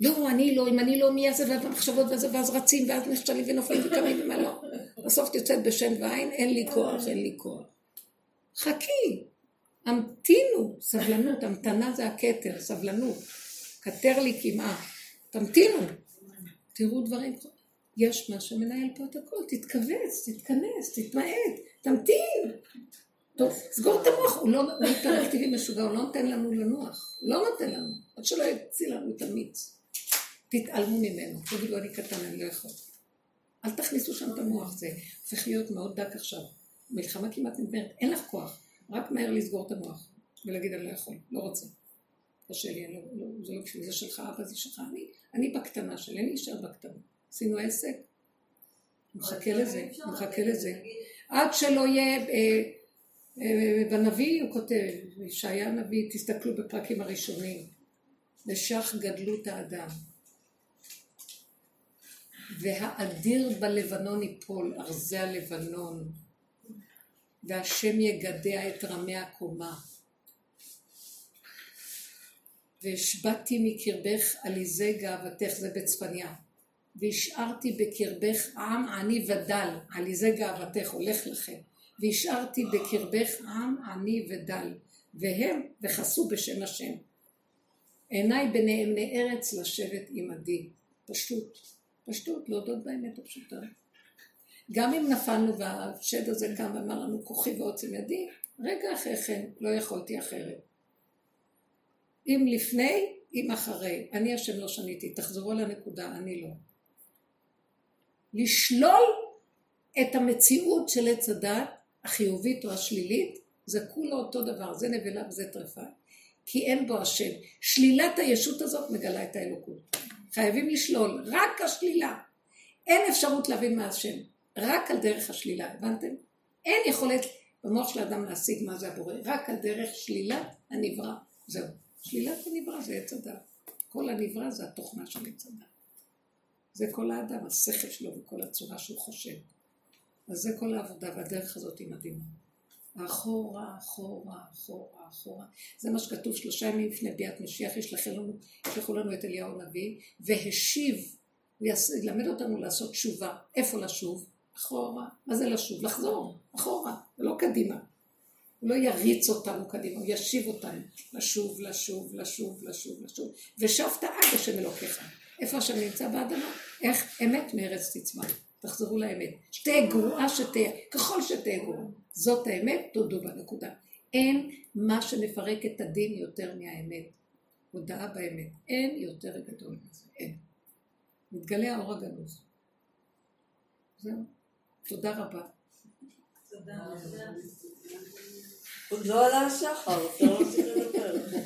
לא, אני לא, אם אני לא, מי יעשה והמחשבות וזה, ואז רצים, ואז נכשלים ונופלים וקמים ומה לא. בסוף תצאת בשן ועין, אין לי כוח, אין לי כוח. חכי, המתינו, סבלנות, המתנה זה הכתר, סבלנות. כתר לי קמעה. תמתינו, תראו דברים. יש מה שמנהל פה את הכל, תתכווץ, תתכנס, תתמעט, תמתין. טוב, סגור את המוח, הוא לא מתערב טבעי משוגע, הוא לא נותן לנו לנוח, לא נותן לנו, עד שלא יציל לנו את המיץ. תתעלמו ממנו, תגידו אני קטן, אני לא יכול. אל תכניסו שם את המוח, זה צריך להיות מאוד דק עכשיו. מלחמה כמעט נגמרת, אין לך כוח, רק מהר לסגור את המוח ולהגיד אני לא יכול, לא רוצה. קשה לי, לא, לא, זה לא בשביל זה שלך, אבא זה שלך, אני, אני בקטנה שלי, אני אשאר בקטנה. עשינו עסק, מחכה לזה, מחכה לזה. עד שלא יהיה, אה, אה, בנביא הוא כותב, ישעיה הנביא, תסתכלו בפרקים הראשונים, לשך גדלות האדם. והאדיר בלבנון ייפול, ארזי הלבנון. והשם יגדע את רמי הקומה. והשבתי מקרבך עליזי גאוותך, זה בצפניה. והשארתי בקרבך עם עני ודל, עליזי גאוותך הולך לכם. והשארתי בקרבך עם עני ודל, והם וחסו בשם השם. עיניי בנאמני ארץ לשבת עמדי. פשטות. פשטות, להודות באמת הפשוטה. גם אם נפלנו והשד הזה קם ואמר לנו כוחי ועוצם ידי, רגע אחרי כן לא יכולתי אחרת. אם לפני, אם אחרי. אני השם לא שניתי, תחזרו לנקודה, אני לא. לשלול את המציאות של עץ הדת, החיובית או השלילית, זה כולו אותו דבר, זה נבלה וזה טרפה. כי אין בו השם. שלילת הישות הזאת מגלה את האלוקות. חייבים לשלול, רק השלילה. אין אפשרות להבין מה השם, רק על דרך השלילה, הבנתם? אין יכולת במוח של האדם להשיג מה זה הבורא, רק על דרך שלילת הנברא, זהו. שלילת הנברא זה עץ הדת. כל הנברא זה התוכנה של עץ הדת. זה כל האדם, השכל שלו וכל הצורה שהוא חושב. אז זה כל העבודה, והדרך הזאת היא מדהימה. אחורה, אחורה, אחורה, אחורה. זה מה שכתוב שלושה ימים לפני ביאת משיח, ישלחו לנו, ישלחו לנו את אליהו הנביא, והשיב, ילמד אותנו לעשות תשובה. איפה לשוב? אחורה. מה זה לשוב? לחזור, אחורה, ולא קדימה. הוא לא יריץ אותנו קדימה, הוא ישיב אותנו. לשוב, לשוב, לשוב, לשוב, לשוב. ושבת עד השם אלוקיך. איפה השם נמצא באדמה? איך אמת מארץ תצמח. תחזרו לאמת. שתהיה גרועה שתהיה, ככל שתהיה גרועה. זאת האמת, תודו בנקודה. אין מה שמפרק את הדין יותר מהאמת. הודעה באמת. אין יותר גדול מזה. אין. מתגלה האור הגנוז. זהו. תודה רבה. תודה. עוד לא עלה השחר, אתה לא רוצה לדבר.